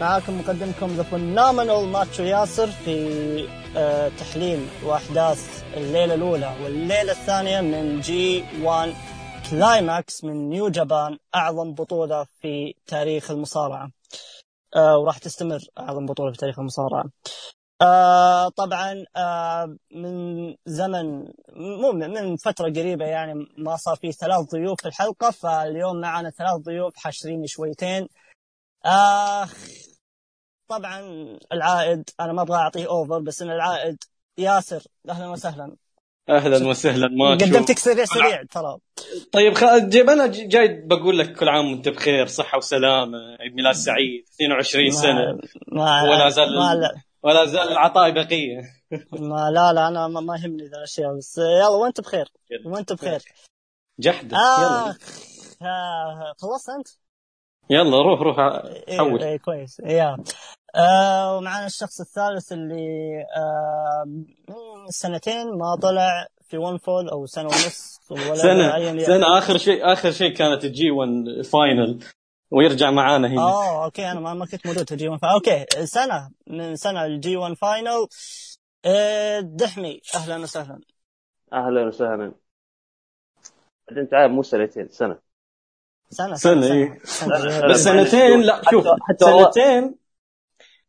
معاكم مقدمكم the phenomenal ماتشو ياسر في آه، تحليل وأحداث الليلة الأولى والليلة الثانية من G1 Climax من New Japan أعظم بطولة في تاريخ المصارعة. آه، وراح تستمر أعظم بطولة في تاريخ المصارعة. آه طبعا آه من زمن مو من فترة قريبة يعني ما صار في ثلاث ضيوف في الحلقة فاليوم معنا ثلاث ضيوف حاشرين شويتين. آه طبعا العائد أنا ما أبغى أعطيه over بس إن العائد ياسر أهلا وسهلا. أهلا وسهلا ماتشو قدمتك سريع سريع ترى. طيب خ... جيب أنا جاي بقول لك كل عام وأنت بخير صحة وسلامة عيد ميلاد سعيد 22 سنة. ما ولا زال ما لا, ولا زال العطاء بقية. ما لا لا أنا ما, ما يهمني ذا الأشياء بس يلا وأنت بخير. وأنت بخير. جحدة يلا. آخ آه خلصت أنت؟ يلا روح روح إيه حول إيه كويس. yeah. آه ومعنا الشخص الثالث اللي آه من سنتين ما طلع في One Fall أو سنة ونص ولا سنة يكن. سنة. آخر شيء آخر شيء كانت ال G1 final ويرجع معانا هنا. آه okay أنا ما ما كنت موجود في G1 okay سنة. من سنة ال G1 final آه دحمي. أهلا وسهلا. أهلا وسهلا. بعدين أنت عارف مو سنتين سنة. سنة سنة، إيه. سنة. بس سنتين لا شوف حتى- سنتين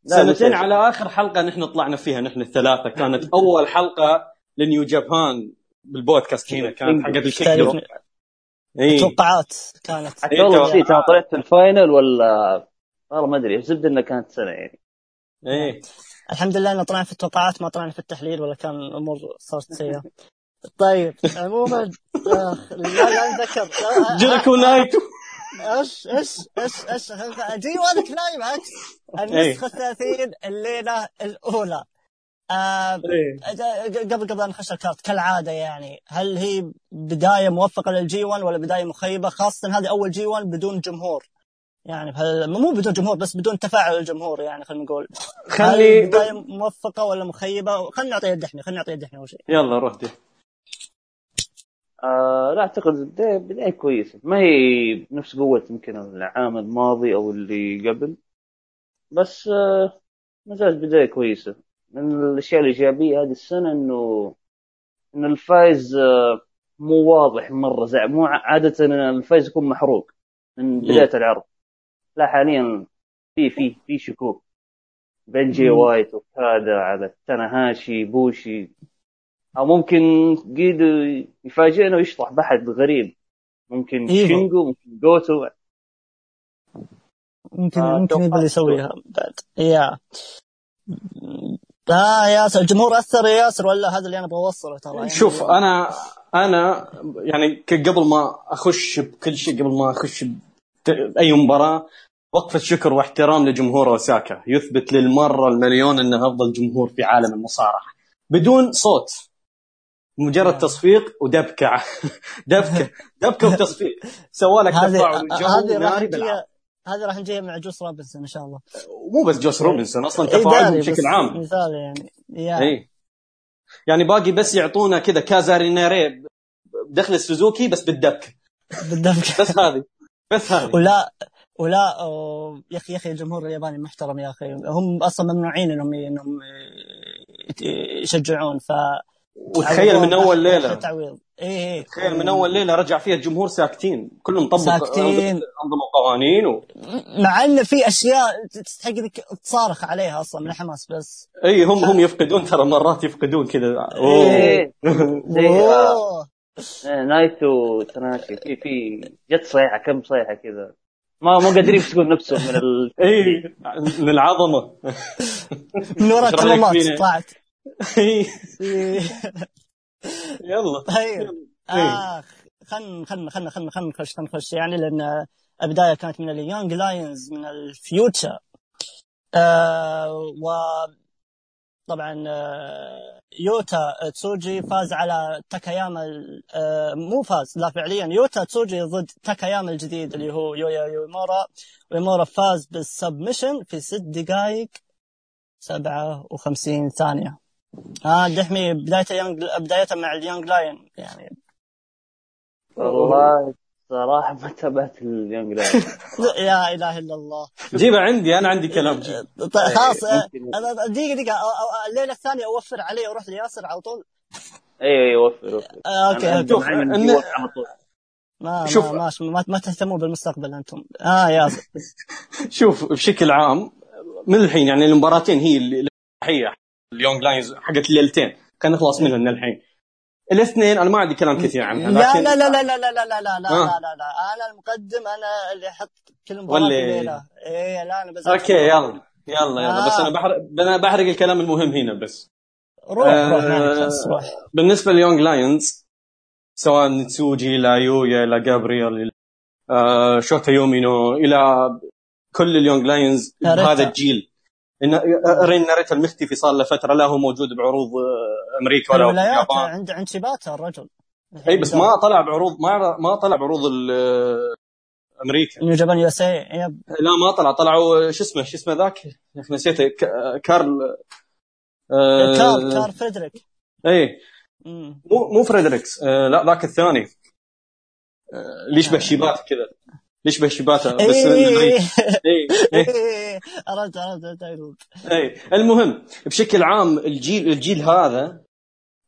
لا، سنتين على آخر حلقة نحن طلعنا فيها نحن الثلاثة. كانت أول حلقة لنيو جابان بالبودكاست هنا كانت حقت الكيك تاريخ دروب. اي توقعات كانت. حتى إيه، والله. نسيت أنا طلعت في الفاينل ولا؟ والله ما أدري الزبده إنها كانت سنة يعني. إيه. الحمد لله ان طلعنا في التوقعات ما طلعنا في التحليل ولا كان الأمور صارت سيئة. طيب عموما آخ، لا لا جيريكو نايتو. إيش إيش إيش إيش G1 Climax النسخة الثلاثين الليلة الأولى. آه إيه. قبل قبل أن نخش ال card كالعادة يعني. هل هي بداية موفقة لل G1 ولا بداية مخيبة؟ خاصة هذه أول G1 بدون جمهور. يعني مو بدون جمهور بس بدون تفاعل الجمهور يعني خلينا نقول. خلي بداية موفقة ولا مخيبة؟ خلينا نعطي الدحمي خلينا نعطي الدحمي أول شيء. يلا روح دي. آه لا أعتقد بدايه بداية كويسة. ما هي بنفس قوة يمكن العام الماضي أو اللي قبل. بس آه ما زالت بداية كويسة. من الأشياء الإيجابية هذه السنة إنه إن الفايز آه مو واضح مرة. زي مو عادة الفايز يكون محروق من بداية العرض. لا حاليا في في في شكوك. بين جي. وايت وكادا على تناهاشي بوشي. أو ممكن قيدو يفاجئنا ويشطح بحد غريب. ممكن إيفو. شينجو ممكن جوتو. ممكن آه، ممكن. يبغى يسويها بعد. يا آه ياسر الجمهور أثر يا ياسر ولا هذا اللي أنا أبغى أوصله ترى؟ يعني شوف أنا أنا يعني قبل ما أخش بكل شيء قبل ما أخش بت- أي مباراة وقفه شكر واحترام لجمهور أوساكا. يثبت للمرة المليون إنه أفضل جمهور في عالم المصارعة. بدون صوت. مجرد نعم. تصفيق ودبكة. دبكة. دبكة وتصفيق. سوى لك هذه راح نجيها هذه راح نجيها مع جوس روبنسون إن شاء الله. مو بس جوس روبنسون أصلا تفاعلهم بشكل عام. مثال يعني. يا. إي. يعني باقي بس يعطونا كذا كازارينيري بدخل السوزوكي بس بالدبكة. بالدبكة. بس هذه. بس هذه. ولا ولا يا أخي يا أخي الجمهور الياباني محترم يا أخي. هم أصلا ممنوعين انهم إنهم يشجعون ف وتخيل من أول ليلة تعويض اي اي تخيل من أول ليلة رجع فيها الجمهور ساكتين كلهم طبق ساكتين. انظموا قوانين و... مع إن في أشياء تستحق انك تصارخ عليها أصلا من الحماس بس إي هم هم يفقدون ترى مرات يفقدون كذا. إيه. زي آه، أوه. إيه، نايتو تناشي في في جت صيحة كم صيحة كذا ما مو قادرين يمسكون نفسهم من ال... إي من العظمة من وراء التمامات؟ طلعت. إيه. يلا. طيب. اخ خلنا خلنا خلنا خلنا خلنا نخش خلنا نخش. يعني لأن البداية كانت من ال young lions من ال future آه و طبعا آه، يوتا تسوجي فاز على تاكاياما آه، مو فاز لا فعليا. يوتا تسوجي ضد تاكاياما الجديد اللي هو يويا يويمورا. ويمورا فاز بال submission في ست دقائق 57 ثانية. آه دحمي بداية young بداية مع ال young lion يعني. والله صراحة ما تابعت ال young lion. يا إله إلا الله. جيبه عندي أنا عندي كلام. طيب خلاص إيه، آه، ممكن. أنا- دقيقة دقيقة أو- أو- الليلة الثانية أوفر عليه وأروح لياسر على طول. أيوه أيوه وفر وفر آه، okay شوف،. ما شوف. ما ما, ما, ما تهتموا بالمستقبل أنتم. آه ياسر. شوف بشكل عام من الحين يعني المباراتين هي اللي هي ال young lions حقت الليلتين كان نخلص منهن الحين الاثنين أنا ما عندي كلام كثير عنها لا لكن لا لا لا لا لا لا لا لا لا آه. لا لا لا أنا المقدم أنا اللي أحط كل مباراة واللي- في ليله إيه لا أنا بس okay يلا يلا يلا آه. بس أنا بحرق أنا بحرق الكلام المهم هنا بس روح روح آه، روح بالنسبة ل young lions سواء من تسوجي إلى يويا إلى جابرييل آه شوتا يومينو إلى كل ال young lions. هذا الجيل آه، رين ناريتا المختفي صار له فترة لا هو موجود بعروض آه، أمريكا ولا الولايات اليابان عند عند شيباتا الرجل. إي بس ما طلع بعروض ما ما طلع بعروض آه، أمريكا. نيو جابان يو إس اي yep لا ما طلع. طلعوا شو اسمه شو اسمه ذاك؟ نسيته؟ كارل آه، كار كار فريدريك. إي. مو مو فريدريكس آه لا ذاك الثاني. آه اللي يشبه شيباتا كذا؟ يشبه شيباتا بس إيه. اي اي إيه، عرفت عرفت اي المهم بشكل عام الجيل الجيل هذا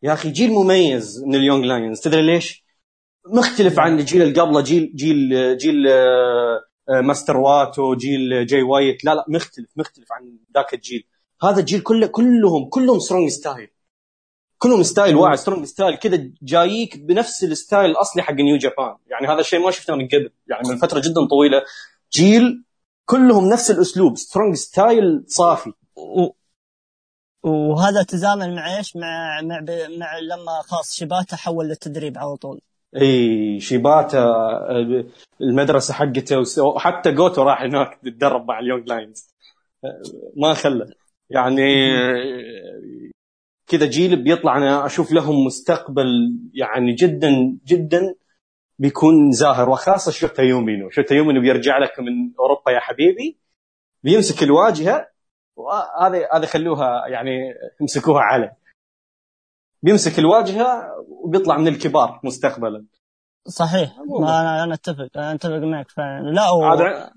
يا أخي جيل مميز من ال young lions. تدري ليش؟ مختلف عن الجيل اللي قبله جيل جيل جيل آه، ماستر واتو جيل جاي وايت. لا لا مختلف مختلف عن ذاك الجيل. هذا الجيل كله كلهم كلهم strong style كلهم style واحد strong style كذا جاييك بنفس ال style الأصلي حق نيو جابان يعني هذا الشيء ما شفناه من قبل. يعني من فترة جدا طويلة. جيل كلهم نفس الأسلوب. strong style صافي. و... وهذا تزامن مع إيش؟ مع مع, ب... مع لما خلاص شيباتا حول للتدريب على طول. إي شيباتا المدرسة حقته وحتى جوتو راح هناك يتدرب مع ال young lions. ما خلى. يعني كذا جيل بيطلع أنا أشوف لهم مستقبل يعني جدا جدا بيكون زاهر. وخاصة شوتا يومينو شوتا يومينو بيرجع لك من أوروبا يا حبيبي بيمسك الواجهة وهذا هذا خلوها يعني امسكوها على بيمسك الواجهة وبيطلع من الكبار مستقبلا. صحيح. عموماً. ما أنا أنا أتفق أنا أتفق معك فعلا. لا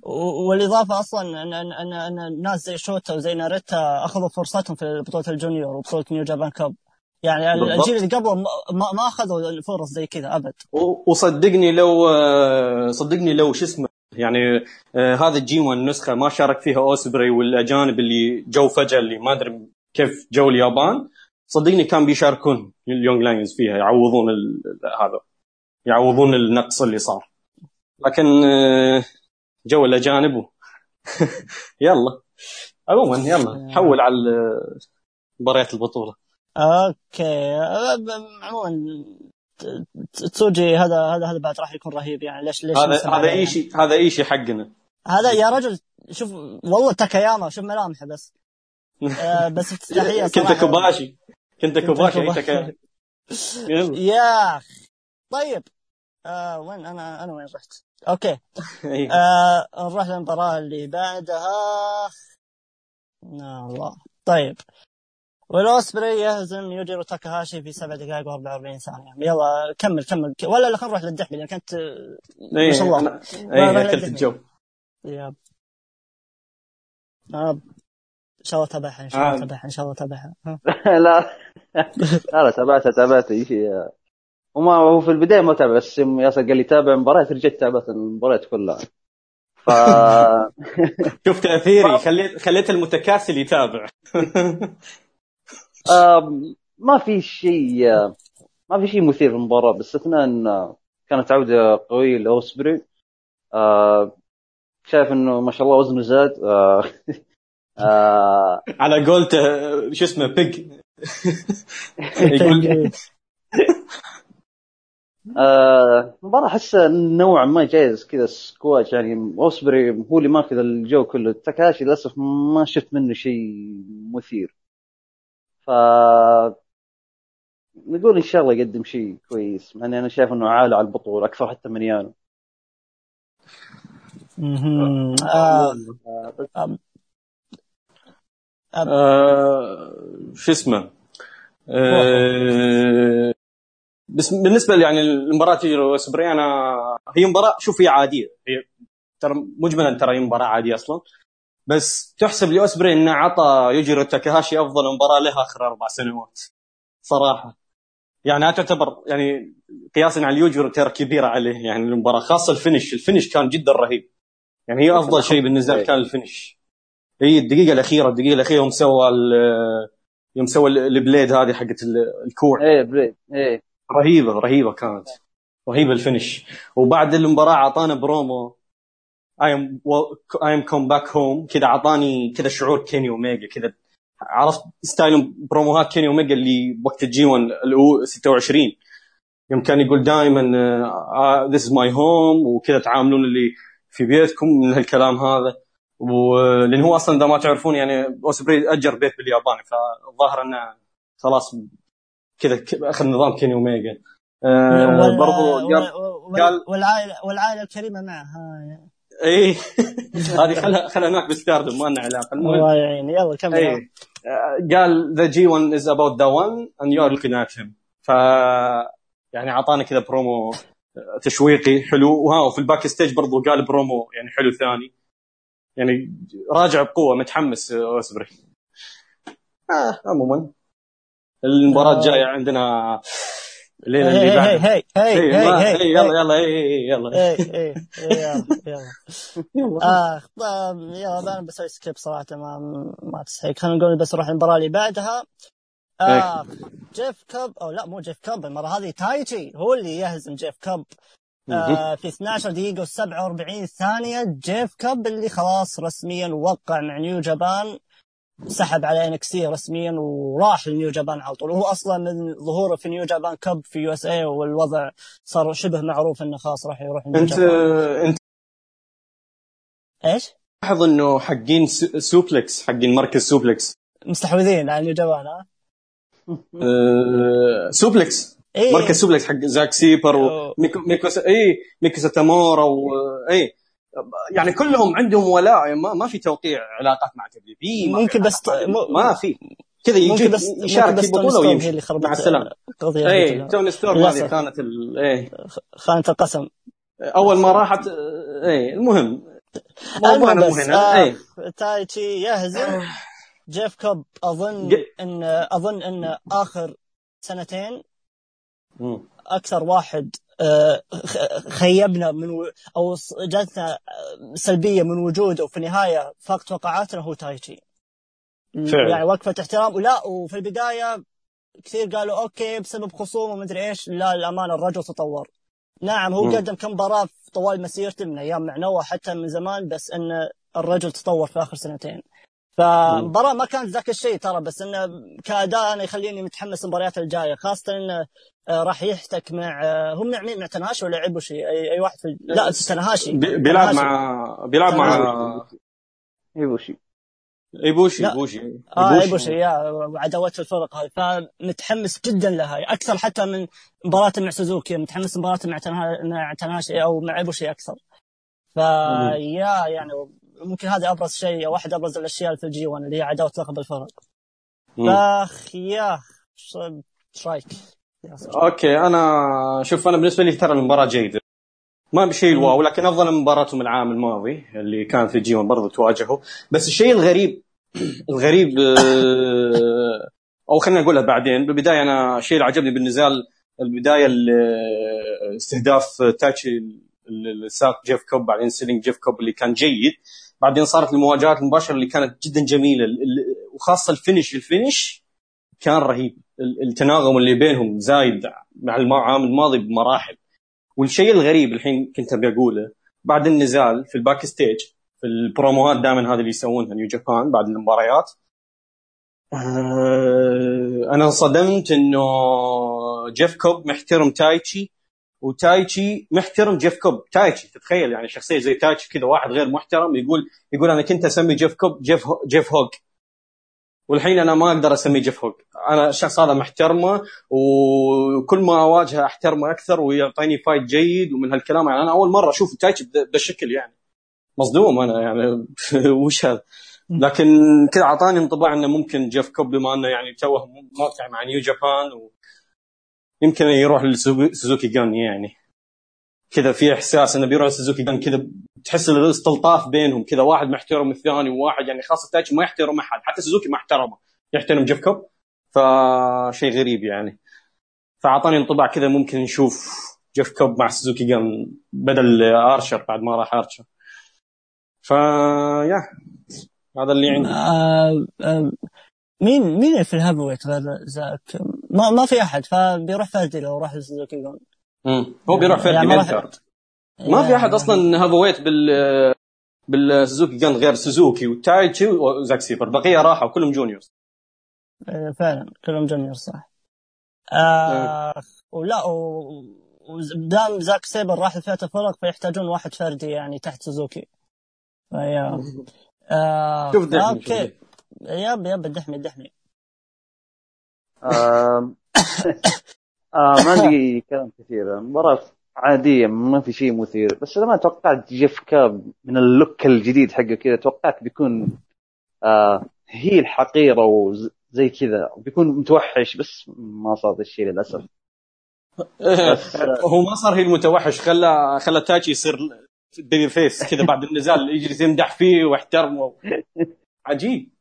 و... والإضافة أصلا ان ان ان, أن ناس زي شوتا وزي ناريتا أخذوا فرصتهم في بطولة ال junior وبطولة نيو جابان كاب. يعني ال- بالضبط. الجيل اللي قبله ما, ما أخذوا فرص زي كذا أبد. و- وصدقني لو آه، صدقني لو شو اسمه يعني آه، هذا الجي 1 نسخة ما شارك فيها أوسبري والأجانب اللي جو فجأة اللي ما أدري كيف جو اليابان صدقني كان بيشاركون ال young lions فيها يعوضون ال- هذا. يعوضون النقص اللي صار. لكن آه، جو الاجانب يلا. عموما يلا. حول على مباريات البطولة. okay. عموما تسوجي هذا هذا هذا بعد راح يكون رهيب يعني. ليش ليش هذا هذا يعني؟ شيء هذا اي شيء حقنا. هذا يا رجل شوف والله تاكاياما شوف ملامحه بس. آه بس افتتاحيه كنت. كوباشي. كنت كوباشي. يا أخي. طيب. آه وين أنا؟ أنا وين رحت؟ okay. إيه. آه نروح للمباراة اللي بعدها. يا الله. طيب. والاوسبري يهزم يوجيرو تاكاهاشي في 7 دقائق و44 ثانية. يلا كمل كمل. ولا لا خلينا نروح للدحمي لأن إيه، ما شاء الله. إيه اكلت لا، الجو. يا آه. إن شاء الله تابعها إن شاء الله عاد. تابعها إن شاء الله تابعها. ها. لا. لا تابعتها تابعتها. وما هو في البداية ما تابع بس ياسر قال لي تابع مباريات رجعت تابعت المباريات كلها. ف شوف تاثيري خليت خليت المتكاسل يتابع. ما في شيء ما في شيء مثير في المباراة باستثناء ان كانت عودة قوية لأوسبري. شايف إنه ما شاء الله وزنه زاد. على قولته شو اسمه big. يقول آه، المباراة احسها نوعا ما جايز كذا سكواش يعني أوسبري هو اللي ماخذ الجو كله تاكاشي للأسف ما شفت منه شيء مثير ف نقول إن شاء الله يقدم شيء كويس مع إني أنا شايف إنه عالي على البطولة أكثر حتى من يانو. آه. آه، شو اسمه آه، بس بالنسبة يعني المباراه يوجيرو اسبري أنا هي مباراة شوف هي عادية. هي ترى مجملا ترى هي مباراة عادية أصلا. بس تحسب لاوسبري إنه عطى يوجيرو تاكاهاشي أفضل مباراة له آخر أربع سنوات. صراحة. يعني تعتبر يعني قياسا على اليوجيرو ترى كبيرة عليه يعني المباراة خاصة ال finish. ال finish كان جدا رهيب. يعني هي أفضل شيء بالنسبة كان ال finish. هي الدقيقة الأخيرة الدقيقة الأخيرة يوم سوى يوم سوى ال blade هذه حقت الكوع. إيه blade. إيه. رهيبة رهيبة كانت. رهيبة ال finish. وبعد المباراة أعطانا promo. I'm I'm come back home كذا أعطاني كذا شعور كيني أوميجا كذا. عرفت style بروموهات كيني أوميجا اللي وقت الجي 1 26 يوم كان يقول دائما ذيس از ماي هوم وكذا تعاملون اللي في بيتكم من هالكلام هذا. ولان هو أصلا إذا ما تعرفون يعني أوسبري أجر بيت باليابان فالظاهر إنه خلاص كذا أخذ نظام كيني اوميجا آه برضو قال, قال والعائله والعائلة الكريمة معها إي. هذه خلها خلها هناك بستاردم ما لنا علاقة. الله يعين. يلا كمل. إي. قال ذا جي 1 از اباوت ذا 1 and you are looking at him ف يعني أعطانا كذا برومو تشويقي حلو. وها وفي ال backstage برضو قال برومو يعني حلو ثاني. يعني راجع بقوة متحمس اسبري آه عموما. المباراة الجاية عندنا الليلة اللي بعد. هي هي هي هي يلا يلا هي يلا. يلا يلا. اخ طيب يلا أنا بسوي skip صراحة ما ما تستحق خلينا نقول بس نروح المباراة اللي بعدها. آه جيف كوب أو لا مو جيف كوب المرة هذه تايتشي هو اللي يهزم جيف كوب آه في 12 دقيقة و47 ثانية جيف كوب اللي خلاص رسميا وقع مع نيو جابان. سحب على انكسي رسميا وراح لنيو جابان على طول وهو أصلا من ظهوره في نيو جابان كان في USA والوضع صار شبه معروف إنه خلاص راح يروح نيو أنت جابان. أنت إيش؟ لاحظ إنه حقين سوبلكس حقين مركز سوبلكس مستحوذين على نيو جابان ها؟ أه سوبلكس إيه؟ مركز سوبلكس حق زاك سيبر وميكو ميكو اي ميكو ساتامورا واي يعني كلهم عندهم ولاء ما, ما في توقيع علاقات مع دبليو بي ممكن بس ما في. كذا يجي بس يشارك في بطولة ويمشي. اللي مع السلامة. اي توني ستورم هذه كانت ال... إيه. خانة القسم. أول ما راحت إيه المهم. موضوعنا مو هنا آه تايتشي يهزم. جيف كوب أظن ان أظن إن آخر سنتين أكثر واحد خيبنا من و... أو جاتنا سلبية من وجوده وفي النهاية فاق توقعاتنا هو تايتشي فعلا. يعني وقفة احترام ولا وفي البداية كثير قالوا okay بسبب خصوم ومدري إيش لا للأمانة الرجل تطور نعم هو م. قدم كم مباراه طوال مسيرته من أيام مع نوا حتى من زمان بس إن الرجل تطور في آخر سنتين فمباراة ما كانت ذاك الشيء ترى بس إنه كاداء أنا يخليني متحمس المباريات الجاية خاصة إنه راح يحتك مع هم مع مين مع تاناهاشي ولا إيبوشي أي, أي واحد في لا تاناهاشي. بيلعب مع بيلعب مع إيبوشي. إيبوشي إيبوشي. آه إيبوشي. yeah وعداوات الفرق هذه فمتحمس جدا لها. أكثر حتى من مباراة مع سوزوكي متحمس مباراة مع مع تاناهاشي أو مع إيبوشي أكثر. ف yeah يعني ممكن هذا أبرز شيء أو واحد أبرز الأشياء في ال G1 اللي هي عداوة لقب الفرق فاخ yeah إيش رايك؟ okay أنا شوف أنا بالنسبة لي ترى المباراة جيدة. ما بشيء ال wow لكن أفضل من مباراتهم العام الماضي اللي كان في ال G1 برضه تواجهوا. بس الشيء الغريب الغريب أو خلينا نقولها بعدين. بالبداية أنا الشيء اللي عجبني بالنزال البداية استهداف تايتشي الساق جيف كوب بعدين selling جيف كوب اللي كان جيد. بعدين صارت المواجهات المباشرة اللي كانت جدا جميلة. وخاصة ال finish. ال finish كان رهيب. التناغم اللي بينهم زايد مع العام الماضي بمراحل. والشيء الغريب الحين كنت أبي أقوله بعد النزال في ال backstage في البروموهات دائما هذه اللي يسوونها نيو جابان بعد المباريات أنا انصدمت إنه جيف كوب محترم تايتشي وتايتشي محترم جيف كوب. تايتشي تتخيل يعني شخصية زي تايتشي كذا واحد غير محترم يقول يقول أنا كنت أسمي جيف كوب جيف هو جيف هوج والحين أنا ما أقدر أسميه جيف هوج أنا الشخص هذا محترمة وكل ما أواجهه أحترمه أكثر ويعطيني fight جيد ومن هالكلام يعني أنا أول مرة أشوف تايتشي بالشكل يعني مصدوم أنا يعني وش هذا؟ لكن كذا أعطاني انطباع إنه ممكن جيف كوب بما إنه يعني توه موقع مع نيو جابان و... يمكن يروح لسوزوكي جان يعني. كذا في إحساس إنه بيروح سوزوكي جان كذا تحس الاستلطاف بينهم كذا واحد محترم الثاني وواحد يعني خاصة تايتشي ما يحترم أحد حتى سوزوكي ما احترمه يحترم جيف كوب فشيء غريب يعني. فأعطاني انطباع كذا ممكن نشوف جيف كوب مع سوزوكي جان بدل أرشر بعد ما راح أرشر. ف yeah هذا اللي عندي. آه آه مين مين في ال heavyweight غير زاك؟ ما, ما في أحد فبيروح فردي لو راح لسوزوكي جان. مم. هو بيروح فردي يعني ما راح- كارد. ما في أحد أصلا heavyweight بال بالسوزوكي جان غير سوزوكي وتايتشي وزاك سيبر بقية راحوا كلهم juniors. آه، فعلا كلهم junior صح. آه ولا و- ودام زاك سيبر راح لفئة الفرق فيحتاجون واحد فردي يعني تحت سوزوكي. ف yeah. آه شوف دحمي شوف okay دحمي. آم، آه ما عندي كلام كثير. المباراة عادية ما في شيء مثير. بس أنا ما توقعت جيف كوب من ال look الجديد حقه كذا. توقعت بيكون آه heel حقيرة وزي كذا. بيكون متوحش بس ما صار ذا الشيء للأسف. بس- هو ما صار هي المتوحش. خلى خلى تايتشي يصير babyface. كذا بعد النزال يجي يمدح فيه واحترمه عجيب.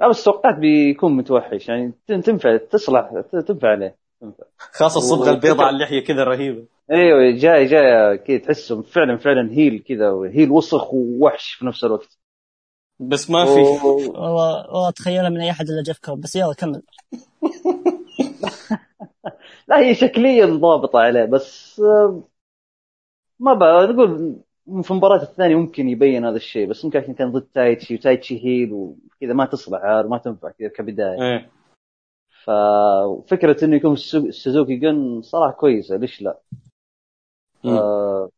لا بس توقعت بيكون متوحش يعني تن- تنفع تصلح تنفع عليه. تنفع خاصة الصبغة البيضاء على اللحيه كذا رهيبة. أيوه جاي جاي كذا تحسه فعلا فعلا heel كذا heel وسخ ووحش في نفس الوقت. بس ما في. والله والله اتخيلها من أي أحد إلا جيف كوب. بس يلا كمل. لا هي شكليا ضابطة عليه بس آه، ما بقى نقول في المباراة الثانية ممكن يبين هذا الشيء بس ممكن عشان كان ضد تايتشي وتايتشي heel وكذا ما تصلح ما تنفع كذا كبداية. إيه. ففكرة إنه يكون سو- سوزوكي جن صراحة كويسة ليش لا؟ آه،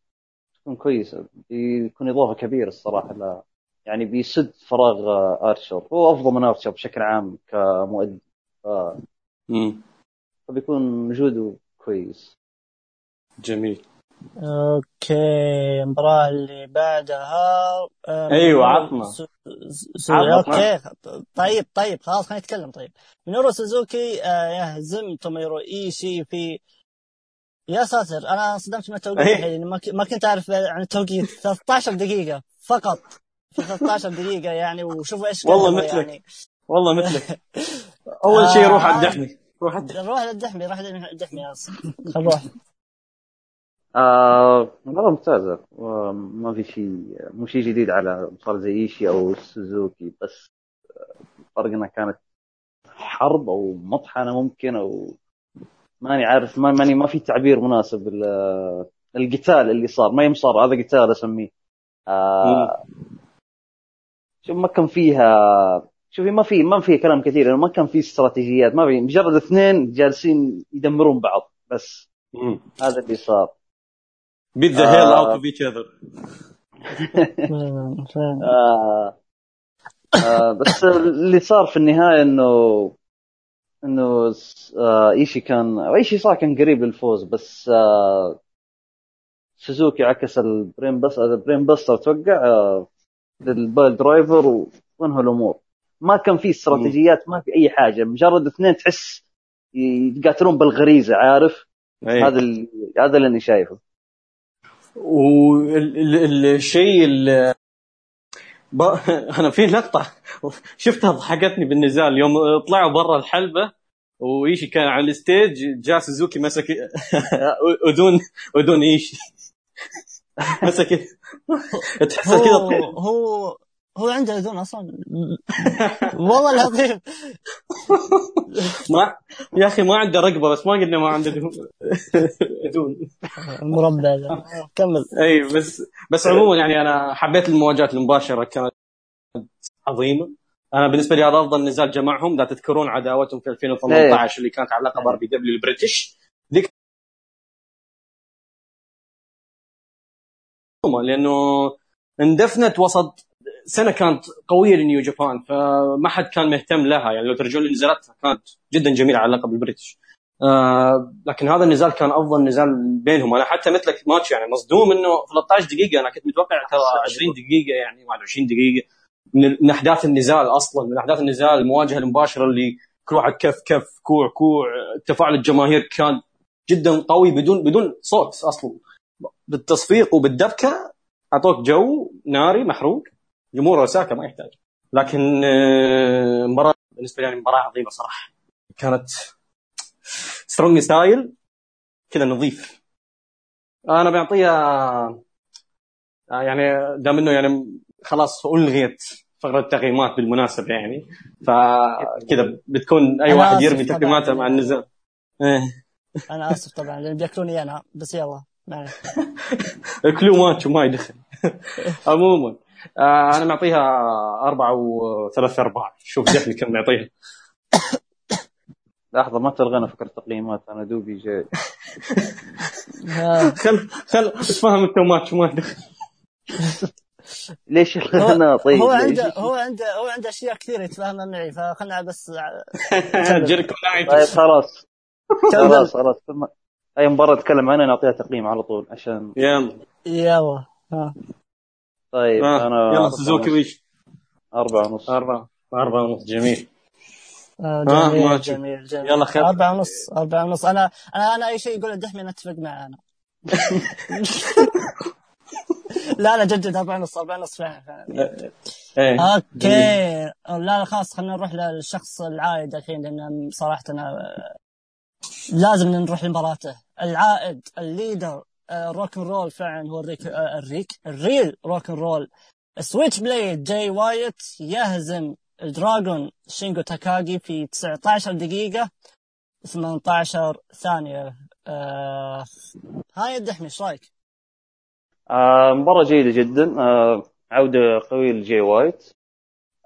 تكون كويسة. بيكون إضافة كبيرة الصراحة لا. يعني بيسد فراغ ارشر هو أفضل من ارشر بشكل عام كمؤدي. ف-. فبيكون وجوده كويس. جميل. أوكي المباراة اللي بعدها آه، مينورو عطنا. okay طيب طيب خلاص خلينا نتكلم. طيب مينورو سوزوكي آه، يهزم توميرو إيشي في يا ساتر أنا انصدمت من التوقيت. الحين ما, كنت أعرف عن التوقيت. 13 دقيقة فقط. في 13 دقيقة يعني وشوفوا إيش والله مثلك. يعني. والله مثلك. أول شيء روح على الدحمي. روح على الدحمي. للدحمي يا أصلاً. خل نروح آه مرة ممتازة. وما في شيء مو شيء جديد على صار زي إيشي أو سوزوكي بس آه، فرقنا كانت حرب أو مطحنة ممكن أو ماني عارف ما ماني ما في تعبير مناسب ال- القتال اللي صار. ما يوم صار هذا قتال أسميه. آه شوف ما كان فيها شوفي ما في ما في كلام كثير لأنه ما كان في استراتيجيات ما في مجرد اثنين جالسين يدمرون بعض بس هذا اللي صار. beat the آه. hell out of each other فعلاً- فعلاً. آه آه بس اللي صار في النهاية إنه إنه آه إيشي كان إيشي صار كان قريب للفوز بس آه سوزوكي عكس ال brain bus ال brainbuster وقع آه لل piledriver وانهى الأمور ما كان في استراتيجيات ما في أي حاجة مجرد اثنين تحس يتقاتلون بالغريزة عارف أيه. هذا ال- هذا اللي أنا شايفه والشيء اللي ب... أنا في لقطة شفتها ضحكتني بالنزال. يوم طلعوا برا الحلبة وإيشي كان على ال stage جاء سوزوكي مسك اذون اذون إيشي. مسك تحسه هو كذا. هو هو عنده اذون أصلا. والله العظيم. ما يا أخي ما عنده رقبة بس ما قلنا ما عنده اذون المربع كمل. أي بس بس عموما يعني أنا حبيت المواجهات المباشرة كانت عظيمة. أنا بالنسبة لي هذا أفضل نزال جمعهم لا تذكرون عداوتهم في 2018 اللي كانت على لقب RPW ال British ذيك لأنه اندفنت وسط سنة كانت قوية ل New Japan فما حد كان مهتم لها. يعني لو ترجعون لنزالاتها كانت جدا جميلة على لقب ال British. آه لكن هذا النزال كان أفضل نزال بينهم. أنا حتى مثلك ماتش يعني مصدوم إنه 13 دقيقة. أنا كنت متوقع ترى 20 دقيقة يعني 21 دقيقة. من أحداث النزال أصلا من أحداث النزال المواجهة المباشرة اللي كل واحد كف كف كوع كوع. تفاعل الجماهير كان جدا قوي بدون بدون صوت أصلا. بالتصفيق وبالدبكة أعطوك جو ناري محروق. جمهور اوساكا ما يحتاج. لكن آه، مباراه بالنسبة لي يعني مباراة عظيمة صراحة. كانت strong style كذا نظيف. أنا بعطيها آه، يعني دام إنه يعني خلاص ألغيت فقرة التقييمات بالمناسبة يعني فكذا بتكون أي واحد يرمي. تقييماته مع النزال إيه. أنا آسف طبعا لأن بياكلوني أنا بس يلا. كلو ماتش وما يدخل. عموما. آه أنا معطيها أربعة وثلاث أرباع. شوف جحلي كم معطيها لحظة ما تلغينا فكرة التقييمات أنا دوبي جاي. آه، خل خل اتفاهم أنت ماتش وما يدخل ليش هو لغينا طيب؟ هو؟ عنده هو عنده هو عنده أشياء كثيرة يتفاهمها معي فخلنا بس طيب خلاص. خلاص خلاص. ثم- أي مباراة اتكلم عنها نعطيها تقييم على طول عشان يلا. يلا. ها طيب آه، أنا يلا سوزوكي ويش. أربعة ونص. أربعة. أربعة ونص. جميل. آه، آه، جميل. جميل جميل. يلا خير. أربعة ونص أربعة ونص. أنا أنا أنا أي شيء يقول الدحمي أنا أتفق معه أنا. لا لا جد جد أربعة ونص أربعة ونص فعلا فعلا. إيه okay. لا لا خلاص خلينا نروح للشخص العائد الحين لأن صراحة أنا لازم نروح لمباراته. العائد ال leader آه، rock and roll فعلا هو الريك آه، الريك ال real rock roll Switchblade جاي وايت يهزم Dragon شينجو تاكاجي في 19 دقيقة 18 ثانية. آه هاي الدحمي إيش رأيك؟ آه مباراة جيدة جدا. آه عودة قوية لجي وايت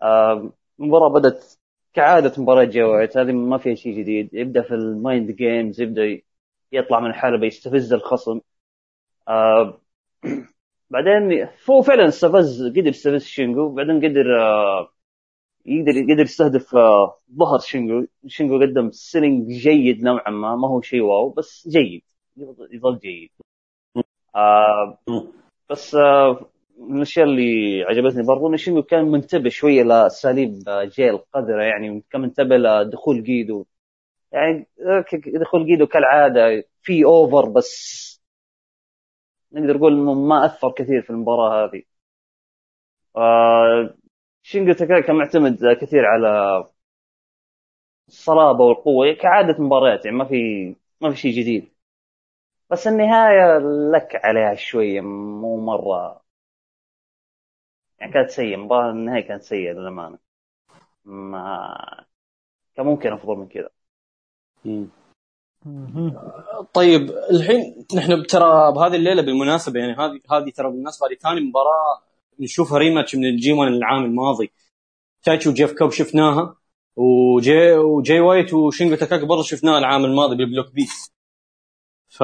آه مباراة بدت كعادة مباراة جي وايت هذه ما فيها شيء جديد. يبدأ في ال mind games يبدأ يطلع من الحلبة يستفز الخصم. آه بعدين هو فعلا استفز قدر يستفز شينجو. بعدين قدر آه يقدر قدر يستهدف آه ظهر شينجو. شينجو قدم selling جيد نوعا ما ما هو شيء wow بس جيد. يظل جيد. بس من الأشياء اللي عجبتني برضو إن شينجو كان منتبه شوية لأساليب جاي القذرة يعني كان منتبه لدخول جيدو. يعني دخول جيدو كالعادة في over بس نقدر نقول إنه ما أثر كثير في المباراة هذه. آه، شينجو تاكاي كان معتمد كثير على الصلابة والقوة كعادة مباريات يعني ما في ما في شيء جديد. بس النهاية لك عليها شوية مو مرة. يعني كانت سيئة مباراة النهاية كانت سيئة للأمانة. ما كان ممكن أفضل من كذا. طيب الحين نحن ترى بهذه الليلة بالمناسبة يعني هذه هذه ترى بالمناسبة هذه ثاني مباراة نشوفها rematch من ال G1 العام الماضي. تايتشي وجيف كوب شفناها وجي وجي وايت وشينجو تاكاجي برضه شفناها العام الماضي بال block B. ف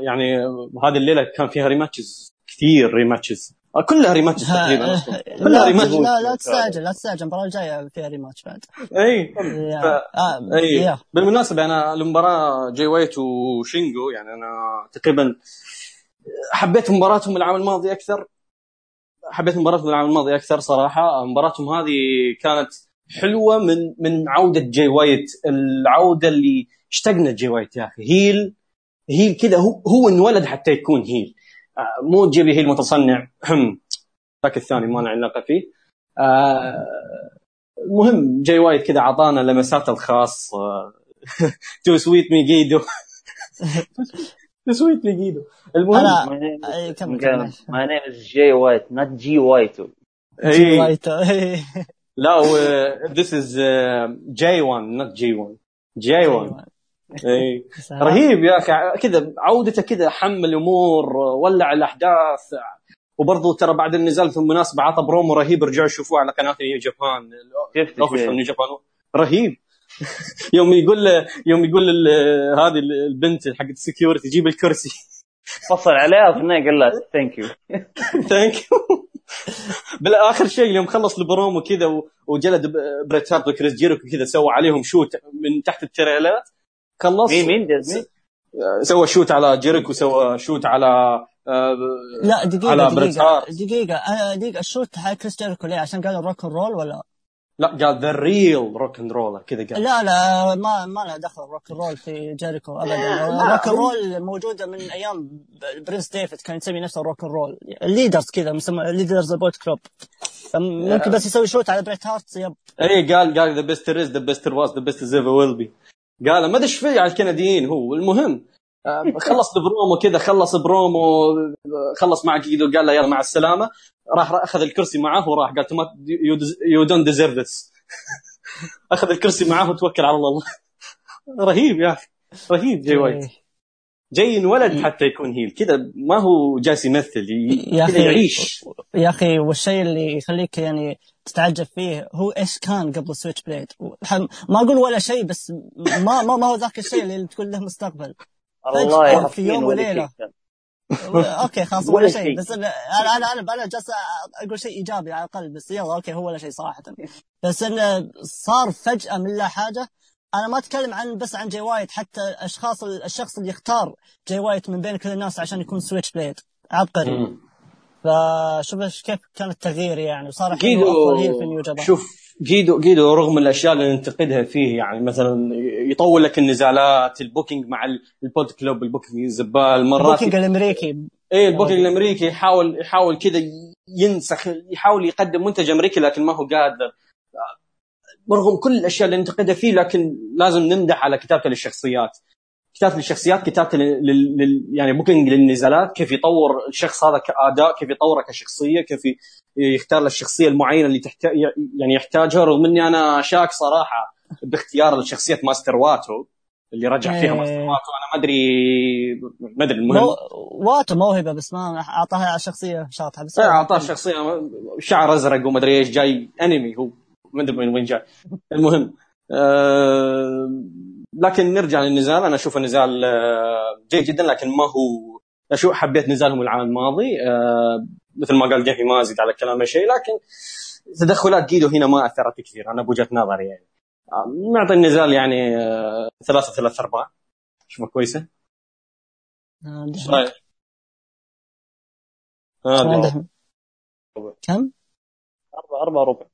يعني هذه الليلة كان فيها rematches كثير rematches كلها rematches تقريبا أصلا. كلها rematch لا لا تستعجل لا تستعجل المباراة الجاية فيها rematch بعد. أي. ف- آه أي. بالمناسبة أنا المباراة جاي وايت وشينجو يعني أنا تقريبا حبيت مباراتهم العام الماضي أكثر. حبيت مباراتهم العام الماضي أكثر صراحة. مباراتهم هذه كانت حلوة من من عودة جاي وايت. العودة اللي اشتقنا جاي وايت يا أخي. heel heel كذا هو هو انولد حتى يكون heel. آه، مو تجيب لي heel متصنع هم. ذاك الثاني ما له علاقة فيه. آه، المهم جاي وايت كذا اعطانا لمساته الخاص. تو سويت مي جيدو تو سويت مي جيدو المهم is Jay White not G White جي اي وايت. إيه. لا ذيس از جي 1 نوت جي 1 جي 1 إي. رهيب يا أخي. كذا عودته كذا حمل الأمور ولع الأحداث. وبرضه ترى بعد النزال في المناسبة عطى برومو رهيب رجعوا يشوفوه على قناة نيو جابان. شفت. نيو جابان. رهيب. يوم يقول يوم يقول هذه البنت حقت ال security جيب الكرسي. فصل عليها في النهاية قال لها thank you thank you بالاخر شيء يوم خلص البرومو كذا وجلد ب- بريت هارت وكريس جيريكو كذا سوى عليهم shoot من تحت التريلات. خلص مين مين؟ سوى shoot على جيريكو سوى shoot على آه، لا دقيقة على دقيقة. دقيقة أنا دقيقة. ال shoot حق كريس جيريكو ليه؟ عشان قالوا rock roll ولا؟ لا قال the real rock and roll كذا قال. لا لا ما ما له دخل rock roll في جيريكو ابدا. rock roll موجودة من أيام برنس ديفيد كان يسمي نفسه rock roll ال leaders كذا مسمى leaders بولت كلوب ممكن بس يسوي shoot على بريت هارت yep. اي قال قال the best is the best was the best is ever will be قال ما أدري إيش فيه على الكنديين هو. المهم آه، خلص برومو كذا خلص برومو خلص مع جيدو قال له يلا مع السلامة. راح أخذ الكرسي معاه وراح قال you don't deserve this أخذ الكرسي معاه وتوكل على الله. رهيب يا أخي رهيب جاي وايت جاي انولد حتى يكون heel كذا ما هو جالس يمثل كذا يعيش. يا أخي والشيء اللي يخليك يعني تتعجب فيه هو إيش كان قبل Switchblade ما أقول ولا شيء بس ما ما, ما هو ذاك الشيء اللي تقول له مستقبل. الله في يوم كان. أوكي خلاص ولا شيء. بس أنا أنا أنا أنا جالس أقول شيء إيجابي على الأقل بس يلا أوكي هو ولا شيء صراحة. بس انه صار فجأة من لا حاجة. أنا ما أتكلم عن بس عن جاي وايت حتى اشخاص الشخص اللي يختار جاي وايت من بين كل الناس عشان يكون Switchblade عبقري. فشوف كيف كان التغيير يعني؟ وصار جيدو في شوف جيدو جيدو رغم الأشياء اللي ننتقدها فيه يعني مثلا يطول لك النزالات ال booking مع البولت كلوب ال booking زبال مرات ال booking الأمريكي. إيه ال booking الأمريكي يحاول يحاول كذا ينسخ يحاول يقدم منتج أمريكي لكن ما هو قادر. رغم كل الأشياء اللي ننتقدها فيه لكن لازم نمدح على كتابته للشخصيات. كتابته للشخصيات كتابته لل... لل... يعني booking للنزالات كيف يطور الشخص هذا كأداء كيف يطوره كشخصية كيف يختار له الشخصية المعينة اللي تحت... يعني يحتاجها رغم إني أنا شاك صراحة باختيار لشخصيه ماستر واتو اللي رجع فيها إيه. ماستر واتو. أنا ما أدري ما أدري المهم. مو... واتو موهبة بس ما أعطاها شخصية شاطحة بس إيه اعطاه شخصية شعر أزرق وما أدري إيش جاي أنمي هو ما أدري من وين جاي. المهم آه لكن نرجع للنزال. أنا أشوف النزال آه جيد جدا لكن ما هو أشوف حبيت نزالهم العام الماضي. آه مثل ما قال جيفي ما ازيد على كلامه شيء لكن تدخلات جيدو هنا ما أثرت كثير أنا بوجهة نظري يعني. آه، نعطي النزال يعني ثلاثة ثلاثة أرباع شوفها كويسة. إيش رأيك؟ كم؟ أربعة أربعة ربع.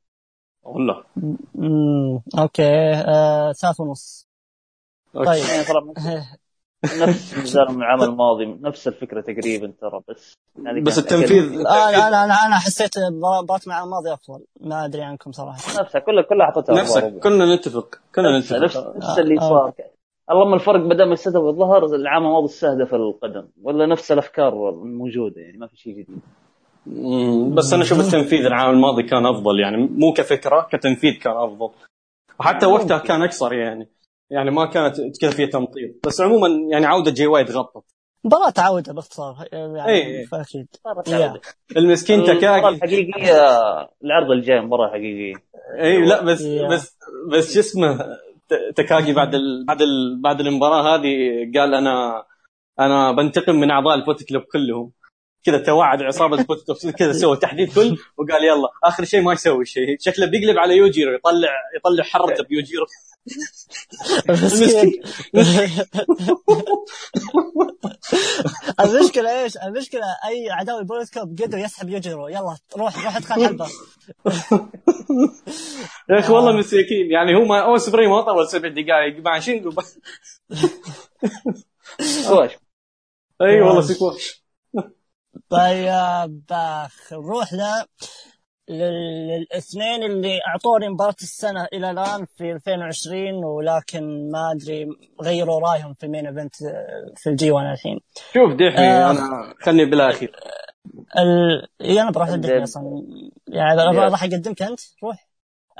والله. أوكي آه، ثلاث ونص. طيب. يعني ترى نفس نزال من العام الماضي نفس الفكرة تقريبا ترى بس هذه بس التنفيذ أنا أنا أنا أنا حسيت مباراة مع الماضي أفضل. ما أدري عنكم صراحة. نفسها كلها كلها حطيتها نفسك. كنا نتفق كنا نتفق. نفس, نفس اللي آه. صار. اللهم الفرق بدل ما استهدف الظهر العام الماضي استهدف القدم. ولا نفس الأفكار موجودة يعني ما في شيء جديد. بس أنا أشوف التنفيذ العام الماضي كان أفضل يعني مو كفكرة كتنفيذ كان أفضل. وحتى وقتها كان أقصر يعني. يعني ما كانت كذا فيها تمطيط بس عموما يعني عودة جاي وايت غطت مباراة عودة باختصار يعني إيه. فاكيد يا. عودة. المسكين المباراة تكاكي الحقيقية العرض الجاي مباراه حقيقيه اي لا بس يا. بس بس شو اسمه تكاكي بعد ال بعد ال بعد المباراة هذه قال أنا أنا بنتقم من أعضاء البولت كلوب كلهم كذا توعد عصابة البولت كلوب كذا سوى تحديد كل وقال يلا آخر شيء ما يسوي شيء شكله بيقلب على يوجيرو يطلع يطلع حرته بيوجيرو مسكين المشكلة إيش؟ المشكلة أي عداوي بوليت كوب قدر يسحب يجرو. يلا روح روح ادخل حلبة. يا أخي والله مساكين يعني هو ما اوس بري ما طول سبع دقائق مع شينجو بس أي والله سكواش طيب نروح ل لل- للاثنين اللي اعطوني مباراة السنة إلى الآن في 2020 ولكن ما أدري غيروا رأيهم في ال main event في الجي 1 الحين. شوف دحمي آه. أنا خلني بالاخير ال... إيه أنا بروح للدحمي قدم. أصلا يعني راح أقدمك أنت روح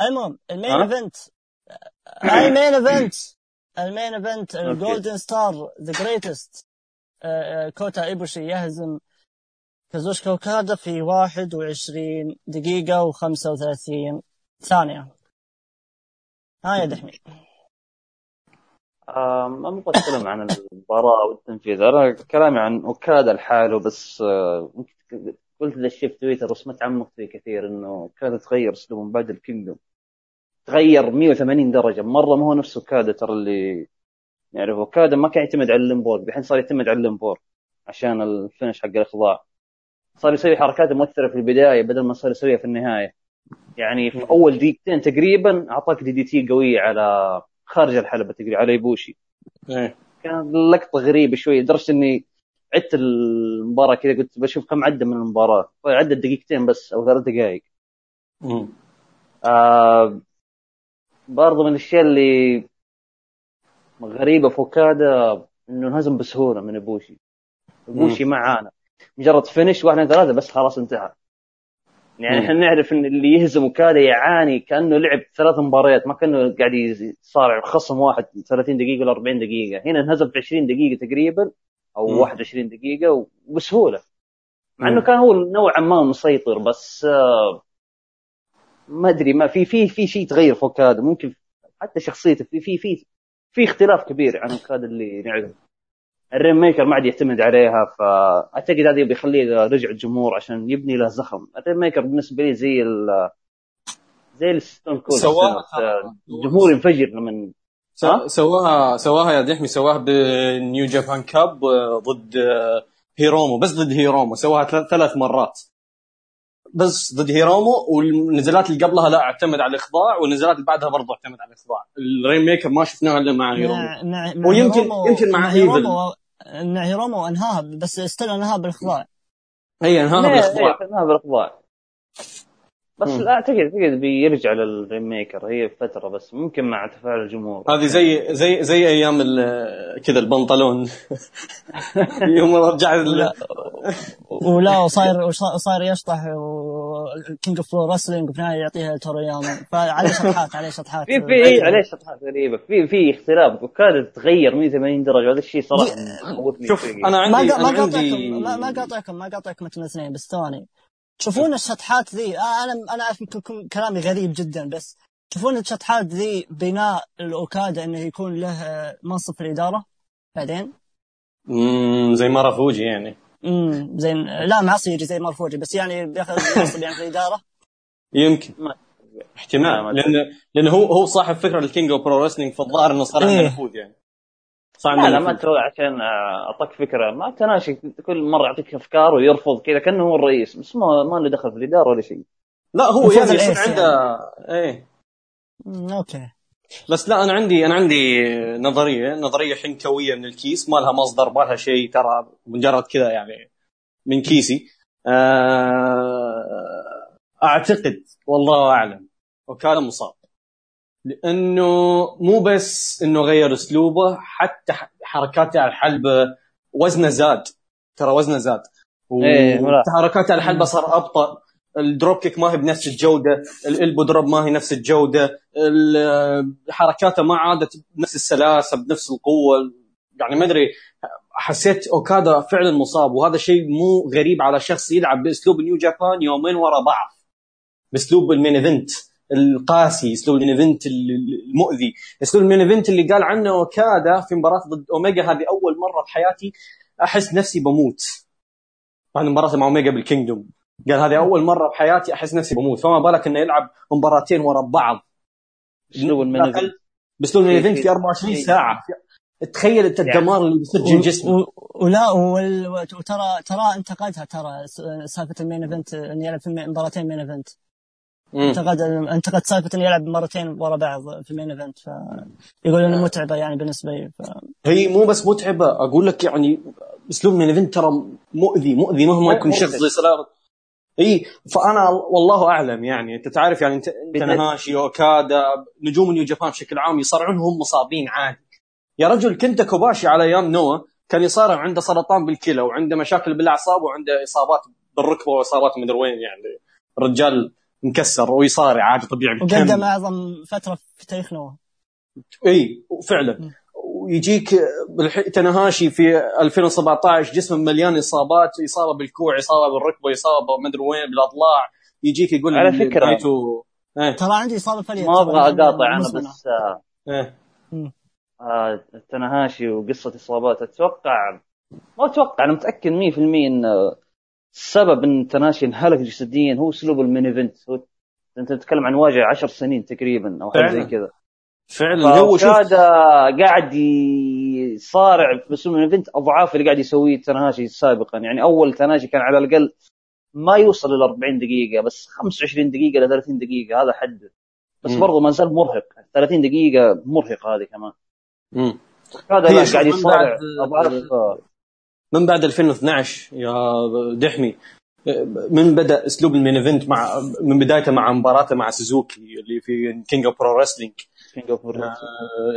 المهم المين؟ ايفنت المين ايفنت المين ايفنت الجولدن ستار ذا جريتست كوتا إيبوشي يهزم كازوشكا اوكادا في 21 دقيقة و35 ثانية. ها يا دحمي. ما أبغى أتكلم عن المباراة والتنفيذ. أنا كلامي عن أوكادا لحاله بس قلت ذا الشيء في تويتر ما تعمقت فيه كثير إنه أوكادا تغير أسلوبه من بعد ال kingdom تغير 180 درجة. مرة ما هو نفس أوكادا ترى اللي يعرف أوكادا ما كان يعتمد على ال limb work الحين صار يعتمد على ال limb work عشان ال finish حق الإخضاع. صار يسوي حركات مؤثرة في البداية بدل ما صار يسويها في النهاية. يعني في أول دقيقتين تقريبا أعطاك DDT قوية على خارج الحلبة تقريبا على إيبوشي إيه. كانت لقطة غريبة شوي لدرجة إني عدت المباراة كذا قلت بشوف كم عدى من المباراة. عدى دقيقتين بس أو ثلاث دقائق. آه برضو من الأشياء اللي غريبة في اوكادا إنه انهزم بسهولة من ابوشي ابوشي معانا. مجرد فينش واحد ثلاثة بس خلاص انتهى يعني. إحنا نعرف إن اللي يهزم اوكادا يعاني كأنه لعب ثلاث مباريات ما كأنه قاعد يصارع خصم واحد 30 دقيقة ولا 40 دقيقة هنا انهزم في 20 دقيقة تقريبا أو مم. 21 دقيقة وبسهولة مع إنه. كان هو نوعا ما مسيطر بس آه، ما أدري ما في في في شيء تغير في اوكادا ممكن حتى شخصيته في في في في اختلاف كبير عن اوكادا اللي نعرفه ال Rainmaker ما عاد يعتمد عليها فأعتقد هذا بيخليه رجع الجمهور عشان يبني له زخم. ال Rainmaker بالنسبة لي زي ال زي ال Stone Cold سواها الجمهور ينفجر لما؟ سواها سواها يا دحمي سواها بالنيو جابان كاب ضد آه، هيرومو بس ضد هيرومو سواها ثلاث مرات. بس ضد هيرومو والنزلات اللي قبلها لا اعتمد على الإخضاع والنزلات اللي بعدها برضه اعتمد على الإخضاع. ال Rainmaker ما شفناها إلا مع هيرومو. مع مع ويمكن- هيرومو- يمكن مع هيرومو مع هيرومو أنهاها بس still أنهاها بالإخضاع. هي أنهاها لا، بالإخضاع. ما بالإخضاع؟ بس مم. لا اعتقد اعتقد بيرجع لل Rainmaker. هي فترة بس ممكن مع تفاعل الجمهور. هذه زي زي زي أيام ال- كذا البنطلون. يوم رجع ال- لا ولا وصاير وصاير يشطح كينج اوف فلور رسلينج وفي النهاية يعطيها تورياما فعليه شطحات عليه شطحات. في في إيه عليه شطحات غريبة. في في اختلاف. وكاد تغير 180 درجة. هذا الشيء صراحة خوفني شوف. أنا ما عندي ما قاطعكم ما ما قاطعكم ما قاطعكم أنتم الاثنين بس ثواني. تشوفون الشطحات ذي. آه أنا أنا أعرف كلامي غريب جدا بس تشوفون الشطحات ذي بناء الاوكادا إنه يكون له آه، منصب في الإدارة بعدين. مم، زي ماروفوجي يعني. امم زين. لا ما يجي زي ماروفوجي بس يعني بياخذ منصب يعني في الإدارة. يمكن. ما- احتمال ما لأن لأن هو هو صاحب فكرة ال King of Pro Wrestling فالظاهر إنه صار عنده إيه. نفوذ يعني. صار لا لا ما. تروح عشان آه، اعطاك فكرة. ما تاناهاشي كل مرة يعطيك أفكار ويرفض كذا كأنه هو الرئيس. بس ما ما له دخل في الإدارة ولا شيء. لا هو يعني يصير عنده إيه. أوكي. بس لا أنا عندي أنا عندي نظرية نظرية حنكوية من الكيس. ما لها مصدر ما لها شيء ترى مجرد كذا يعني من كيسي. آه، أعتقد والله أعلم وكان مصاب. لأنه مو بس إنه غير أسلوبه حتى حركاته على الحلبة وزنه زاد. ترى وزنه زاد. إيه، لا. وحركاته على الحلبة صار أبطأ. ال dropkick ما هي بنفس الجودة ال elbow drop ما هي نفس الجودة ال- حركاته ما عادت بنفس السلاسة بنفس القوة. يعني ما أدري حسيت أوكادا فعلا مصاب. وهذا شيء مو غريب على شخص يلعب بأسلوب نيو جابان يومين ورا بعض. بأسلوب ال main event. القاسي أسلوب ال main event المؤذي. أسلوب ال main event اللي قال عنه أوكادا في مباراة ضد أوميجا هذه أول مرة في حياتي أحس نفسي بموت. بعد مباراة مع أوميجا بال kingdom. قال هذه أول مرة بحياتي أحس نفسي بموت. فما بالك إنه يلعب مباراتين ورا بعض. أسلوب ال main event. بأسلوب event في- في 24 في- ساعة. تخيل أنت يعني- الدمار اللي بيصير جسمه. و- ولا وال- وترى ترى انتقدها ترى سالفة ال main event انه يلعب في مباراتين main event. انتقد انتقد سالفه انه يلعب مرتين ورا بعض في ال main event فيقول إنه متعبة يعني بالنسبة لي ف... هي مو بس متعبة أقول لك يعني أسلوب من ايفنت ترى مؤذي مؤذي مهما يكون. شخص. زي سلام إي فأنا والله أعلم يعني أنت تعرف يعني انت أنت بدأت- نهاشي أوكادا نجوم نيو جابان بشكل عام يصارعون هم مصابين عادي. يا رجل كنت كوباشي على أيام نوا كان يصارع عنده سرطان بالكلى وعنده مشاكل بالأعصاب وعنده إصابات بالركبة وإصابات مدري وين يعني. الرجال مكسر ويصارع عادي طبيعي وقدم. أعظم فترة في تاريخ نوا إي فعلا. ويجيك بالح... تنهاشي في 2017 جسمه مليان إصابات إصابة بالكوع إصابة بالركبة إصابة ما أدري وين بالأضلاع. يجيك يقول على. بدايته إيه. ترى عندي إصابة فليه ما أبغى أقاطع أنا. بس آه، إيه آه، تنهاشي وقصة إصابات. أتوقع ما أتوقع أنا متأكد 100% إن السبب إن تاناهاشي انهلك جسديا هو أسلوب ال main event. هو أنت تتكلم عن واجهه 10 سنين تقريبا أو حاجة زي. كذا. فعلا. هو شوف قاعد يصارع في اسلوب ال main event أضعاف اللي قاعد يسويه تاناهاشي سابقا. يعني أول تاناهاشي كان على الأقل ما يوصل إلى 40 دقيقة بس 25 دقيقة إلى 30 دقيقة هذا حده بس. برضه ما زال مرهق. 30 دقيقة مرهقه هذه كمان. مم. هذا قاعد يصارع اضعاف من بعد 2012 يا دحمي من بدأ أسلوب ال main event مع من بدايته مع مباراته مع سوزوكي اللي في King of Pro Wrestling King of Pro.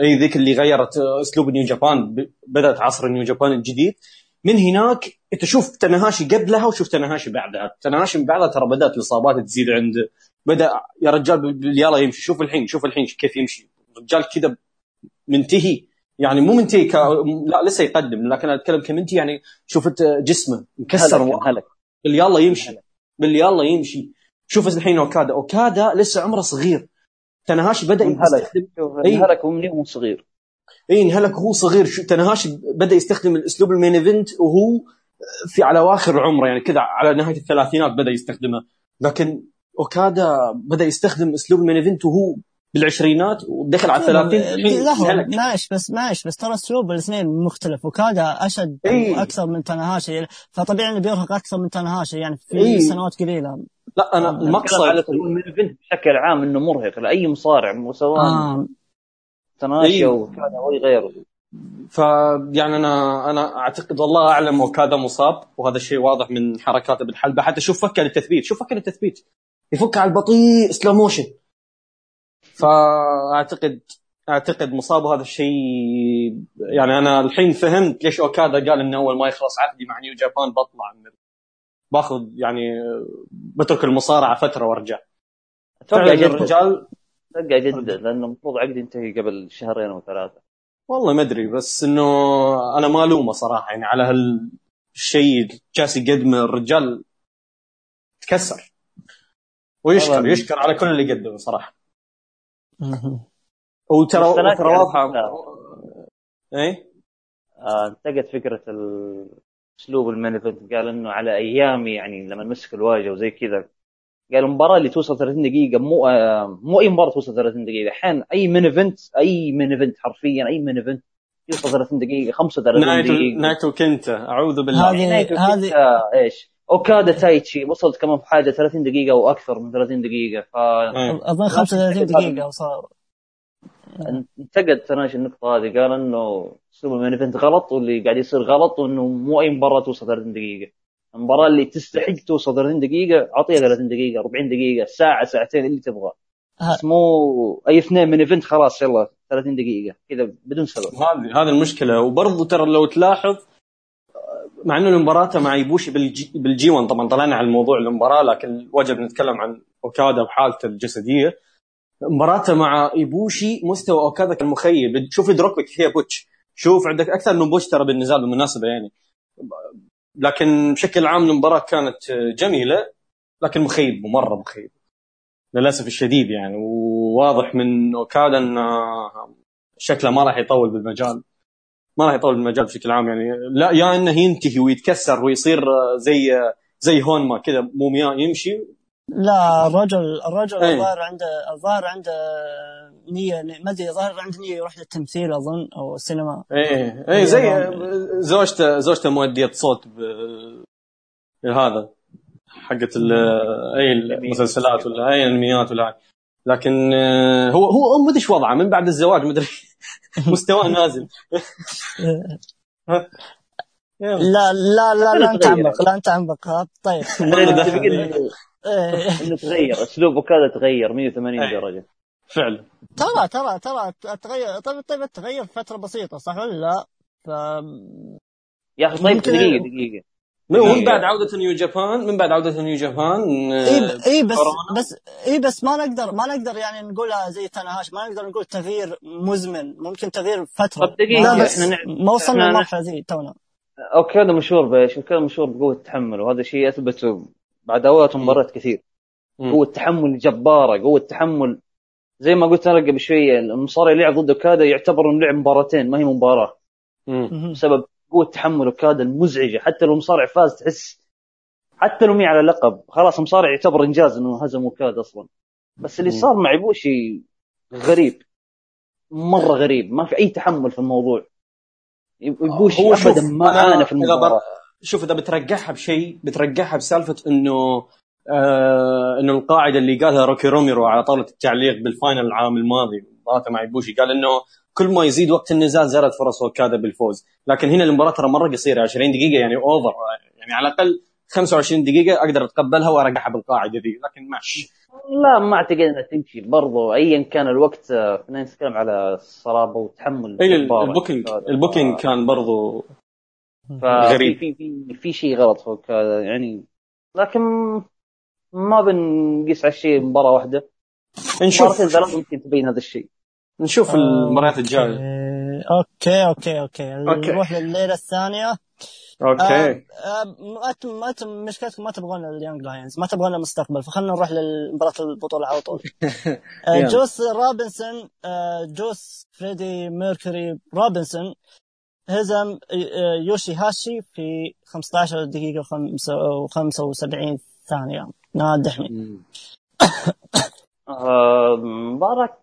أي ذيك اللي غيرت أسلوب نيو جابان بدأت عصر نيو جابان الجديد. من هناك أنت شوف تاناهاشي قبلها وشوف تاناهاشي بعدها. تاناهاشي من بعدها ترى بدأت الإصابات تزيد عنده بدأ يا رجال يلا يمشي شوف الحين شوف الحين كيف يمشي. الرجال كذا منتهي. يعني مو منتهي ك... لا لسه يقدم لكن أتكلم كمنتهي يعني شفت جسمه مكسر هلك باللي يلا يمشي باللي يلا يمشي. شوف الحين أوكادا. أوكادا لسه عمره صغير. تاناهاشي بدأ. يستخدم. انهلك ومن يوم صغير. إي انهلك وهو صغير. شو تاناهاشي بدأ يستخدم الأسلوب ال main event وهو في على أواخر عمره يعني كذا على نهاية الثلاثينات بدأ يستخدمه. لكن أوكادا بدأ يستخدم أسلوب ال main event وهو بالعشرينات ودخل على الثلاثين الحين لحظه. معلش بس معلش بس ترى اسلوب الاثنين مختلف أوكادا أشد إي. أكثر من تناهاشي فطبيعي إنه بيرهق أكثر من تناهاشي يعني في إي. سنوات قليلة لا أنا على المقصد اسلوب ال main event بشكل عام إنه مرهق لأي مصارع سواء آه. تناهاشي إي. أو كذا أو غيره ف يعني أنا أنا أعتقد والله أعلم أوكادا مصاب وهذا الشيء واضح من حركاته بالحلبه حتى شوف فكة للتثبيت شوف فكة للتثبيت يفك على البطيء slow motion فاعتقد أعتقد مصاب وهذا الشيء يعني أنا الحين فهمت ليش أوكادا قال إنه أول ما يخلص عقدي مع نيو جابان بطلع من باخذ يعني بترك المصارعة فترة وأرجع أتوقع فعلا جد الرجال أتوقع جد لأنه المفروض عقدي ينتهي قبل شهرين أو ثلاثة والله ما أدري بس إنه أنا ما ألومه صراحة يعني على هالشيء جالس يقدمه الرجال تكسر ويشكر. يشكر على كل اللي قدمه صراحة. وترى يعني واضحه. إيه؟ آه، انتقد فكرة اسلوب ال main event قال إنه على أيامي يعني لما مسك الواجهة وزي كذا قال المباراة اللي توصل 30 دقيقة مو آه، مو أي مباراة توصل 30 دقيقة. أحيانا أي main event أي main event حرفيا أي main event يوصل 30 دقيقة 35 نايتو دقيقة. نايتو كنتا أعوذ بالله. هذه- نايتو هذه- إيش؟ أوكادا تايتشي وصلت كمان في حاجة 30 دقيقة أو أكثر من 30 دقيقة ف إيه. أظن 35 دقيقة وصار انتقد تناهاشي النقطة هذه قال إنه اسلوب ال main event غلط واللي قاعد يصير غلط وانه مو أي مباراة توصل 30 دقيقة. المباراة اللي تستحق توصل 30 دقيقة أعطيها 30 دقيقة 40 دقيقة ساعة ساعتين اللي تبغى. بس مو أي اثنين main event خلاص يلا 30 دقيقة كذا بدون سبب. هذه هذه المشكلة. وبرضه ترى لو تلاحظ مع إنه المباراة مع ايبوشي بالجي, بالجي 1 طبعا طلعنا على الموضوع المباراة لكن وجب نتكلم عن أوكادا وحالته الجسدية. مباراته مع ايبوشي مستوى أوكادا كان مخيب شوف dropkick فيها botch. شوف عندك أكثر من botch ترى بالنزال بالمناسبة يعني. لكن بشكل عام المباراة كانت جميلة لكن مخيب مرة مخيب. للأسف الشديد يعني وواضح من أوكادا انه شكله ما راح يطول بالمجال. ما راح يطول بالمجال بشكل عام يعني لا يا إنه ينتهي ويتكسر ويصير زي زي هونما كذا مومياء يمشي لا الرجل الرجل إيه. الظاهر عنده الظاهر عنده نية ما أدري الظاهر عنده نية يروح للتمثيل أظن أو السينما إيه إيه زي زوجته زوجته مؤدية صوت ب هذا حقت ال اي المسلسلات ولا اي انميات ولا. لكن آه، هو هو ما أدري إيش وضعه من بعد الزواج ما أدري مستواه نازل. لا لا لا لا نتعمق لا نتعمق ها طيب. إيه. إنه تغير اسلوب اوكادا تغير 180 أي. درجة فعلا ترى ترى ترى تغير طيب طيب تغير في فترة بسيطة صح ولا لا؟ ف يا أخي طيب دقيقة دقيقة من بعد عودة نيو جابان من بعد عودة نيو جابان آه، اي اي بس كورونا. بس اي بس ما نقدر ما نقدر يعني نقولها زي تناهاشي ما نقدر نقول تغيير مزمن ممكن تغيير فترة طب دقيقة، لا بس إحنا نع- ما وصلنا للمرحله ذي تونا اوكادا مشهور بإيش؟ اوكادا مشهور بقوة التحمل وهذا شيء اثبته بعد اوقات مباريات كثير مم. قوة تحمل جبارة قوة تحمل زي ما قلت أنا قبل شوية المصارع اللي يلعب ضد أوكادا يعتبر إنه لعب مباراتين ما هي مباراة مم. بسبب قوة تحمل اوكادا المزعجة. حتى لو مصارع فاز تحس حتى لو مو على لقب. خلاص مصارع يعتبر إنجاز إنه هزم اوكادا أصلا. بس اللي. صار مع ايبوشي غريب. مرة غريب. ما في أي تحمل في الموضوع. ايبوشي هو شوف، ابدا ما أنا عانى في المباراة. شوف إذا بترجعها بشيء بترجعها بسالفة إنه آه إنه القاعدة اللي قالها روكي روميرو على طاولة التعليق بال final العام الماضي مباراته مع ايبوشي قال إنه كل ما يزيد وقت النزال زادت فرص اوكادا بالفوز. لكن هنا المباراة ترى مرة قصيرة 20 دقيقة يعني over يعني على الأقل 25 دقيقة أقدر أتقبلها وأرجعها بالقاعدة ذي. لكن ماشي. لا ما أعتقد إنها تمشي. برضو ايا كان الوقت آه، خلينا نتكلم على الصلابة وتحمل. ال booking ال booking كان برضو غريب. في في في شيء غلط فوق هذا يعني لكن ما بنقيس على الشيء مباراة واحدة. نشوف. مرتين ثلاث ممكن تبين هذا الشيء. نشوف المباريات الجاية. okay. okay okay okay. نروح لليله الثانية. okay. آه، آه، ما ت- مشكلتكم ما تبغون ال young lions ما تبغون المستقبل فخلنا نروح لمباراة البطولة على طول. آه،. جوس روبنسون آه، جوس فريدي ميركوري روبنسون هزم آه، يوشي هاشي في 15 دقيقة و75 ثانية. آه، مباراة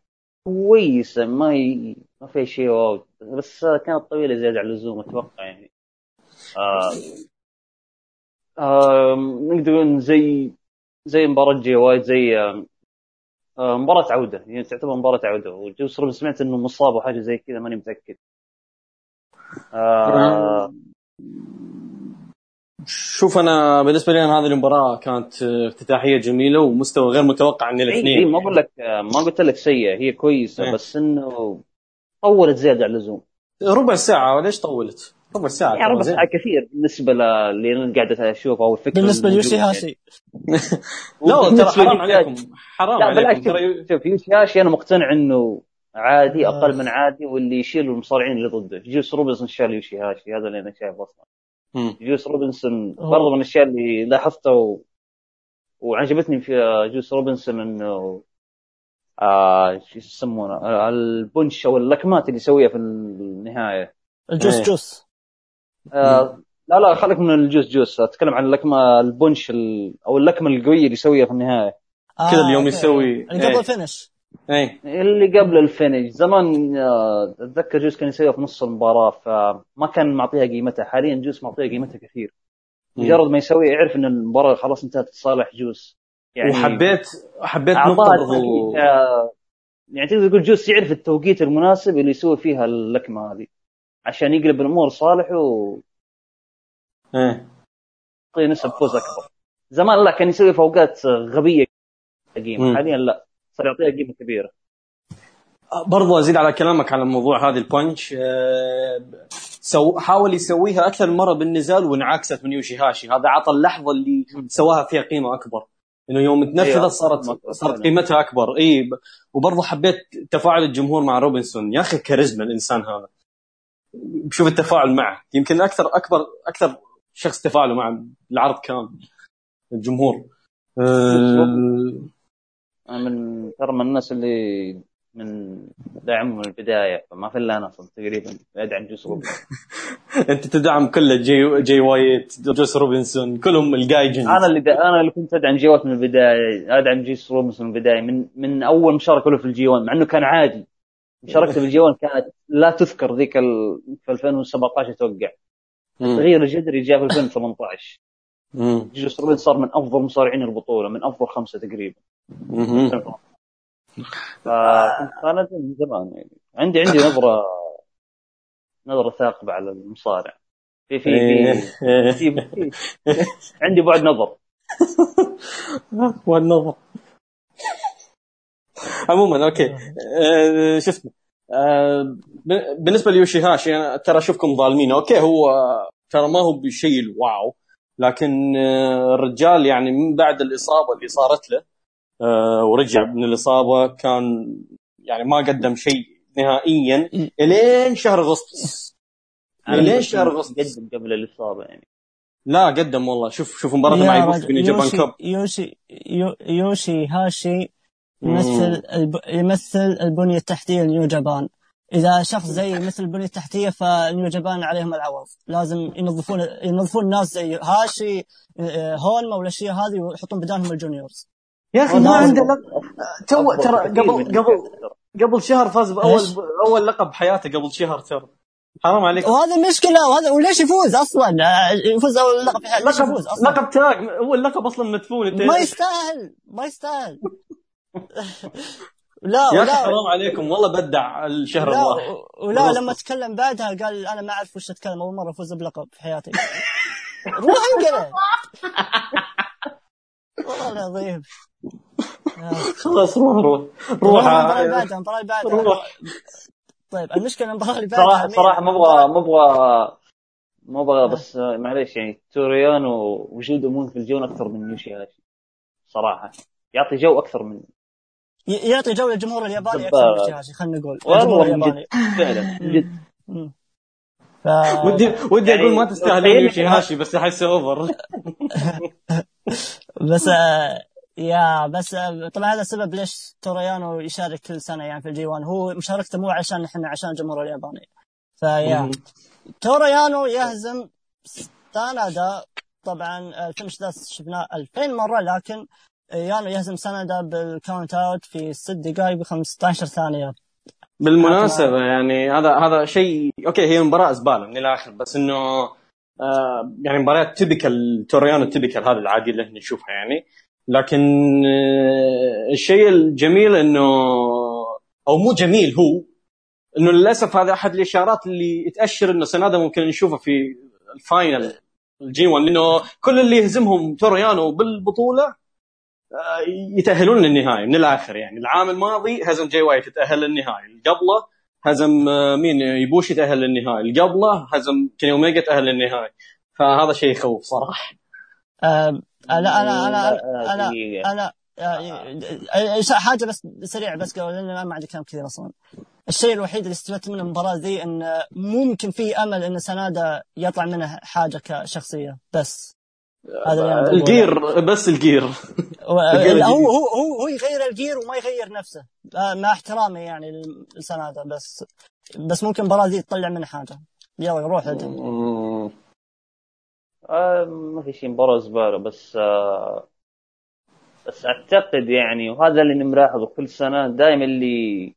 كويسة ما ي... ما فيها شيء wow. بس كانت طويلة زيادة عن اللزوم أتوقع يعني. آه... آه... نقدر نقول زي زي مباراة جي وايت زي آه... مباراة عودة. يعني تعتبر مباراة عودة. روبنسون سمعت إنه مصاب وحاجة زي كذا ماني متأكد. آه... شوف أنا بالنسبة لي أنا هذه المباراة كانت افتتاحية جميلة ومستوى غير متوقع من إيه، الاثنين ما بقول لك ما قلت لك سيئة هي كويسة إيه. بس إنه طولت زيادة عن اللزوم ربع ساعة وليش طولت؟ ربع ساعة يعني ربع. ساعة كثير بالنسبة اللي أنا قاعد أشوفه أو الفكرة بالنسبة ليوشي الموجودة. هاشي لا ترى حرام لي- عليكم حرام لا عليكم ترى شوف- يوشي هاشي أنا مقتنع إنه عادي آه. أقل من عادي واللي يشيل المصارعين اللي ضده جوس روبنسون شال يوشي هاشي هذا اللي أنا شايفه أصلا. جوس روبنسون. برضه من الأشياء اللي لاحظتها و... وعجبتني في جوس روبنسون إنه آه شو يسمونه آه ال punch أو اللكمات اللي يسويها في النهاية الجوس إيه. جوس آه لا لا خليك من الجوس جوس أتكلم عن اللكمة ال punch ال... أو اللكمة القوية اللي يسويها في النهاية كذا اليوم. يسوي- اللي قبل إيه. اي اللي قبل ال finish زمان آه، أتذكر جوس كان يسويها في نص المباراة فما كان معطيها قيمتها. حاليا جوس معطيها قيمتها كثير. مجرد ما يسوي يعرف إن المباراة خلاص انتهت لصالح جوس يعني وحبيت حبيت نقطة برضو التوقيت، آه، يعني تقدر تقول جوس يعرف التوقيت المناسب اللي يسوي فيها اللكمة هذه. عشان يقلب الأمور صالحه ويعطي إيه. نسب فوز أكبر. زمان لا كان يسوي في اوقات غبية. قيمه حاليا لا. صار يعطيها قيمة كبيرة. برضو أزيد على كلامك على موضوع هذه البانش آه، so حاول يسويها أكثر من مرة بالنزال وانعكست من يوشي هاشي. هذا عطى اللحظة اللي سواها فيها قيمة أكبر. إنه يوم تنفذت أيوة. صارت صارت قيمتها أكبر. إي وبرضه حبيت تفاعل الجمهور مع روبنسون. يا أخي كاريزما الإنسان هذا. شوف التفاعل معه. يمكن أكثر أكبر أكثر شخص تفاعله مع العرض كامل الجمهور. آه، أنا من ترى من الناس اللي من دعمهم من البداية فما في إلا أنا تقريبا ادعم جوس روبن أنت تدعم كله جي جي وايت جوس روبنسون كلهم ال gaijins أنا اللي دا أنا اللي كنت أدعم جي وايت من البداية أدعم جيس روبنسون من البداية. من من أول مشاركة له في ال G1 مع إنه كان عادي. مشاركته في ال G1 كانت لا تذكر ذيك ال... في 2017 أتوقع التغيير الجذري جاء في 2018 جيس روبن صار من أفضل مصارعين البطولة من أفضل خمسة تقريبا. مم. فكنت أنا من زمان يعني. عندي عندي نظرة نظرة ثاقبة على المصارع. في في إيه. في, في, في عندي بعد نظر. والنظر عموما okay. آه، شو اسمه؟ آه، بالنسبة ليوشي هاشي أنا ترى أشوفكم ظالمين. okay هو ترى ما هو بشيء ال wow. لكن آه، الرجال يعني من بعد الإصابة اللي صارت له آه، ورجع من الإصابة كان يعني ما قدم شيء نهائيا إلين شهر أغسطس. إلين شهر أغسطس. قدم قبل الإصابة يعني. لا قدم والله. شوف شوف مباراته مع جابان يوشي كاب. يوشي يو- يوشي هاشي يمثل الب... يمثل البنية التحتية ل New Japan. إذا شخص زي مثل البنية التحتية ف New Japan عليهم العوض لازم ينظفون ينظفون الناس زي هاشي آه، هونما والأشياء هذه ويحطون بدالهم ال juniors. يا أخي ما عنده. لق... تو ترى قبل قبل. قبل شهر فاز باول؟ أول لقب بحياته قبل شهر ترى. حرام عليك. وهذا المشكلة وهذا وليش يفوز أصلا؟ آه، يفوز أول لقب في لقب يفوز أصلا؟ لقب tag. هو اللقب أصلا مدفون. ما يستاهل ما يستاهل. لا يا أخي حرام عليكم والله بدع الشهر لا الراح ولا خلاص. لما تكلم بعدها قال أنا ما أعرف وش أتكلم أول مرة أفوز بلقب في حياتي. روح انقلع. والله العظيم. خلاص روح روح. روح روح المباراه اللي بعدها اللي بعدها. روح. طيب المشكلة المباراه اللي بعدها صراحة مين؟ صراحة ما أبغى ما أبغى ما أبغى بس معليش يعني توريانو وجوده مهم في الجون أكثر من يوشي صراحة. يعطي جو أكثر من يعطي جو للجمهور الياباني أكثر. من جهازي خلينا نقول. الجمهور والله من الياباني. جد فعلا جد. ف... ودي ودي يعني أقول ما تستاهلون تخيل- يوشي هاشي بس احسه over بس آه، يا بس آه، طبعا هذا السبب ليش توريانو يشارك كل سنة يعني في ال G1 هو مشاركته مو عشان إحنا عشان الجمهور الياباني. فيا توريانو يهزم سانادا طبعا ال finish ذا شفناه 2000 مرة لكن يانو يهزم سانادا بال count out في 6 دقائق و15 ثانية. بالمناسبة يعني هذا هذا شيء okay هي مباراة زبالة من الآخر بس إنه آه يعني مباريات typical توريانو typical هذا العادي اللي إحنا نشوفها يعني. لكن آه الشيء الجميل إنه أو مو جميل هو إنه للأسف هذا أحد الإشارات اللي تأشر إنه سنادا ممكن نشوفه في ال final ال G1 لأنه كل اللي يهزمهم توريانو بالبطولة يتأهلون للنهائي من الآخر يعني. العام الماضي هزم جاي وايت يتاهل للنهائي. اللي قبله هزم آه، مين؟ يبوش يتأهل للنهائي. اللي قبله هزم كيني اوميجا تأهل للنهائي. فهذا شيء يخوف صراحة. آه، أنا أنا أنا لا، أنا حاجة بس سريع بس قبل لأن ما عندي كلام كثير أصلا. الشيء الوحيد اللي استفدت من المباراة ذي إن ممكن في أمل إن سنادا يطلع منها حاجة كشخصية بس. هذا. ال gear بس ال gear هو. هو هو هو يغير ال gear وما يغير نفسه مع احترامي يعني لسنادا بس بس ممكن المباراه ذي تطلع منها حاجة يلا روح انت. آه ما في شيء مباراة زبالة بس آه بس أعتقد يعني وهذا اللي ملاحظه كل سنة دائما اللي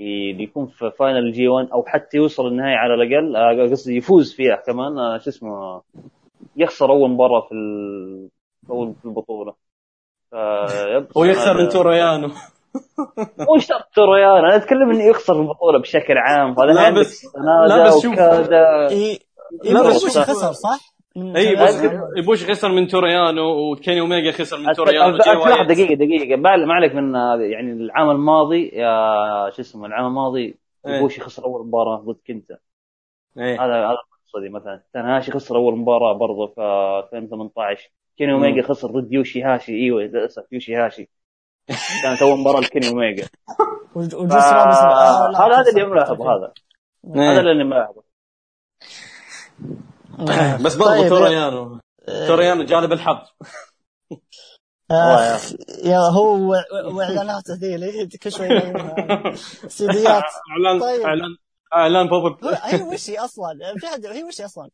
اللي يكون في final G1 أو حتى يوصل النهائي على الأقل آه، قصدي يفوز فيها كمان آه، شو اسمه يخسر أول مباراة في ال- أول في البطولة فيب- ويخسر من توريانو مو شرط توريان أنا أتكلم إنه يخسر البطولة بشكل عام هذا لا بس- لا بس شوف. إيه لا، بس بوش شوف. خسر صح؟ إي توريانو؟ بس يبوش خسر من توريانو وكيني اوميجا خسر من توريانو لحظة. دقيقة دقيقة ما ما عليك من يعني العام الماضي يا شو اسمه العام الماضي. بوشي خسر أول مباراة ضد كنتا. هذا هذا قصدي مثلا. تنهاشي خسر أول مباراة برضه في 2018 كيني اوميجا خسر ضد يوشي هاشي. إيوه للأسف يوشي هاشي. كانت أول مباراة لكيني اوميجا ف- آه، هذا هذا اللي. ملاحظه هذا. إيه. هذا اللي ملاحظه آه. بس برضه طيب، توريانو. توريانو جالب الحظ. يا آه، يا هو وإعلاناته ذي اللي كل شوي. سيديات. اعلان طيب. اعلان اعلان بوب هو- هي وش هي أصلا؟ في حد هي وش هي أصلا؟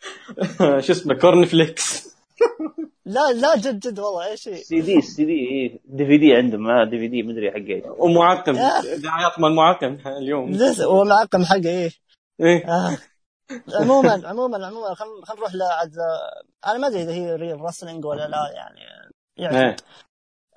شو اسمه corn flakes لا لا جد جد والله إيش هي؟ سي دي سي دي DVD عندهم آه، دي في دي مدري حق إيش ومعقم يا. دعايات مال معقم اليوم لسه هو معقم حقه إيه إيه آه. عموما عموما عموما خلينا خل نروح لعد أنا ما أدري إذا هي real wrestling ولا لا يعني يعني إيه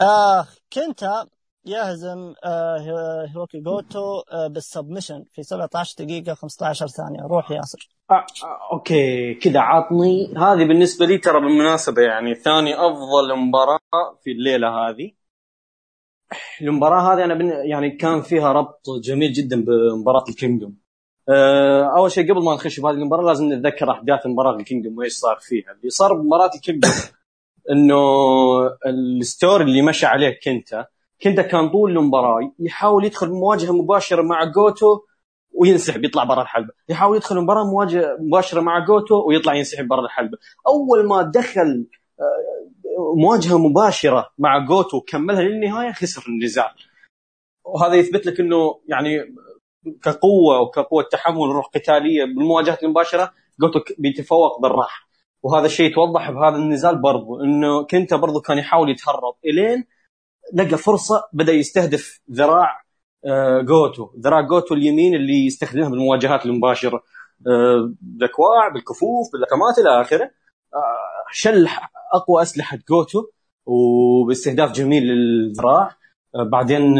آه كنتا يهزم آه هي- هيروكي جوتو آه بال submission في 17 دقيقة 15 ثانية. روح ياسر. آه، آه، okay كذا عطني. هذه بالنسبة لي ترى بالمناسبة يعني ثاني أفضل مباراة في الليلة هذه. المباراة هذه أنا بن... يعني كان فيها ربط جميل جدا بمباراة ال Kingdom. آه، أول شيء قبل ما نخش بهذه المباراة لازم نتذكر أحداث مباراه ال Kingdom وإيش صار فيها. اللي صار بمباراة ال Kingdom إنه ال story اللي مشى عليه كنتا كنتا كان طول المباراة يحاول يدخل مواجهة مباشرة مع جوتو وينسحب يطلع برا الحلبة. يحاول يدخل مباراة مواجهة مباشرة مع جوتو ويطلع ينسحب برا الحلبة. أول ما دخل آه، مواجهة مباشرة مع جوتو وكملها للنهاية خسر النزال وهذا يثبت لك إنه يعني كقوة وكقوة تحمل وروح قتالية بالمواجهات المباشرة جوتو بيتفوق بالراحة. وهذا الشيء يتوضح بهذا النزال برضو إنه كنتا برضو كان يحاول يتهرب. إلين لقى فرصة بدأ يستهدف ذراع آه، جوتو. ذراع جوتو اليمين اللي يستخدمها بالمواجهات المباشرة. آه، بالأكواع بالكفوف باللكمات إلى آخره. آه، شل أقوى أسلحة جوتو وباستهداف جميل للذراع. بعدين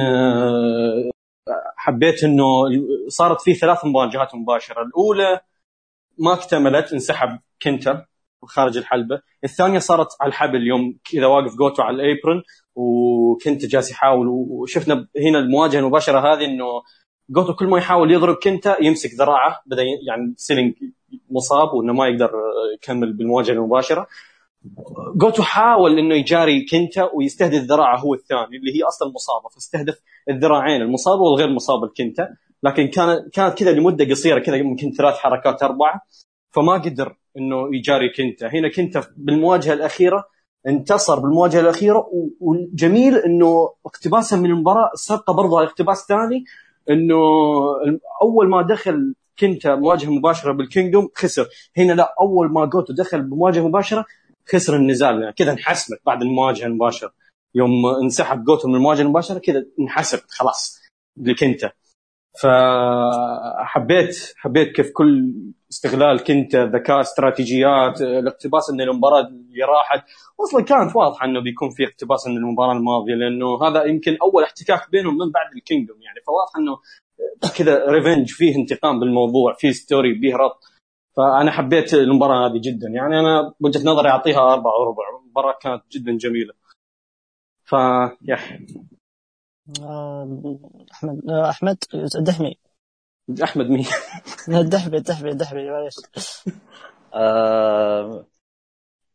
حبيت إنه صارت في ثلاث مواجهات مباشرة. الأولى ما اكتملت انسحب كنتا خارج الحلبة. الثانية صارت على الحبل يوم كذا واقف جوتو على ال apron وكنتا جالس يحاول وشفنا هنا المواجهة المباشرة هذه إنه جوتو كل ما يحاول يضرب كنتا يمسك ذراعه بدأ يعني selling مصاب وإنه ما يقدر يكمل بالمواجهة المباشرة. جوتو حاول إنه يجاري كنتا ويستهدف ذراعه هو الثاني اللي هي أصلا مصابة فاستهدف الذراعين المصابه والغير مصابه الكنتا. لكن كان كانت كذا لمدة قصيرة كذا يمكن ثلاث حركات أربعة فما قدر إنه يجاري كنتا. هنا كنتا بالمواجهة الأخيرة انتصر بالمواجهة الأخيرة والجميل إنه اقتباسا من المباراة سبقه برضه اقتباس ثاني إنه أول ما دخل كنتا مواجهة مباشرة بال Kingdom خسر. هنا لا أول ما جوتو دخل بمواجهة مباشرة خسر النزال. يعني كذا انحسمت بعد المواجهة المباشرة. يوم انسحب جوتو من المواجهة المباشرة كذا انحسمت خلاص لكنتا. فحبيت حبيت كيف كل استغلال كنتا ذكاء استراتيجيات الاقتباس إن المباراة اللي راحت. أصلا كانت واضحة إنه بيكون في اقتباس من المباراة الماضية لأنه هذا يمكن أول احتكاك بينهم من بعد ال Kingdom يعني. فواضح إنه كذا revenge فيه انتقام بالموضوع فيه story فيه ربط. فأنا حبيت المباراة هذه جدا يعني. أنا وجهه نظري أعطيها أربعة وربع المباراه كانت جدا جميلة. ف آه، أحمد آه، أحمد دحمي. أحمد مين؟ دحبي دحبي دحبي معليش. آه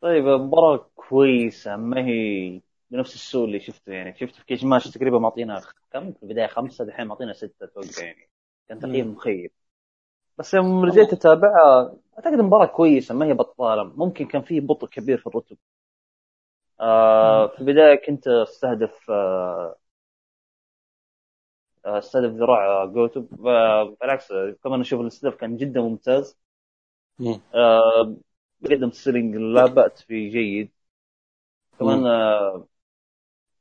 طيب مباراة كويسة ما هي بنفس السوء اللي شفته يعني. شفت في كيش ماتش تقريبا معطينا كم؟ في البداية خمسة دحين معطينا ستة أتوقع يعني. كان تقييم مخيب. بس يوم رجعت أتابعها أعتقد مباراة كويسة ما هي بطالة. ممكن كان فيه بطء كبير في الرتب. آه في البداية كنتا استهدف آه استهدف ذراع جوتو آه، بالعكس كمان أشوف الاستهداف كان جدا ممتاز مم. آه، قدم selling لا بأس فيه جيد كمان. آه،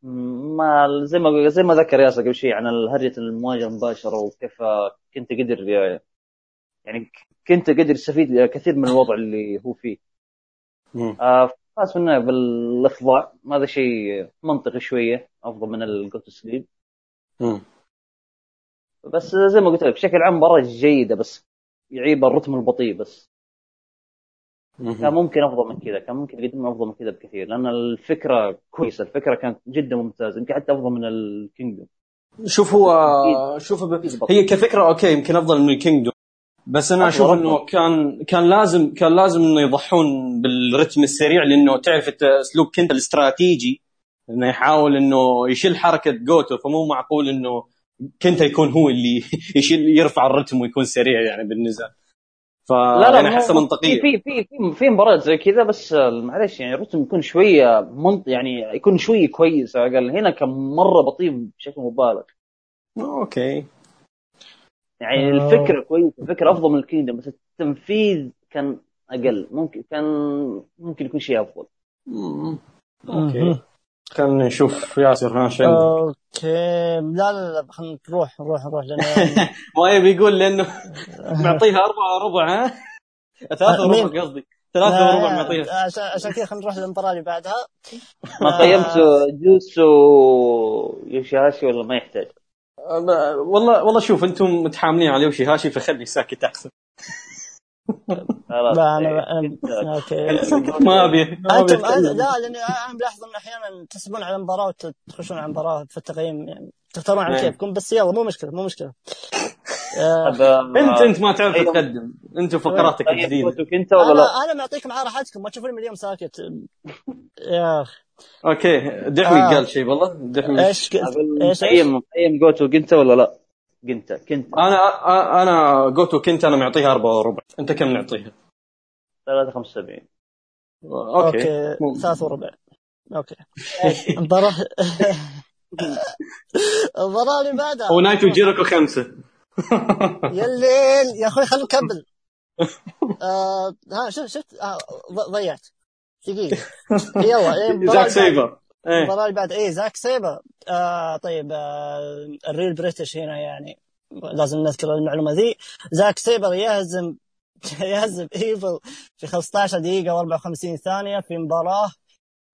ما زي ما زي ما ذكر ياسر قبل شيء عن هرجة المواجهة المباشرة وكيف آه، كنتا قدر يعني كنتا قدر يستفيد كثير من الوضع اللي هو فيه. آه، فاز النهاية بالإخضاع هذا شيء منطقي شوية أفضل من ال go to sleep. بس زي ما قلت لك بشكل عام مباراة جيدة بس يعيب الرتم البطيء بس كان مم. ممكن أفضل من كذا كان ممكن يقدم أفضل من كذا بكثير لأن الفكرة كويسة الفكرة كانت جدا ممتازة يمكن حتى أفضل من الكينجدوم شوف هو شوف ب... هي كفكرة okay يمكن أفضل من ال Kingdom بس أنا أشوف. إنه كان كان لازم كان لازم إنه يضحون بالرتم السريع لأنه تعرف أنت اسلوب كنت الاستراتيجي إنه يحاول إنه يشيل حركة جوتو فمو معقول إنه كنت يكون هو اللي يشيل يرفع الرتم ويكون سريع يعني بالنزال ف أنا احسها مو- منطقية. في في في في مباريات زي كذا بس معلش يعني الرتم يكون شوية منط يعني يكون شوية كويس على الأقل. هنا كان مرة بطيء بشكل مبالغ. okay. يعني آه. الفكرة كويسة الفكرة أفضل من ال Kingdom بس التنفيذ كان أقل. ممكن كان ممكن يكون شيء أفضل. okay. خلينا نشوف ياسر ها شو عندك؟ okay لا لا لا خلينا نروح نروح نروح لأن ما يبي يقول لأنه معطيها أربعة وربع ها ثلاثة مين؟ وربع قصدي ثلاثة وربع معطيها عشان عشان كذا خلينا نروح للمباراة اللي بعدها ما قيمت جوسو يوشيهاشي ولا ما يحتاج؟ أه، والله والله شوف أنتم متحاملين على يوشي هاشي فخلي ساكت أحسن لا أنا إيه. أنا- أوكي ما أبي ما أبي أنتم. لا لاني أنا ملاحظ إن أحيانا تحسبون على المباراة وتخشون على المباراة في التقييم يعني تختارون على نعم. كيفكم بس يلا مو مشكلة مو مشكلة آه، أنت أنت ما تعرف أيوة. تقدم أنت فقراتك طيب، الجديدة جوتو أنت ولا لا؟ أنا أنا معطيكم على راحتكم ما تشوفوني من اليوم ساكت يا أخي أوكي دحمي آه. قال شيء والله دحمي إيش قلت؟ أقول إيش إيش؟ قيم قيم جوتو أنت ولا لا؟ قنت كنت. أنا أنا جوتو كنت أنا معطيها أربعة وربع. أنت كم نعطيها؟ 375 أوكي. أوكي. مو- ثلاث وربع. أوكي. المباراة المباراة اللي بعدها. ونايتو جيريكو خمسة. يا الليل. يا أخوي خلينا نكمل. آه ها شفت شفت آه ضيعت. دقيقة. يلا إيه، المباراة إيه. المباراه اللي بعد إيه زاك سيبر آه طيب آه الريل بريتش هنا يعني لازم نذكر المعلومة ذي. زاك سيبر يهزم يهزم إيفل في 15 دقيقة و54 ثانية في مباراة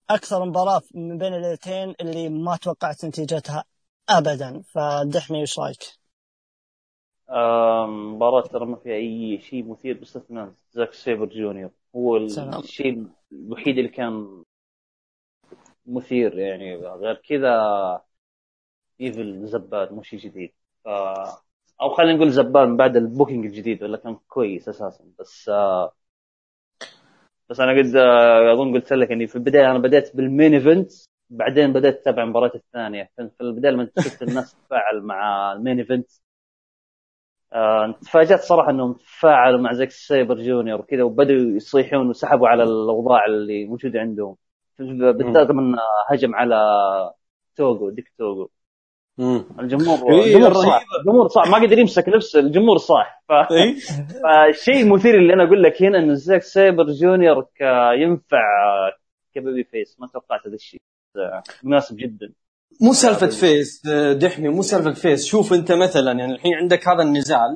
أكثر مباراة من بين الاثنين اللي ما توقعت نتيجتها ابدا. فدحمي إيش رأيك؟ آم، مباراة ترى ما فيها أي شيء مثير باستثناء زاك سيبر جونيور. هو. الشيء الوحيد اللي كان مثير يعني. غير كذا إيفل زبال مو شيء جديد. ف... أو خلينا نقول زبال من بعد ال booking الجديد ولا كان كويس أساسا. بس بس أنا قد أظن قلت لك إني في البداية أنا بديت بال main event بعدين بديت أتابع المباراة الثانية. في البداية لما شفت الناس تتفاعل مع ال main event آه، تفاجأت صراحة إنهم تفاعلوا مع زاك سايبر جونيور وكذا وبدأوا يصيحون وسحبوا على الأوضاع اللي موجودة عندهم. بالذات من هجم على توغو ديك توغو. الجمهور إيه، الجمهور. صح الجمهور صح ما قدر يمسك نفسه الجمهور صح ف... إيه. فالشيء المثير اللي أنا أقول لك هنا انه زاك سايبر جونيور ك... ينفع ك babyface. ما توقعت هذا الشيء. مناسب جدا. مو سالفة face دحمي مو سالفة face. شوف أنت مثلا يعني الحين عندك هذا النزال.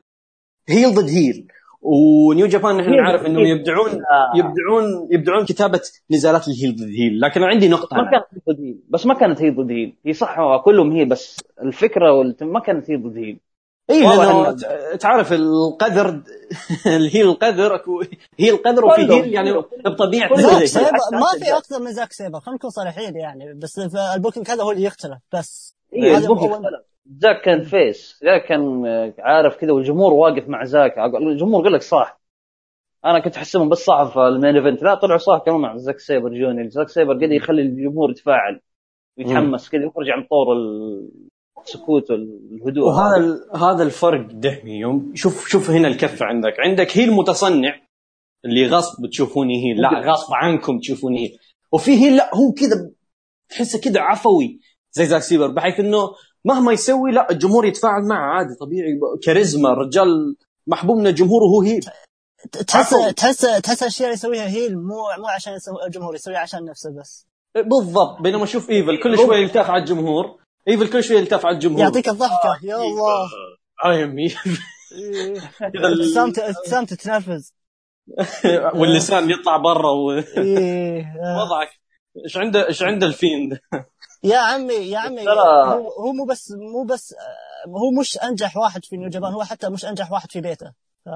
heel ضد heel. ونيو جابان نحن heel نعرف إنهم heel. يبدعون آه. يبدعون يبدعون كتابة نزالات ال heel ضد heel لكن عندي نقطة ما. كانت heel ضد heel بس ما كانت heel ضد heel هي صح كلهم هي بس الفكرة والت... ما كانت heel ضد heel اي لأنه تعرف القدر ال heel القدر أكو heel قدر وفي. heel يعني بطبيعة ما في. أكثر من زاك سيبر خلينا نكون صريحين يعني بس ال booking هذا هو اللي يختلف بس إيه هذا ال booking زاك كان face زاك كان آه، عارف كذا والجمهور واقف مع زاك الجمهور قال لك صح أنا كنت احسبهم بس صح في ال main event. لا طلعوا صح كمان مع زاك سيبر جونيور زاك سيبر قد يخلي الجمهور يتفاعل ويتحمس كذا يخرج عن طور السكوت والهدوء وهذا هذا الفرق دحمي يوم. شوف شوف هنا الكفه عندك. عندك heel متصنع اللي غصب تشوفوني heel لا غصب عنكم تشوفوني heel وفي heel لا هو كذا تحسه كذا عفوي زي زاك سيبر بحيث إنه مهما يسوي لا الجمهور يتفاعل معه عادي طبيعي. كاريزما الرجال محبوب من الجمهور وهو heel. تحس. تحس تحس الاشياء اللي يسويها heel مو مو عشان يسوي الجمهور يسويها عشان نفسه بس. بالضبط. بينما شوف إيفل كل شوي يلتف على الجمهور. إيفل كل شوي يلتف على الجمهور. يعطيك الضحكة. يا الله. اي ام ابتسامة ابتسامة تتنفس واللسان يطلع برا إيه. آه. وضعك. إيش عنده إيش عنده الفيند؟ يا عمي يا عمي ترى- هو, هو مو بس مو بس آه، هو مش أنجح واحد في نيو جابان هو حتى مش أنجح واحد في بيته. ف...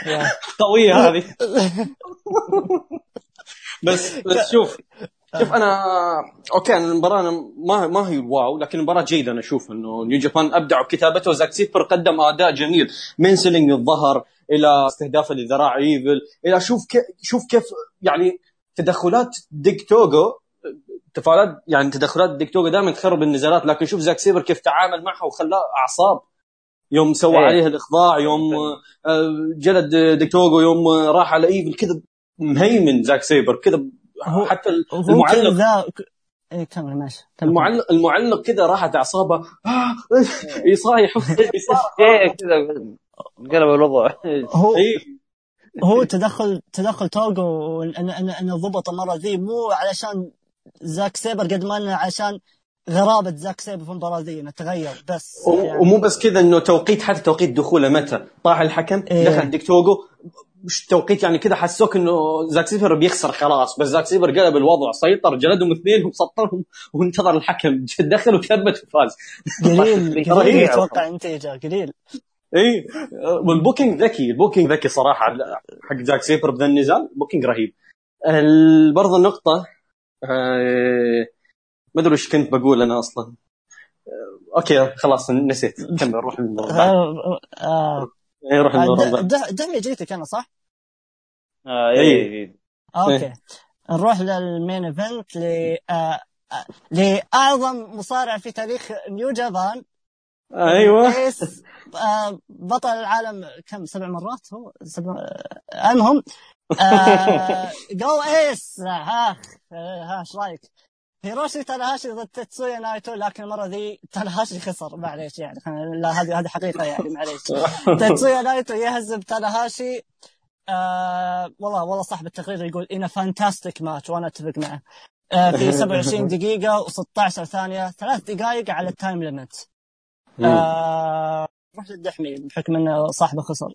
قوية هذه. بس بس شوف شوف أنا okay أنا المباراة أنا ما ما هي wow لكن المباراة جيدة أنا أشوف إنه نيو جابان أبدعوا بكتابته. زاك سيبر قدم أداء جميل. من selling الظهر إلى استهدافه لذراع إيفل. إلى شوف كيف شوف كيف يعني تدخلات ديك توغو تفاعلات يعني تدخلات ديك توغو دائما تخرب النزالات لكن شوف زاك سيبر كيف تعامل معها وخلاه أعصاب يوم سوى إيه. عليه الإخضاع يوم آه، جلد ديك توغو يوم راح على إيفل كذا مهيمن زاك سيبر كذا حتى المعلق كذا إيه كمل ماشي. المعلق المعلق كذا راحت أعصابه آه، يصايح. إيه كذا قلب الوضع هو إيه. هو تدخل تدخل توغو انه انه ضبط المره ذي مو علشان زاك سيبر قد ما إنه عشان غرابة زاك سيبر في المباراه ذي إنه تغير بس يعني. ومو بس كذا إنه توقيت حتى توقيت دخوله متى؟ طاح الحكم إيه. دخل ديك توغو مش توقيت يعني كذا حسوك إنه زاك سيبر بيخسر خلاص بس زاك سيبر قلب الوضع سيطر جلدهم اثنين وسطرهم وانتظر الحكم دخل وثبت وفاز قليل رهيب. قليل يتوقع نتيجه قليل. إي وال booking ذكي ال booking ذكي صراحة حق زاك سيبر بذا النزال booking رهيب. برضه النقطه ما أدري وش كنت بقول أنا أصلا آه، okay خلاص نسيت كمل روح للموضوع بعد. آه، آه، إيه، روح د- دمي جيتك أنا صح؟ آه إيه. إيه. okay إيه. نروح لل main event ل آه، آه، لأعظم مصارع في تاريخ نيو جابان أيوه آه، بطل العالم كم سبع مرات هو سبع آه، المهم آه، go ace ها ها إيش رايك؟ هيروشي تاناهاشي ضد تتسويا نايتو لكن المرة ذي تاناهاشي خسر. معليش يعني لا هذه هذه حقيقة يعني معليش. تتسويا نايتو يهزم تاناهاشي. آه والله والله صاحب التقرير يقول إن fantastic match وأنا أتفق معه. آه، في 27 دقيقة و16 ثانية ثلاث دقائق على ال time limit. آه روح للدحمي بحكم إنه صاحبه خسر.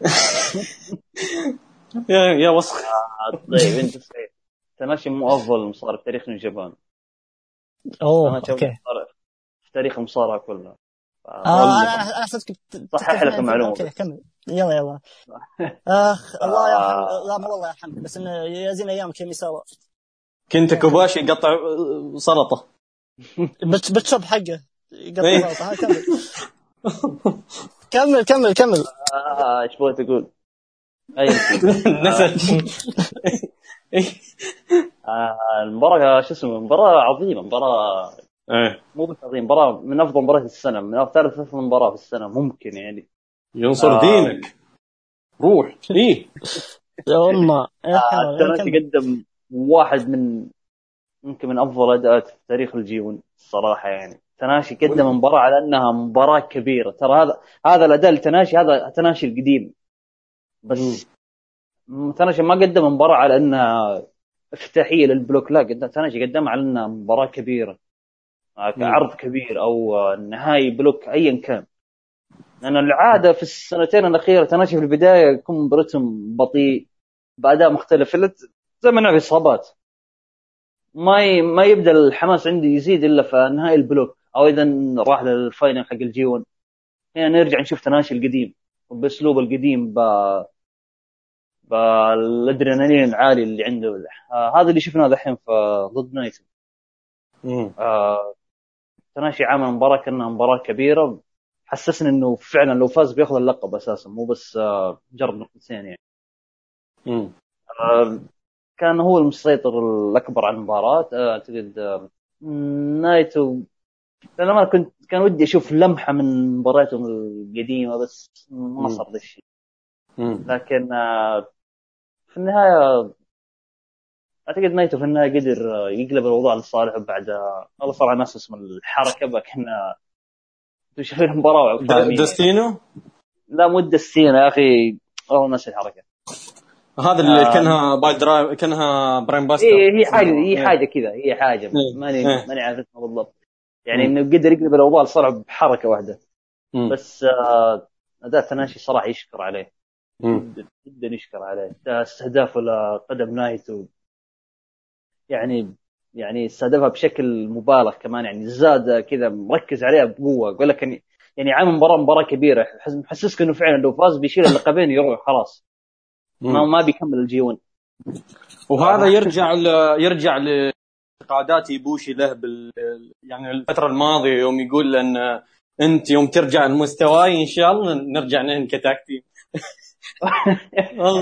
يا يا وسخ. آه، طيب انت تناشي مو افضل مصارع في تاريخ اليابان أوه okay. في تاريخ المصارعه كلها. آه أنا بت- صحح لك المعلومة. okay كمل. يلا يلا. أخ الله يرحم آه. لا مو الله يرحمك بس إنه يا زين أيامك ميساوا كنتا كوباشي يقطع سلطة. بت- ب chop حقه يقطع إيه. سلطة. ها، كمل. كمل كمل كمل. آه، إيش بغيت أقول؟ نسج إيه. آه، المباراة شو اسمه مباراة عظيمة مباراة إيه. مو بس عظيمة مباراة من أفضل مباريات السنة من ثالث أفضل مباراة في السنة ممكن يعني. ينصر آه. دينك. روح. إيه. يا آه، كمل. قدم واحد من يمكن من أفضل اداءات في تاريخ الجيون الصراحة يعني. تناشي قدم مباراة على أنها مباراة كبيرة. ترى هذا هذا الأداء التناشي هذا تناشي القديم. بس تناشي ما قدم مباراة على إنها افتتاحية لل block لا قدم تناشي قدمها على إنها مباراة كبيرة آه، عرض كبير أو نهائي block ايا كان. لأن العادة في السنتين الأخيرة تناشي في البداية يكون برتم بطيء بأداء مختلف. زي ما نعرف إصابات. ما ي... ما يبدأ الحماس عندي يزيد إلا في نهائي ال block أو إذا راح لل final حق ال G 1 هنا نرجع نشوف تناشي القديم باسلوب القديم ب بالادرينالين العالي اللي عنده آه هذا اللي شفناه دحين في ضد نايتو مم. آه تناشي عامل مباراه كانها مباراة كبيرة حسسني إنه فعلا لو فاز بياخذ اللقب أساسا مو بس آه جرب نقطتين يعني مم. آه كان هو المسيطر الأكبر على المباراة آه، أعتقد آه نايتو أنا ما كنت كان ودي أشوف لمحة من مبارياتهم القديمة بس ما. صار ذا الشيء. لكن آه، في النهاية أعتقد نايتو في النهاية قدر يقلب الاوضاع لصالحه بعد الله صار على ناسي اسم الحركة لكن شايفين المباراة فاهمين. دستينو لا مو الدستينو يا أخي والله ناسي الحركة هذا اللي آه. كأنها pile driver كأنها brainbuster هي هي حاجة هي إيه. حاجة كذا هي حاجة إيه. ماني إيه. ماني عارف اسمها بالضبط يعني. إنه قدر يقلب الاوضاع لصالحه بحركة واحدة مم. بس آه، أداء تناشي صراحة يشكر عليه. جدا جدا يشكر عليه. استهدافه لقدم نايتو يعني يعني استهدفها بشكل مبالغ كمان. يعني زاد كذا مركز عليها بقوة. يقول لك يعني يعني عامل مباراه مباراة كبيرة. محسسك إنه فعلا لو فاز بيشيل اللقبين يروح خلاص. ما. ما بيكمل ال G 1 وهذا يرجع ل... يرجع لاعتقادات إيبوشي له بال يعني الفترة الماضية يوم يقول ان أنت يوم ترجع لمستواي إن شاء الله نرجع نحن ك tag team.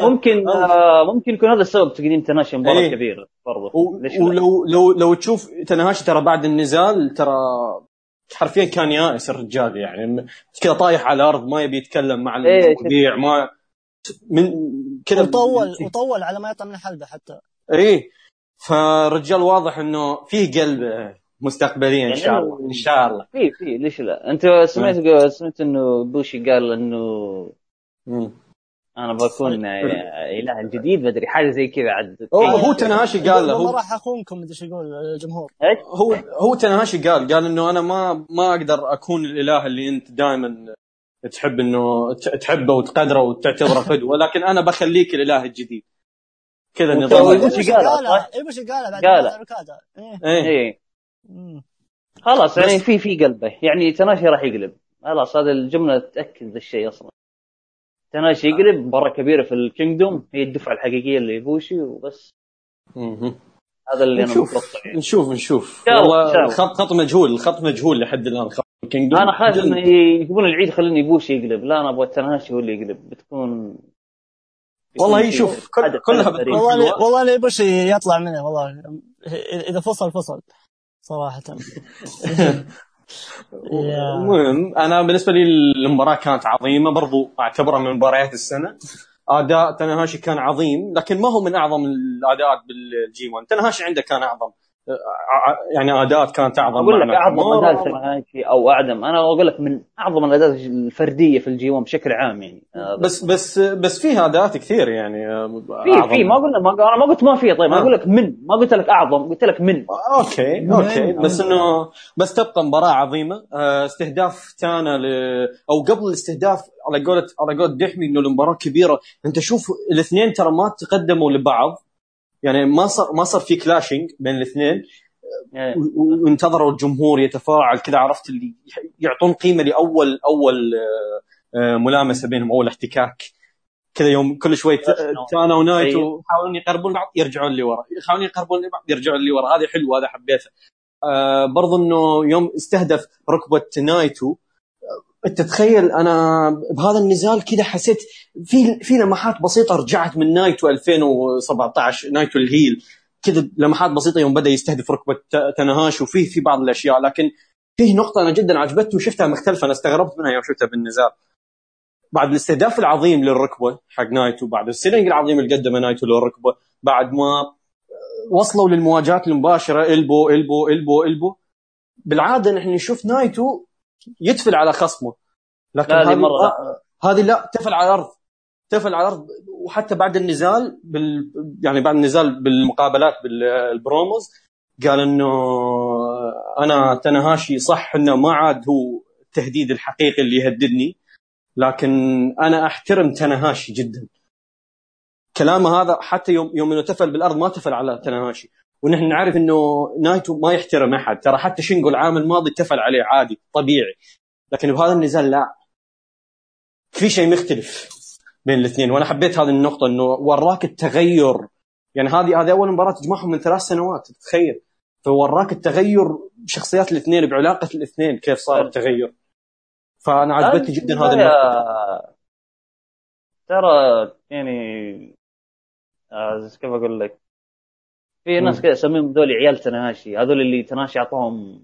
ممكن آه ممكن يكون هذا السبب تقديم تناشي مباراة إيه. كبيره برضه و... ولو لو لو تشوف تنهاشي ترى بعد النزال ترى حرفيا كان يائس الرجال يعني. كذا طايح على الأرض ما يبي يتكلم مع إيه، المذيع ما من كذا. وطول وطول على ما يطلع من الحلبة حتى. إيه. فالرجال واضح إنه فيه قلب مستقبليا إن يعني شاء إنه- الله إن شاء الله. في في ليش لا؟ أنت سمعت سمعت إنه بوشي قال إنه. أنا بكون إله الجديد بدري. حاجة زي كذا عاد. هو هو تنهاشي قال له هو راح أخونكم مدري إيش يقول الجمهور؟ هو هو تنهاشي قال قال إنه أنا ما ما أقدر أكون الإله اللي أنت دائما تحب إنه تحبه وتقدره وتعتبره قدوه لكن أنا بخليك الإله الجديد. كذا نظام. إيش قالها، قالها صح؟ إيش قالها بعد قالها. ركادة. إيه. إيه. مم. خلاص يعني في في قلبه. يعني تناشي راح يقلب. خلاص هذا الجملة تأكد ذا الشيء أصلا. تناشي يقلب مباراه كبيرة في الكينجدوم هي الدفعة الحقيقية اللي يبوشي وبس مهم. هذا اللي أنا نشوف متوقع يعني. نشوف نشوف شاء الله، والله إن شاء الله. الخط خط مجهول الخط مجهول لحد الآن خط كينجدوم أنا خايف انه يجيبون العيد خليني يبوشي يقلب لا أنا أبغى تناشي هو اللي يقلب بتكون والله كل- حدث- كلها. والله. والله اللي يبوش يطلع منه والله إذا فصل فصل صراحة. المهم أنا بالنسبة لي المباراة كانت عظيمة. برضو أعتبرها من مباريات السنة. أداء تنهاشي كان عظيم لكن ما هو من أعظم الأداءات بال G 1 تنهاشي عنده كان أعظم. يعني اداءات كانت أعظم أقول لك أعظم. اداء تنهاشي أو أعظم. أنا أقول لك من أعظم الاداءات الفردية في ال G 1 بشكل عام يعني. آه، بس بس بس فيها اداءات كثير يعني آه، في. في. ما قلنا ما أنا ما قلت ما في طيب أنا آه. أقول لك من. ما قلت لك أعظم قلت لك من. okay okay. بس انه بس تبقى مباراة عظيمة. استهداف تانا ل... أو قبل الاستهداف على قولة على قولة دحمي إنه المباراة كبيرة. أنت شوف الاثنين ترى ما تقدموا لبعض. يعني ما صار ما صار في clashing بين الاثنين. و- وانتظروا الجمهور يتفاعل كذا عرفت اللي يعطون قيمة لأول أول آه، ملامسة بينهم أول احتكاك. كذا يوم كل شوي ت- تانا ونايتو يحاولون يقربون بعض يرجعون لي ورا. يحاولون يقربون لبعض يرجعون لي ورا. هذه حلوة هذا حبيته. آه برضو إنه يوم استهدف ركبة نايتو انت تخيل أنا بهذا النزال كذا حسيت في في لمحات بسيطة رجعت من نايتو 2017 نايتو ال heel. كذا لمحات بسيطة يوم بدأ يستهدف ركبة ت- تناهاش وفيه في بعض الأشياء لكن فيه نقطة أنا جدا عجبتني وشفتها مختلفة أنا استغربت منها يوم شفتها بالنزال. بعد الاستهداف العظيم للركبة حق نايتو بعد ال selling العظيم اللي قدمه نايتو للركبة بعد ما وصلوا للمواجهات المباشرة elbow elbow elbow elbow. بالعادة نحن نشوف نايتو يتفل على خصمه. لكن لا، هذه مرة لا. هذه لا تفل على الأرض. تفل على الأرض. وحتى بعد النزال بال يعني بعد النزال بالمقابلات بال promos قال إنه أنا تنهاشي صح إنه ما عاد هو التهديد الحقيقي اللي يهددني لكن أنا أحترم تنهاشي جدا. كلامه هذا حتى يوم يوم إنه تفل بالأرض ما تفل على تنهاشي. ونحن نعرف إنه نايتو ما يحترم أحد. ترى حتى شينجو العام الماضي تفل عليه عادي طبيعي. لكن بهذا النزال لا. في شيء مختلف بين الاثنين وأنا حبيت هذه النقطة إنه وراك التغير. يعني هذه هذه أول مباراة تجمعهم من ثلاث سنوات تخيل. فوراك التغير بشخصيات الاثنين بعلاقة الاثنين كيف صار التغير. فأنا عجبتني جدا هذه النقطة. ترى يعني آه، كيف أقول لك في ناس مم. كذا اسميهم ذول عيال تناشي هذول اللي تناشي أعطاهم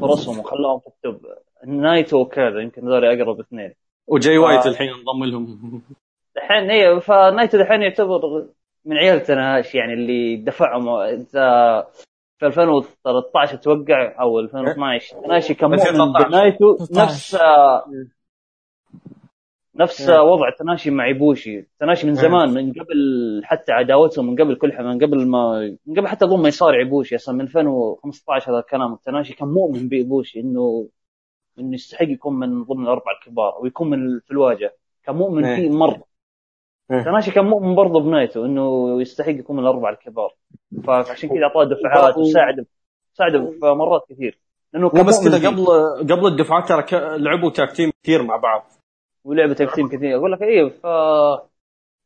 فرصهم وخلاهم في ال top نايتو وكذا يمكن ذول أقرب اثنين وجاي وايت. الحين انضم لهم الحين إيه فنايتو الحين يعتبر من عيال تناشي يعني اللي دفعهم انت في 2013 أتوقع أو 2012 تناشي كان مؤمن 2013. بنايتو 13. نفس نفس إيه. وضع تناشي مع إيبوشي تناشي من زمان من قبل حتى عداوتهم من قبل كل من قبل ما من قبل حتى اظن ما يصارع إيبوشي أصلا من 2015 هذا الكلام تناشي كان مؤمن بإيبوشي إنه إنه يستحق يكون من ضمن الأربعة الكبار ويكون من في الواجهة كان مؤمن إيه. فيه مره إيه. تناشي كان مؤمن برضه بنايتو إنه يستحق يكون من الأربعة الكبار فعشان كذا أعطاه دفعات وساعده ساعده في مرات كثير لأنه كان مؤمن كذا. قبل قبل الدفعات ترى لعبوا tag team كثير مع بعض ولعبوا tag team كثير أقول لك إيه ف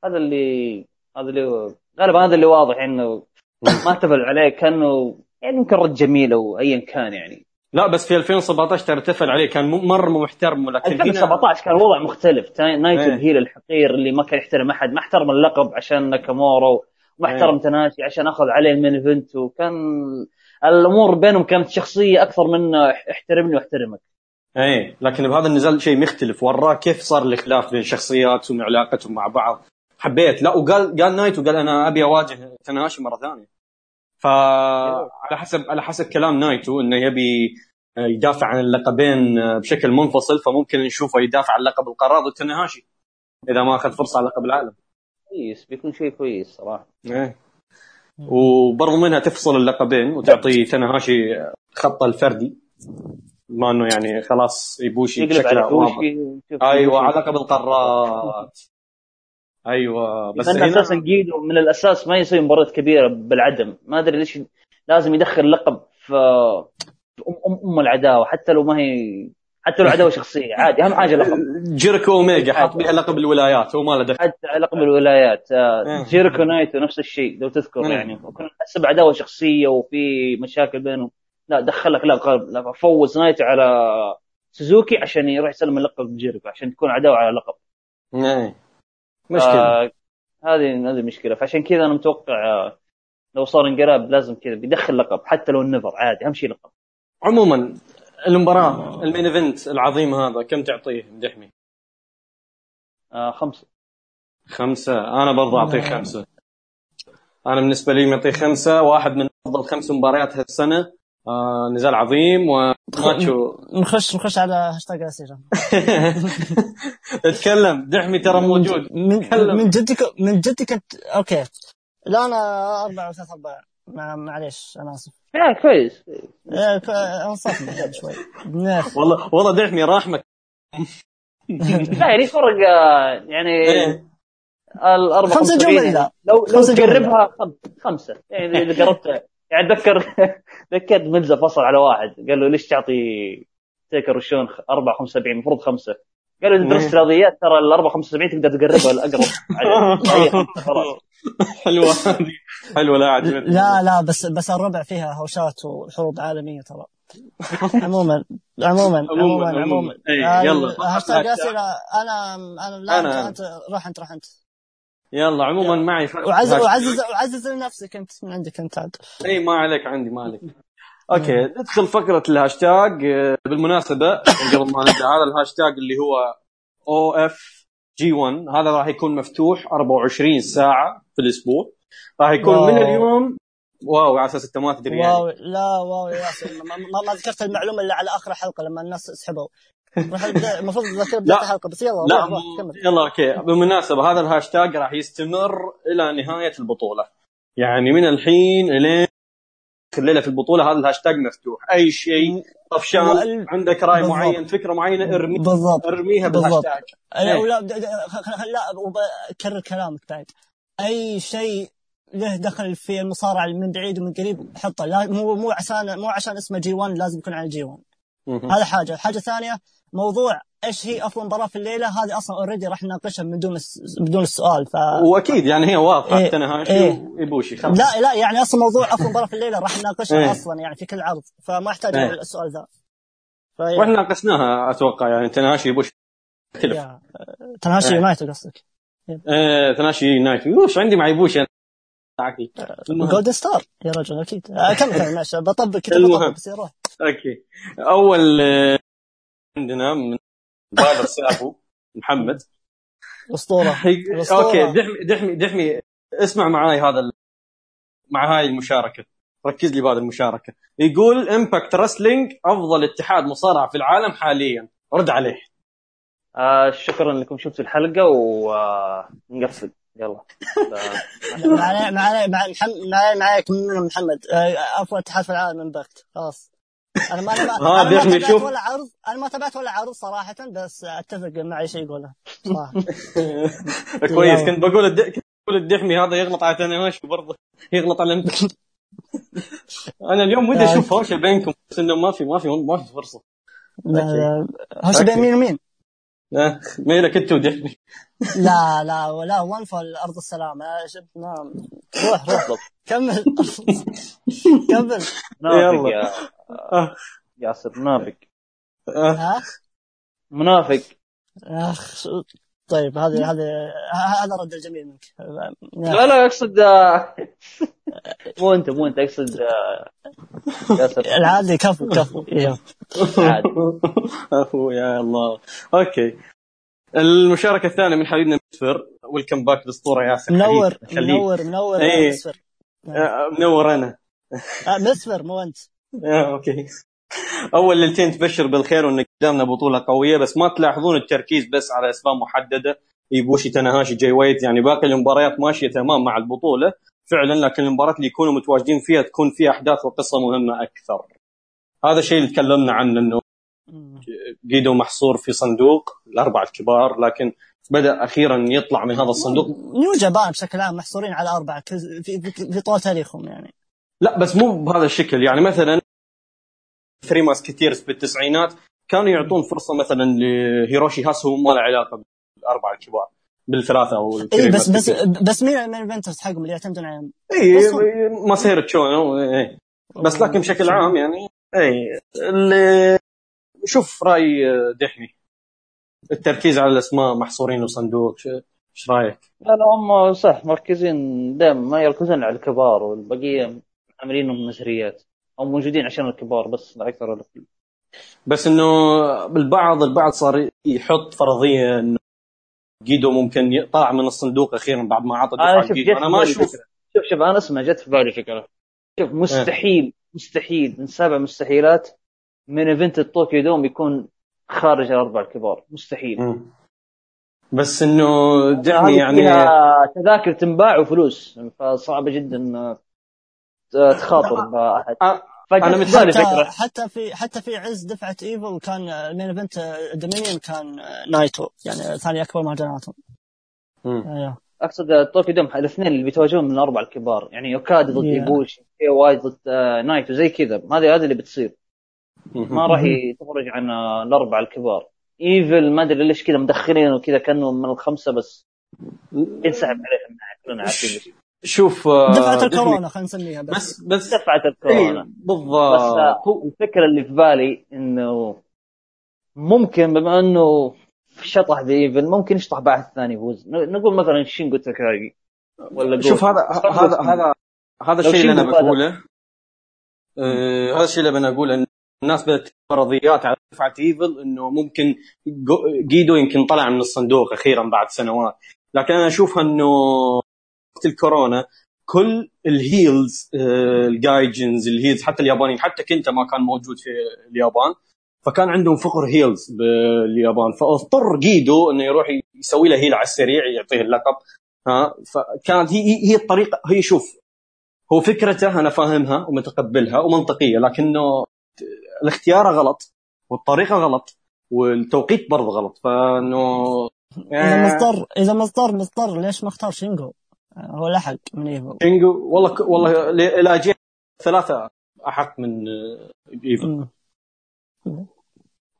هذا اللي هذا اللي غالبا هذا اللي واضح إنه ما تفل عليه كأنه يعني يمكن رد جميل أو ايا كان يعني لا بس في 2017 ترى تفل عليه كان مرة محترم ولكن هنا 2017 كان الوضع مختلف نايتو إيه. ال heel الحقير اللي ما كان يحترم أحد ما احترم اللقب عشان ناكامورا وما إيه. احترم تناشي عشان أخذ عليه ال main event وكان الأمور بينهم كانت شخصية أكثر من احترمني واحترمك إيه لكن بهذا النزال شيء مختلف. وراك كيف صار الخلاف بين شخصياتهم وعلاقتهم مع بعض؟ حبيت. لا وقال قال نايتو قال أنا أبي أواجه تناشي مرة ثانية. فعلى حسب على حسب كلام نايتو إنه يبي يدافع عن اللقبين بشكل منفصل فممكن نشوفه يدافع عن لقب القارات ضد تنهاشي إذا ما أخذ فرصة على لقب العالم. كويس بيكون شيء كويس صراحة. إيه. وبرضو منها تفصل اللقبين وتعطي تنهاشي خطه الفردي. ما انه يعني خلاص يبوشي بشكل واضح ونشوف أيوه كوشي. على لقب القارات. أيوه بس هنا أساسا جيدو. من الأساس ما يسوي مباراة كبيرة بالعدم. ما أدري ليش لازم يدخل لقب في ام ام, أم العداوة حتى لو ما هي حتى لو عداوة شخصية. عادي أهم حاجة لقب. جيريكو أوميجا حط بها لقب الولايات هو ما له دخل. حتى لقب الولايات. آه، إيه. جيريكو نايتو نفس الشيء لو تذكر إيه. يعني. وكان حسب عداوة شخصية وفي مشاكل بينهم. لا دخل لك لقب لا، فوز نايتو على سوزوكي عشان يروح يسلم اللقب جيريكو عشان تكون عداوة على لقب إيه مشكلة. آه، هذه هذه مشكلة. فعشان كذا أنا متوقع آه، لو صار انقلاب لازم كذا بيدخل لقب حتى لو النذر عادي أهم شيء لقب. عموما المباراة ال main event العظيم هذا كم تعطيه مدحمي؟ آه خمسة. خمسة. أنا برضه أعطيه خمسة. أنا بالنسبة لي معطيه خمسة. واحد من أفضل خمس مباريات هالسنة. آه نزال عظيم وماتشو نخش نخش على هاشتاج الاسئله اتكلم دحمي ترى موجود. من. من جدك من جدك أوكي. لا أنا اربعه وثلاث ارباع مع- معليش أنا آسف. يا كويس. إيه، ك- انصفنا شوي. والله والله دحمي رحمك. لا يعني فرق آه، يعني إيه. الاربع خمسة 75 جمل لا. لو لو خمسة. تقربها خم- خمسة. يعني إذا قربت يعني اتذكر ذكرت ملزا فصل على واحد. قال له ليش تعطي تيكر وشون 4 75 المفروض خمسة. قال له إذا درست رياضيات ترى ال 4 75 تقدر تقربها الاقرب خلاص. حلوة هذه. حلوة لا عجبتني. لا لا بس بس الربع فيها هوشات وحروب عالمية ترى. عموما عموما عموما عموما إيه، يلا. هاشتاج اسئله أنا أنا لا انت روح أنت روح أنت. يلا عموما معي. ف- وعزز. وعزز وعزز لنفسك أنت من عندك أنت عاد. إي ما عليك عندي ما عليك. أوكي ندخل فقرة الهاشتاج. آه، بالمناسبة قبل ما نبدأ هذا الهاشتاج اللي هو أو اف G1 هذا راح يكون مفتوح 24 ساعة في الأسبوع. راح يكون wow. من اليوم wow على أساس أنت ما تدري يعني. wow لا wow يا ياسر ما, ما, ذكرت المعلومة إلا على آخر الحلقة لما الناس سحبوا. المفروض لا. الحلقة بس يلا لا. يلا أوكي. بالمناسبة هذا الهاشتاج راح يستمر إلى نهاية البطولة. يعني من الحين إلين الليلة في البطولة هذا الهاشتاج مفتوح. أي شيء طفشان عندك رأي بالضبط. معين فكرة معينة ارمي. بالضبط. ارميها بالضبط. بالهاشتاج. لا إيه. ولا- لا وبكرر كلامك بعد. أي شيء له دخل في المصارعة من بعيد ومن قريب حطه. لا مو مو عشان مو عشان اسمه G1 لازم يكون على G1 مهم. هذا حاجة. الحاجة الثانية موضوع إيش هي افضل مباراه في الليلة هذه أصلا already راح نناقشها من دون بدون السؤال ف وأكيد يعني هي واضحة إيه. تنهاشي إيه. ويبوشي خلاص لا لا يعني أصلا موضوع افضل مباراه في الليلة راح نناقشها إيه. أصلا يعني في كل عرض فما يحتاج إيه. السؤال ذا. وإحنا ناقشناها أتوقع يعني تنهاشي يبوشي اختلف تنهاشي إيه. يونايتد قصدك آه تناشي نايف وش عندي مع يبوشي. المهم. Golden Star يا رجل أكيد آه، كمل كمل ماشي بطبق كذا. بطبق بس يروح أوكي أول آه، عندنا من بالر سابو محمد. أسطورة. أوكي دحمي دحمي دحمي اسمع معاي هذا ال... مع هاي المشاركة. ركز لي بهذه المشاركة. يقول Impact Wrestling أفضل اتحاد مصارعه في العالم حاليا. رد عليه. آه شكرا انكم شفتوا الحلقة ونقفل يلا. ف- معايا معايا مع محمد معايا معاك محمد. آه، افضل اتحاد في العالم من باكت خلاص. أنا ما أنا ما, ها، أنا ما دحمي تابعت شوف. ولا عرض أنا ما تابعت ولا عرض صراحة بس أتفق مع اي شيء يقوله. صراحة. كويس. يلا. كنت بقول الد... كنت بقول الدحمي هذا يغلط على تنهاشي برضه. يغلط على أنا اليوم ودي أشوف هوشة بينكم بس إنه ما في ما في ما في فرصة. لا، لا، هوش بين. مين؟ ومين؟ ميلك أنت ودحمي. لا لا ولا ون فول ارض السلام. يا شب نعم. روح روح. كمل. كمل. منافق يا آه. ياسر منافق. ها منافق. أخ. طيب هذه هذه هذا رد الجميل منك. لا لا أقصد آه، مو أنت مو أنت أقصد آه، ياسر. العادي كفو كفو. إيه. عادي. أهو يا الله. أوكي. المشاركة الثانية من حبيبنا مسفر welcome back الاسطوره ياسر. منور. منور منور إيه. مسفر آه، منور أنا. آه، مسفر مو أنت. آه، أوكي. أول ليلتين تبشر بالخير وإن قدامنا بطولة قوية بس ما تلاحظون التركيز بس على أسباب محددة. يبوشي تنهاشي جاي وايت يعني باقي المباريات ماشية تمام مع البطولة. فعلا لكن المباريات اللي يكونوا متواجدين فيها تكون فيها أحداث وقصة مهمة أكثر. هذا الشيء اللي تكلمنا عنه إنه جيدو محصور في صندوق الأربعة الكبار لكن بدأ أخيرا يطلع من هذا الصندوق. نيو جابان بشكل عام محصورين على أربعة في طول تاريخهم يعني. لا بس مو بهذا الشكل. يعني مثلا Three Musketeers بالتسعينات كانوا يعطون فرصة مثلا لهيروشي هاسي ما له علاقة بالأربعة الكبار بالثلاثة أو اي بس بس بس مين ال main eventers حقهم اللي يعتمدون عليهم؟ اي بس مصير تشونو إيه. بس لكن بشكل عام يعني اي اللي شوف رأي دحمي. التركيز على الأسماء محصورين وصندوق إيش رأيك؟ لا لا هم صح مركزين دائما ما يركزون على الكبار والبقيه عاملينهم نشريات أو موجودين عشان الكبار بس لا أكثر ولا أقل. بس إنه بالبعض البعض صار يحط فرضية إنه جيدو ممكن يطلع من الصندوق أخيرا بعد ما عطى أنا دفعه شوف جيدو. جت أنا ما أشوف. شوف شوف أنا أسمع جت في بالي فكرة. شوف مستحيل مستحيل. من سبع مستحيلات main event ال Tokyo Dome يكون خارج الاربع الكبار. مستحيل. بس إنه دعني يعني تذاكر تنباع وفلوس. فصعبة جدا. تخاطر باحد آه، فجأة أنا في مثال بالي حتى فكره حتى في حتى في عز دفعة ايفل كان ال main event Dominion كان نايتو يعني ثاني أكبر مهرجاناتهم. أيوه. أقصد Tokyo Dome الاثنين اللي بيتواجهون من الأربعة الكبار. يعني يوكادي ضد. إيبوشي جاي وايت ضد آه، نايتو زي كذا. هذه هذه اللي بتصير. ما راح تخرج عن آه، الأربعة الكبار. ايفل ما أدري ليش كذا مدخلينه كذا كانه من الخمسة بس. ينسحب عليهم كلنا عارفين ليش. شوف آه، دفعة الكورونا خلينا نسميها بس, بس بس دفعة إيه، الكورونا بس بالضبط آه، الفكرة اللي في بالي إنه ممكن بما إنه شطح بايفل ممكن يشطح باحد ثاني يفوز. ن- نقول مثلا شينجو تاكاغي ولا شوف. هذا بس هذا بس- هذا هذا الشيء اللي أنا بقوله آه، هذا الشيء اللي أنا اقوله إن الناس بدأت فرضيات على دفعة ايفل إنه ممكن جو- جيدو يمكن طلع من الصندوق أخيرا بعد سنوات. لكن أنا أشوفها إنه وقت الكورونا كل ال heels آه، ال gaijins ال heels حتى اليابانيين حتى كنتا ما كان موجود في اليابان فكان عندهم فقر heels باليابان. فاضطر جيدو إنه يروح يسوي له heel على السريع يعطيه اللقب. ها فكانت هي هي- الطريقة هي شوف هو فكرته أنا فاهمها ومتقبلها ومنطقية لكنه الاختيار غلط والطريقة غلط والتوقيت برضه غلط. فإنه إذا مضطر إذا مضطر مضطر ليش ما اختار شينجو؟ هو لحق من ايفل شينجو والله ك... والله ل- إلى جهه ثلاثة أحق من آه، ايفل مم.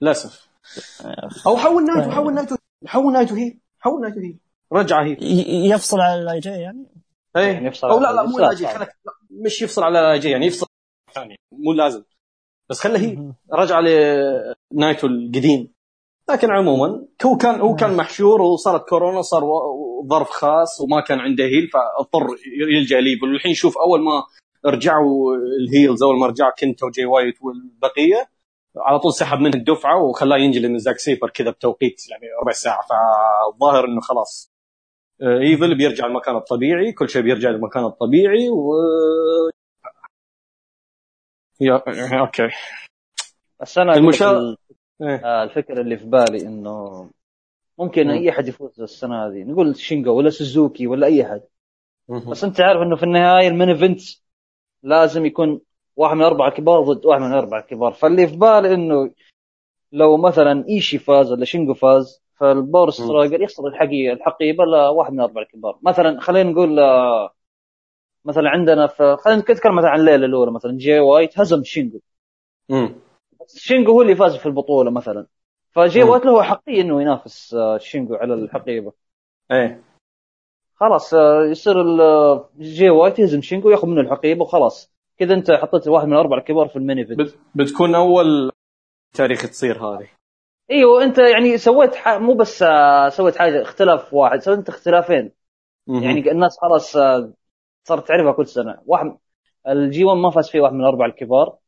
للأسف. أو حول نايتو حول نايتو حول نايتو هي حول نايتو هي رجع هي ي- يفصل على LIJ يعني؟ إيه. يعني يفصل أو لا لا مو LIJ صعب. خلك مش يفصل على جي يعني يفصل ثاني مو لازم. بس خله هي. رجع لنايتو القديم. لكن عموما هو كان هو كان محشور وصارت كورونا صار ظرف خاص وما كان عنده heel فاضطر يلجأ لايفل والحين شوف أول ما رجعوا ال heels أول ما رجع كنتا وجاي وايت والبقية على طول سحب منه الدفعة وخلاه ينجلد من زاك سيبر كذا بتوقيت يعني ربع ساعة. فالظاهر إنه خلاص آه، ايفل بيرجع لمكانه الطبيعي كل شيء بيرجع لمكانه الطبيعي و yeah okay. بس أنا المشا... إيه. الفكرة اللي في بالي إنه ممكن مم. أي أحد يفوز السنة هذه. نقول شينجو ولا سوزوكي ولا أي أحد. بس أنت عارف إنه في النهاية ال main event لازم يكون واحد من الاربعه الكبار ضد واحد من الاربعه الكبار فاللي في بالي إنه لو مثلا إيشي فاز ولا شينجو فاز فال Power Struggle يخسر الحقيقة الحقيبة لواحد من الاربعه الكبار مثلا خلينا نقول آه، مثلا عندنا في خلينا نتكلم مثلا عن الليلة الأولى مثلا جي وايت هزم شينجو. شينجو هو اللي فاز في البطولة مثلا. فجي مم. وايت له حقيه إنه ينافس آه، شينجو على الحقيبة. إيه. خلاص آه، يصير ال- جي وايت يهزم شينجو وياخذ منه الحقيبة وخلاص. كذا أنت حطيت واحد من الاربعه الكبار في ال main event بت- بتكون أول تاريخ تصير هذه. إيوه أنت يعني سويت ح... مو بس آه، سويت حاجة اختلاف واحد سويت أنت اختلافين. مهم. يعني الناس خلاص آه، صارت تعرفها كل سنة. واحد الجي 1 ما فاز فيه واحد من الاربعه الكبار. مم. آه،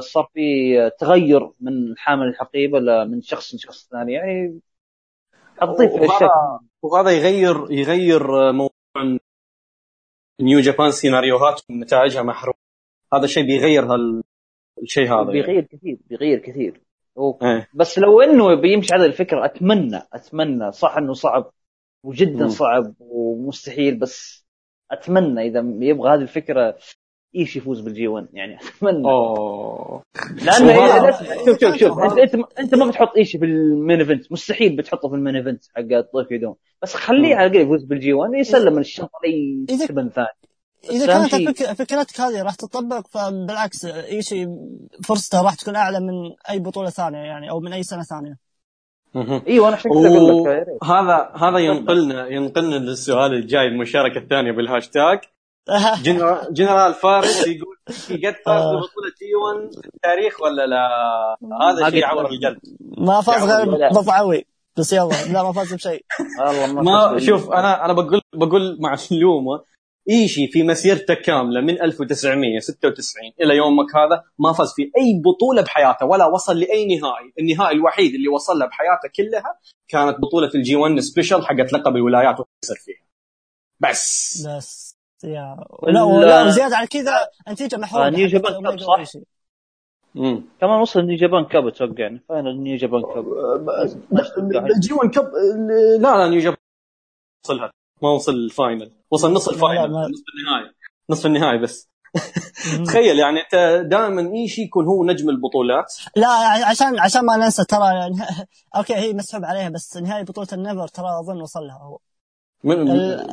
صار في آه، تغير من حامل الحقيبة من شخص لشخص ثاني. يعني تضيف وهذا- اشياء وهذا يغير يغير موضوع نيو جابان سيناريوهات ونتائجها محرومه هذا الشيء بيغير هال الشيء هذا يعني. بيغير كثير بيغير كثير. إيه. بس لو إنه بيمشي على الفكرة اتمنى أتمنى صح إنه صعب وجدا. صعب ومستحيل بس أتمنى إذا يبغى هذه الفكرة إيشي يفوز بال G1 يعني أتمنى. أوه. لأنه شوف شوف شوف. انت انت أنت ما بتحط إيشي بال main event. مستحيل بتحطه في ال main event حق Tokyo Dome بس خليه. على الأقل يفوز بال G1 يسلم الشنطه لاي سبن ثاني إذا كانت. فكرتك هذه راح تطبق فبالعكس ايشي فرصته راح تكون أعلى من أي بطولة ثانية يعني أو من أي سنة ثانية. أيوه أنا أقول لك right. هذا هذا ينقلنا ينقلنا للسؤال الجاي المشاركة الثانية بالهاشتاج. جنرال, جنرال فارس يقول إيشي قد فاز. ببطوله G1 في التاريخ ولا لا؟ هذا شيء يعور. القلب ما فاز. غير بضعوي بس يلا لا ما فاز بشيء والله ما ما فاز شوف أنا أنا بقول بقول معلومه إيشي في مسيرته كاملة من 1996 إلى يومك هذا ما فاز في أي بطولة بحياته ولا وصل لأي نهائي، النهائي الوحيد اللي وصل له بحياته كلها كانت بطولة ال G1 special حقت لقب الولايات وخسر فيها. بس بس يا لا ولا وزياده على كذا. النتيجه محروقه آه، New Japan Cup، صح؟ وإيشي. مم. كمان وصل New Japan Cup أتوقع يعني. final New Japan Cup. ال G1 Cup لا لا New Japan وصلها. ما وصل ال final. وصل نص الفاينل نصف النهائي. نصف النهائي بس. تخيل يعني انت دائما ايشي يكون هو نجم البطولات؟ لا عشان عشان ما ننسى ترى نه- okay هي مسحوب عليها بس نهائي بطولة ال NEVER ترى أظن وصل لها هو من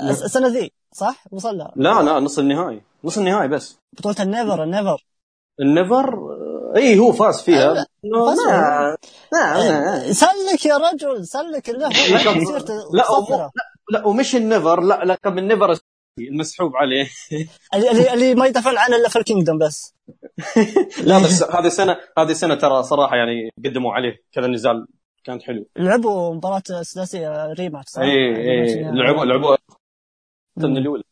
السنة ذي. صح؟ وصل لها لا لا نص النهائي. نص النهائي بس. بطولة ال NEVER ال NEVER. ال NEVER إي هو فاز فيها. لا، إنه فاز ما ما سلك يا رجل سلك له مسيرته لا. لا لا ومش ال NEVER لا لقب ال NEVER المسحوب عليه. اللي, اللي- ما يدافعون عنه إلا في ال Kingdom بس. لا بس هذه السنة هذه السنة ترى صراحة يعني قدموا عليه. كذا نزال كان حلو لعبوا مباراة سداسيه rematch صح؟ إي إي. يعني. لعبوا من الأولى.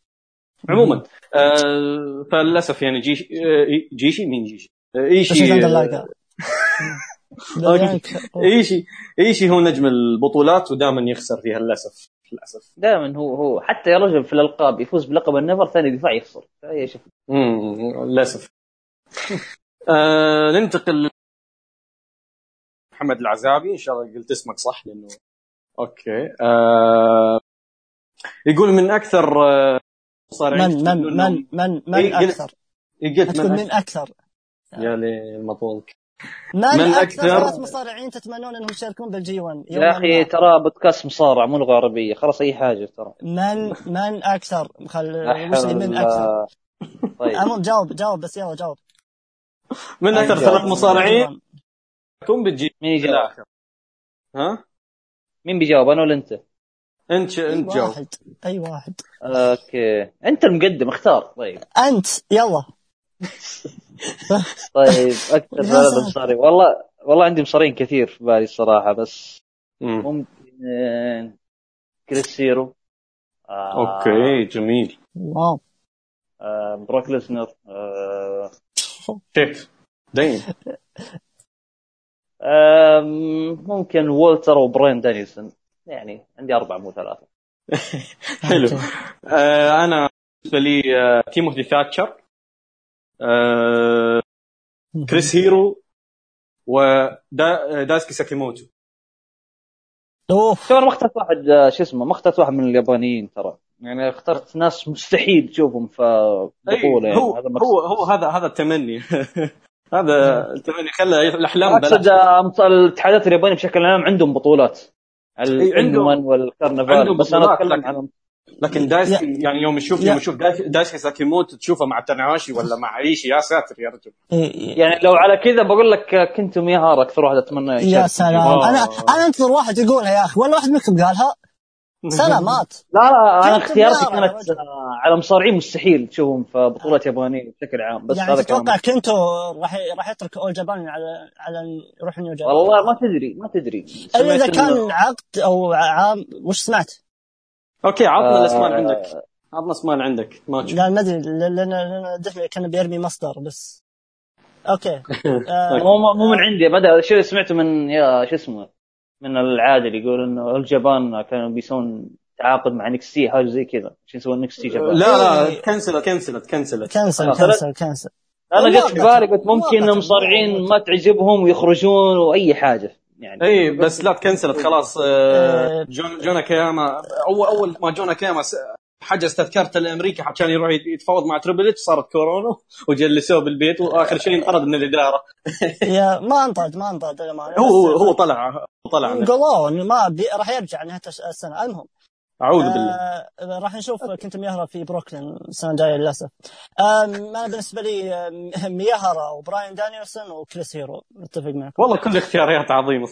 عموما آه فللأسف يعني جيش آه جيشي مين جيشي؟ آه إيشي آه. إيشي إيشي هو نجم البطولات ودائما يخسر فيها للأسف للأسف. دائما هو هو حتى يا رجل في الألقاب يفوز بلقب ال NEVER ثاني دفاع يخسر. أي شوف امم للأسف. آه ننتقل محمد العزابي. إن شاء الله قلت اسمك صح لأنه okay. آه يقول من أكثر آه، مصارعين من من من من من إيه، قلت- أكثر؟ قلت تقول من من أكثر. يا لي المطولك من, من أكثر أكثر؟ ثلاث مصارعين تتمنون أنهم يشاركون بال G 1 يا أخي ترى بودكاست مصارع مو لغة عربية. خلاص أي حاجة ترى. من من أكثر؟ خل وش من أكثر؟ طيب. عموم جاوب جاوب بس يلا جاوب. من أكثر أيوة. ثلاث مصارعين؟ تكون بتجي مين يجاوب؟ الآخر ها؟ مين بيجاوب؟ أنا ولا أنت؟ انت انت جاوب واحد. أي واحد. أوكي. أنت المقدم اختار. طيب. أنت. يلا. طيب أكثر ساتر. مصارين والله والله عندي مصارين كثير في بالي الصراحة بس مم. ممكن آه، كريس هيرو آه، okay جميل. wow. آه، بروك ليسنر آه، آم، ممكن وولتر وبراين دانيلسون. يعني عندي أربعة مو ثلاثة. حلو. okay. آه أنا بالنسبة لي آه تيموثي ثاتشر. آه كريس هيرو ودايسكي ساكيموتو. أوف. أنا ما اخترت واحد آه، شو اسمه ما اخترت واحد من اليابانيين ترى. يعني اخترت ناس مستحيل تشوفهم في بطولة. يعني هو هذا هو هو هذا هذا التمني. هذا التمني خلى الاحلام أقصد آه، الاتحادات اليابانية بشكل عام عندهم بطولات. إيه، عندهم- ال N one وال carnival. عندهم بس أنا أتكلم لكن- عن لكن دايسكي يعني يوم يشوف يا- يوم يشوف دايسكي- ساكيموتو تشوفه مع تاناهاشي ولا مع ايشي يا ساتر يا رجل. إيه، يعني لو على كذا بقول لك آه، كنتو مياهارا أكثر واحد أتمنى يا. سلام. آه. أنا أنا أنتظر واحد يقولها يا أخي ولا واحد منكم قالها؟ سلامات. لا لا أنا اختياراتي كانت على مصارعين مستحيل تشوفهم في بطولات يابانية بشكل عام بس يعني هذا تتوقع كنتو راح راح يترك All Japan على على يروح New Japan. والله ما تدري ما تدري. الا إذا كان إنه- عقد أو عام وش سمعت؟ okay عطنا آه، الأسماء عندك. عطنا اسماء عندك ما تشوف لا ما أدري لأن دفع كان بيرمي مصدر بس. okay. آه، مو مو مو من عندي بدا الشيء اللي سمعته من يا شو اسمه؟ من العادل يقول إنه All Japan كانوا بيسوون تعاقد مع NXT حاجة زي كذا عشان يسوون NXT Japan لا لا. كنسلت كنسلت كنسلت كنسل خلاص. كنسل كنسل أنا جت في بالي قلت ممكن والله إنهم مصارعين والله. ما تعجبهم ويخرجون وأي حاجة يعني إي بس لا تكنسلت خلاص آه، آه. جون جون أكياما اول أول ما جون أكياما حجز تذكرته لامريكا عشان يروح يتفاوض مع Triple H صارت كورونا وجلسوه بالبيت وآخر شيء انطرد من الإدارة. يا ما انطرد ما انطرد. هو هو طلع هو طلع. قالوا إنه ما بي... راح يرجع نهاية السنة. المهم أعوذ بالله. آه راح نشوف كنتو مياهارا في بروكلين السنة الجاية للأسف. آه أنا بالنسبة لي آه، مياهارا وبراين دانيلسون وكريس هيرو. متفق معك. والله كل اختيارات عظيمة.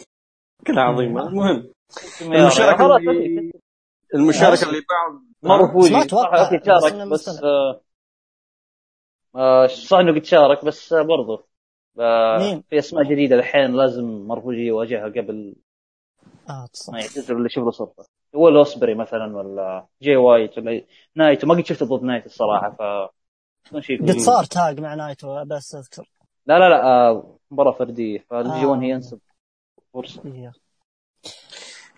كلها عظيمة. المهم المشاركة اللي المشاركة اللي بعد ماروفوجي بس ما أتوقع. okay بس بس. آه، آه، صح انه قد شارك بس آه، برضه آه، مين؟ في أسماء جديدة الحين لازم ماروفوجي يواجهها قبل آه صح ما يعتزل ولا يشوف له صرفه ولا أوسبري مثلا ولا جي وايت ولا نايتو ما قد شفته ضد نايتو الصراحة ف قد. صار tag مع نايتو بس أذكر لا لا لا آه، مباراة فردية فال G آه. 1 هي انسب فرصة إيه.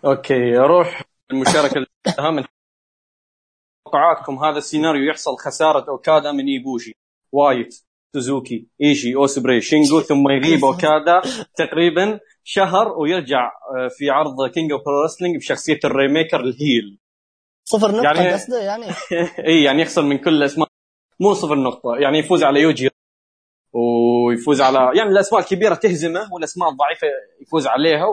okay أروح المشاركة الأهم توقعاتكم هذا السيناريو يحصل خسارة أوكادا من إيبوشي وايت سوزوكي ايشي أوسبري شينجو ثم يغيب أوكادا تقريبا شهر ويرجع آه، في عرض King of Pro Wrestling بشخصية ال Rainmaker ال heel. صفر نقطة يعني- يعني... قصده يعني. إي يعني يخسر من كل الأسماء. مو صفر نقطة يعني يفوز على يوجي. ويفوز على يعني الأسماء الكبيرة تهزمه والأسماء الضعيفة يفوز عليها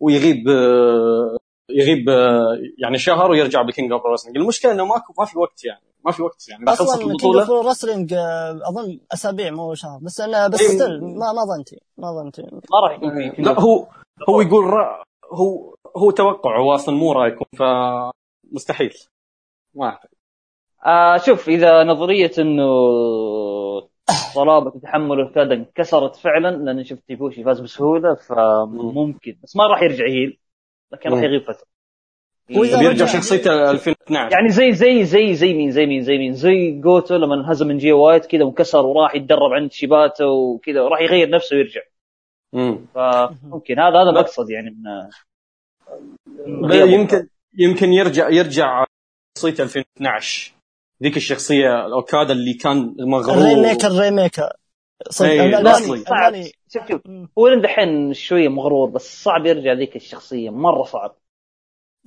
ويغيب آه، يغيب آه، يعني شهر ويرجع ب King of Wrestling المشكلة إنه ماكو ما في وقت يعني ما في وقت يعني. أصلا King البطولة of Wrestling أظن أسابيع مو شهر بس أنا بس إيه. still ما ما ظنتي ما ظنتي ما راح لا هو هو يقول رأ... هو هو توقع هو أصلا مو رايكم فمستحيل. ما أعتقد. آه شوف إذا نظرية إنه صلابة تحمل أوكادا انكسرت فعلا لأن شفت إيبوشي فاز بسهولة فممكن بس ما راح يرجع heel. لكن راح. يغيب فترة. بيرجع رجع- شخصيته 2012 يعني زي زي زي زي مين زي مين زي مين؟ زي جوتو لما انهزم من جي وايت كذا وانكسر وراح يتدرب عند شيباتا وكذا وراح يغير نفسه ويرجع. مم. فممكن. هذا هذا المقصد يعني من يمكن يمكن يرجع يرجع شخصيته 2012 ذيك الشخصية الأوكادا اللي كان مغرور. الريميكر ريميكر صدق إيه، الألماني- شوف شوف. هو دحين شوية مغرور بس صعب يرجع ذيك الشخصية. مرة صعب.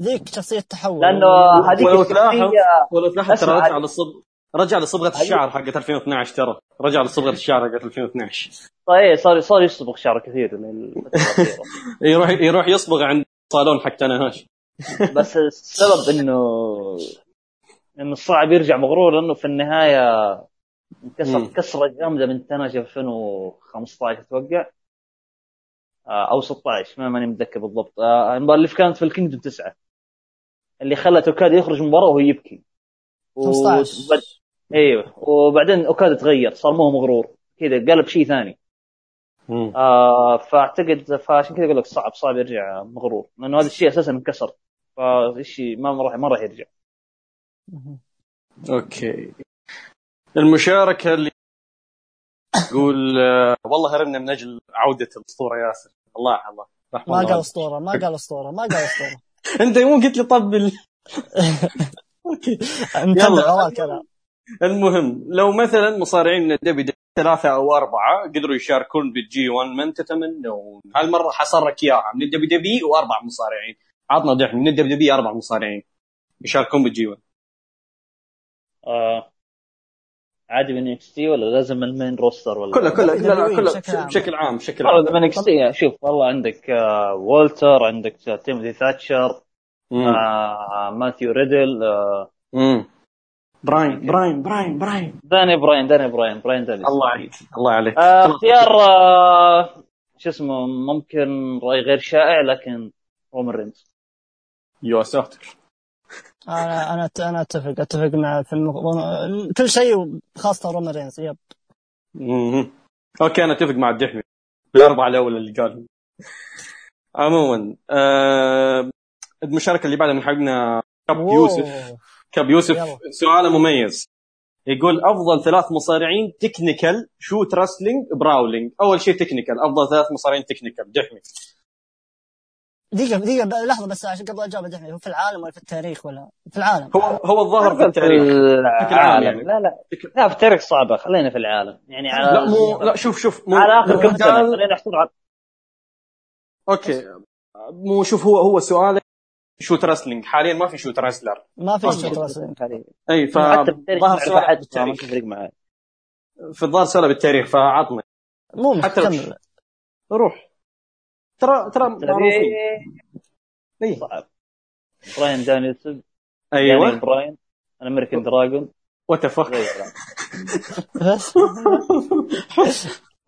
ذيك شخصية تحول لأنه هذيك ولو تلاحظ ولو تلاحظ ترى رجع للصبغ رجع لصبغة الشعر حقت 2012 ترى. رجع لصبغة الشعر حقت 2012 طيب صار صار يصبغ شعره كثير. يروح يروح يصبغ عند صالون حق تناهاش بس السبب انه إنه صعب يرجع مغرور لأنه في النهاية انكسر. كسرة جامدة من تناجي 2015 أتوقع. آه، أو 16 ما ماني متذكر بالضبط. آه، المباراة اللي كانت في الكينجدوم 9 اللي خلت أوكادا يخرج من المباراة وهو يبكي. و- 15 وبعد- إيوه. وبعدين أوكادا تغير صار مو مغرور. كذا قلب شيء ثاني. مم. آه فاعتقد فعشان كذا أقول لك صعب صعب يرجع مغرور. لأنه هذا الشيء أساسا انكسر. فالشيء ما ما راح ما راح يرجع. أوكي. المشاركة اللي تقول آه، والله هربنا من أجل عودة الأسطورة ياسر. الله الله رحمه ما قال أسطورة ما قال أسطورة ما قال أسطورة. أنت مو قلت لي طبل okay. يلا. المهم لو مثلا مصارعين من الدبي ثلاثة أو أربعة قدروا يشاركون بال G 1 من تتمنون؟ هالمرة حصرك إياها. من ال WW وأربع مصارعين. عطنا ضحك من ال WW أربع مصارعين يشاركون بال G 1 آه. عادي من NXT ولا لازم ال main roster ولا كلها كلها لا لا كلها بشكل عام. بشكل عام من NXT شوف والله عندك آه والتر عندك آه تيموثي ثاتشر. آه ماثيو ريدل آه. براين براين براين براين داني براين داني براين براين داني الله عليك الله عليك آه. اختيار آه شو اسمه ممكن رأي غير شائع لكن رومان رينز يا ساتر أنا أنا أنا اتفق أتفق مع في المغ... كل شيء خاصه رومان رينز yep. مم. okay أنا أتفق مع الدحمي بالاربعه الأول اللي قالهم عموما آه المشاركة اللي بعدها من حقنا كاب يوسف. أوه. كاب يوسف. سؤاله مميز. يقول أفضل ثلاث مصارعين technical shoot wrestling brawling. أول شيء technical أفضل ثلاث مصارعين technical. دحمي دقيقة دقيقة لحظة بس عشان قبل اجاوب دحين هو في العالم ولا في التاريخ ولا؟ في العالم. هو هو الظاهر في التاريخ. عام العالم يعني. لا لا. لا في التاريخ صعبة. خلينا في العالم. يعني على لا مو لا شوف شوف مو على آخر كم سنه قال- خلينا نحصر على okay. مو شوف هو هو سؤال shoot wrestling حاليا ما في shoot wrestler ما في. shoot wrestling أي حتى بالتاريخ فظهر نعرف سؤال أحد ما تفرق معي في الظاهر سؤال بالتاريخ فعطنا مو حتى روح. ترى ترى معروفين اي صعب. براين دانيلسون أيوه. دانيال براين. الامريكان دراجون what fuck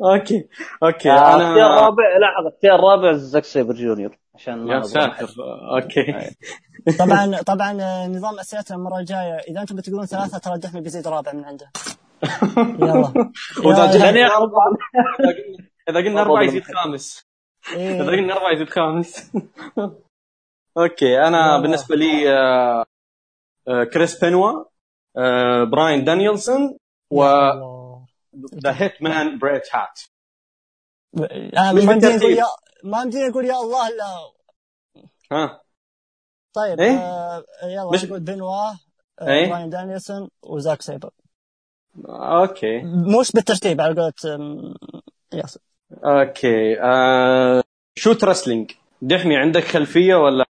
okay. okay. آه، اختيار أنا رابع. لحظة اختيار رابع زاك سيبر جونيور عشان ما يا ساتر. أوكي. طبعا طبعا آه، نظام أسئلتنا المرة الجاية إذا أنتم بتقولون ثلاثة ترى دحمي بيزيد رابع من عنده. يلا. يعني إذا قلنا أربعة يزيد خامس. إيه. قلنا اربعه يزيد خامس okay أنا. بالنسبة لي آه، آه، كريس بنوا آه، براين دانيelson و. ذا هيت مان بريت هات ما يمديني أقول. يا ما يمديني أقول يا الله لا ها طيب إيه؟ آه يلا مش- نقول بنوا إيه. براين دانيلسون وزاك سيبر أوكي مش بالترتيب على قولة ياسر okay آه shoot wrestling دحمي عندك خلفية ولا؟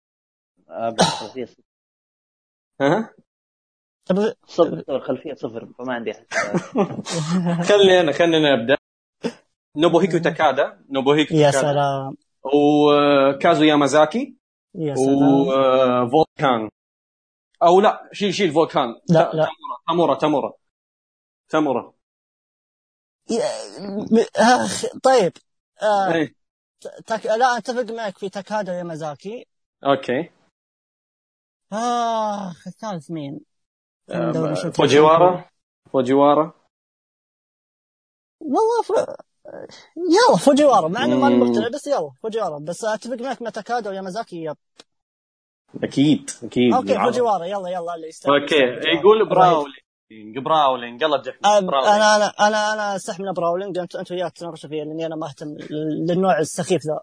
آه، بس خلفية صفر. ها؟ صفر خلفية صفر فما عندي خلني أنا خليني أبدأ. نوبوهيكو تاكادا. نوبوهيكو يا تاكادا. سلام. وكازو يامازاكي. يا سلام. وفولكان أو لا شيل شيل فولكان. لا، لا. تامورا تامورا. تامورا. طيب آه إيه. تك... لا أتفق معك في تاكادا ويامازاكي أوكي اخ الثالث مين؟ آه، فوجيوارا فوجيوارا والله ف... يلا فوجيوارا مع إنه ماني. مقتنع بس يلا فوجيوارا بس أتفق معك مع تاكادا ويامازاكي yep. أكيد أكيد okay. فوجيوارا يلا يلا اللي يستاهل okay يقول رهيب. brawling يلا brawling. أنا أنا أنا أنا أستحمل brawling انت أنت وياه تناقشوا فيها لأني أنا ما أهتم للنوع السخيف ذا.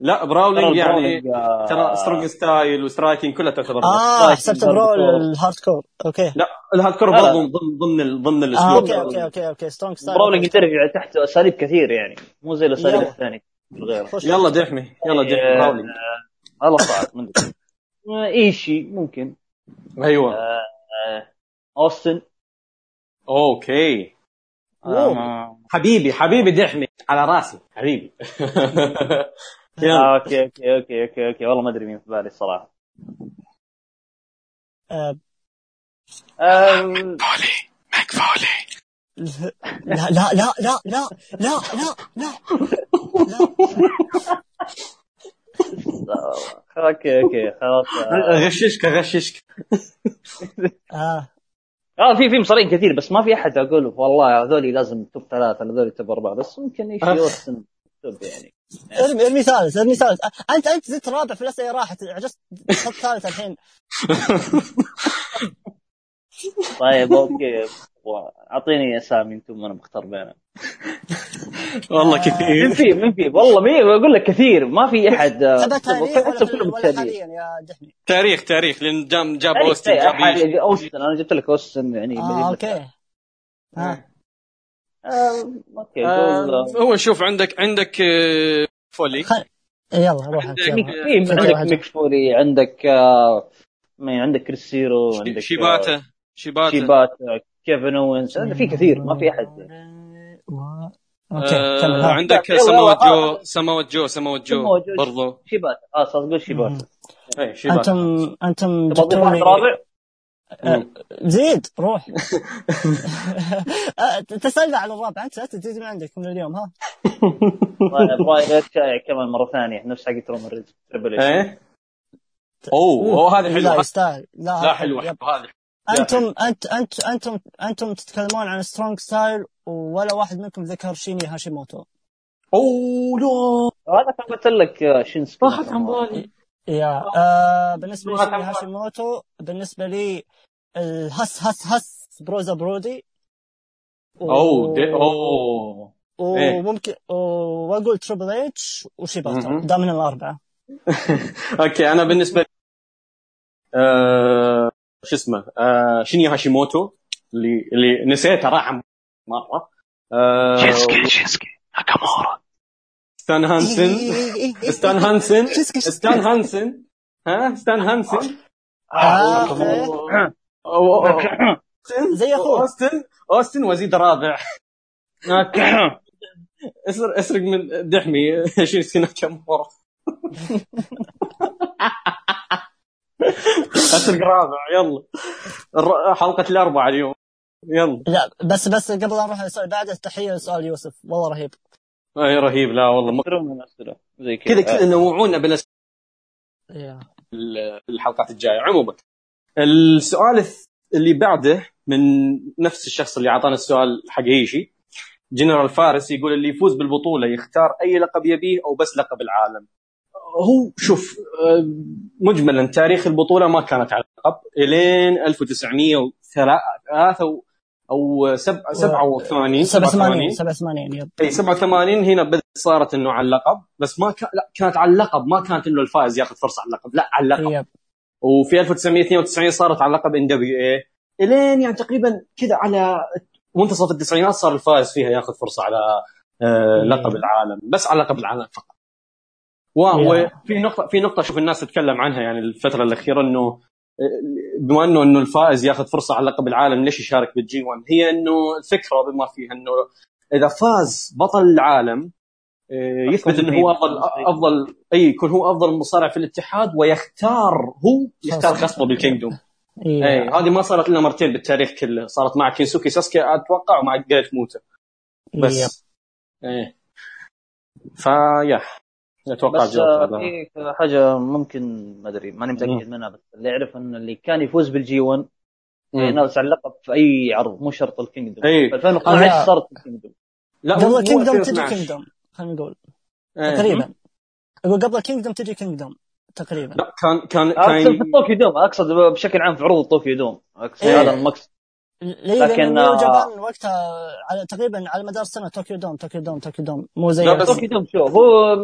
لا brawling يعني brawling، آه، ترى strong style و striking كلها تعتبر آه حسبت. bro ال hardcore okay. لا ال hardcore لا، لا. برضو ضمن ضمن ال- ضمن آه الأسلوب. أوكي أوكي أوكي أوكي. سترونج ستايل براولينج يندرج تحت أساليب كثير يعني. مو زي الأساليب. الثانية. يلا دحمي يلا دحمي آه، brawling. والله صعب آه، إيشي ممكن. أيوه. آه، أوستن. أوكي. آه، حبيبي حبيبي دحمي. على راسي. حبيبي. آه، okay okay okay okay okay. والله ما أدري مين في بالي الصراحة. آه، آم، لا لا لا لا لا لا لا لا لا. آه، okay okay خلاص. اغششك اغششك آه. آه في في مصارعين كثير بس ما في أحد أقول والله هذول لازم top ثلاثة هذول top أربعة بس ممكن إيش. يوصل top يعني. ارمي ارمي ثالث ارمي ثالث. انت أنت زدت رابع في الأسئلة راحت عجزت تحط ثالث الحين. طيب okay. أعطيني اسامي أنتم أنا بختار بينهم. والله من كثير في من في. والله مين بقول لك كثير. ما في أحد آه، تاريخ تحسب كلهم دحمي تاريخ تاريخ. لأن جاب جاب تاريخ، أوستن تاريخ. جاب. أوستن. أنا جبت لك أوستن يعني آه أوكي. ها آه، أوكي آه، قول- هو شوف عندك عندك آه، فولي. خل... يلا روح انت عندك-. ميك فولي عندك آه، عندك كريسيرو عندك شيباتا آه، شيباتا شيباتا. كيفن أوينز. في كثير ما في أحد. okay آه، تمام. وعندك آه، آه، سماوات جو سماوات جو سماوات جو برضو. شيباتا. آه صدق إيه، شيباتا. أنتم أنتم جبتوني زيد روح. تسلى على الرابع. أنت لا تزيد من عندك من اليوم ها؟ أبغى شايع كمان مرة ثانية. نفس حق رومان رينز تريبل أوه أوه هذه حلوة. لا يستاهل لا, هذه أنتم انت انت أنتم أنتم تتكلمون عن strong style ولا واحد منكم ذكر شينيا هاشيموتو. أوه لا. هذا كان قلت لك شينسكي. راحت عن بالي. يا آه بالنسبة ما لي شيني كان- هاشيموتو بالنسبة لي الهس هس هس بروزا برودي. و- أوه دي- أوه. إيه. وممكن وأقول تريبل اتش وشيباتا. دام من الأربعة. أوكي أنا بالنسبة لي آه شو اسمه آه شينيو هاشيموتو اللي اللي نسيته راح مرة. آه شيسكي شيسكي ناكامورا ستان هانسن. إيه، إيه، إيه، ستان هانسن. ستان هانسن. ها؟ ستان هانسن. آه، آه. زي أخوه. أوستن. أوستن وزيد رابع. اسرق من دحمي. 20 ناكامورا اسرق رابع يلا. الر- حلقة الاربعاء اليوم. يلا. لا بس بس قبل لا نروح للسؤال بعد تحيه لسؤال يوسف. والله رهيب. أي رهيب لا والله. م- يكثرون من الأسئلة. زي كذا. كذا كذا نوعونا بالأس- يا. الحلقات الجاية. عموما السؤال الث- اللي بعده من نفس الشخص اللي أعطانا السؤال حق إيشي جنرال فارس يقول اللي يفوز بالبطولة يختار أي لقب يبيه أو بس لقب العالم. هو شوف آه، مجملا تاريخ البطولة ما كانت على لقب إلين 1903 أو أو سبعة- 87 87 87 يب. إي 87 هنا بدات صارت إنه على اللقب. بس ما كان لا كانت على اللقب. ما كانت إنه الفائز ياخذ فرصة على اللقب. لا على اللقب. yep. وفي 1992 صارت على لقب NWA إلين يعني تقريبا كذا على منتصف التسعينات صار الفائز فيها ياخذ فرصة على آه،. لقب العالم. بس على لقب العالم فقط. و- yeah. وفي نقطة في نقطة أشوف الناس تتكلم عنها يعني الفترة الأخيرة إنه آه، بما إنه إنه الفائز ياخذ فرصة على لقب العالم ليش يشارك بال G 1 هي إنه الفكرة بما فيها إنه إذا فاز بطل العالم آه، يثبت إنه هو أفضل أفضل أي يكون هو أفضل مصارع في الاتحاد ويختار هو يختار خصمه بال Kingdom اي إيه. هذه ما صارت الا مرتين بالتاريخ كله. صارت مع كينسوكي ساسكي أتوقع ومع جريت موتا. بس. إيه. فيا. أتوقع بس جاوبت آه، في حاجة ممكن ما أدري ماني متأكد منها بس اللي اعرف إن اللي كان يفوز بال G 1 مم. ينافس على اللقب في أي عرض مو شرط ال Kingdom إيه. في 2012 آه. صارت ال Kingdom لا قبل مو Kingdom تجي 2012. Kingdom خلينا نقول إيه. تقريبا أقول قبل Kingdom تجي Kingdom تقريبا لا كان كان أقصد في كان الطوكيو دوم أقصد بشكل عام في عروض الطوكيو دوم أقصد إيه. هذا المقصد ليه لكن، آه، Japan وقتها على تقريبا على مدار السنة طوكيو دوم طوكيو دوم طوكيو دوم. مو زي لا، بس- طوكيو دوم show هو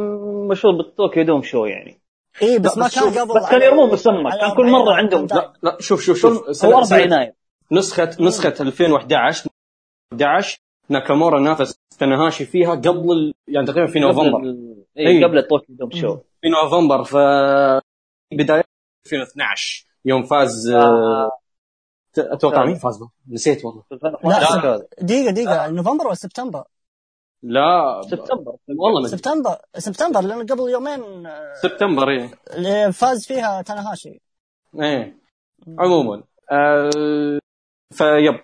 مشهور بالطوكيو دوم show يعني. اي بس ما كان شوف، قبل بس كان يرمون مسمى على كان كل 40 مرة عندهم لا لا شوف شوف شوف. هو سنة- 4 سنة- يناير نسخة نسخة 2011 11 ناكامورا نافس تناهاشي فيها قبل ال... يعني تقريبا في نوفمبر. قبل إيه. اي قبل الطوكيو دوم show. في نوفمبر ف بداية 2012 يوم فاز آه، أتوقع مين فاز به؟ نسيت والله. في 2012 هذا. دقيقة دقيقة. نوفمبر ولا سبتمبر؟ لا. سبتمبر. والله ما أدري. سبتمبر. سبتمبر لأن قبل يومين آه، سبتمبر إيه. اللي فاز فيها تاناهاشي. إيه. عموما. آه فيب.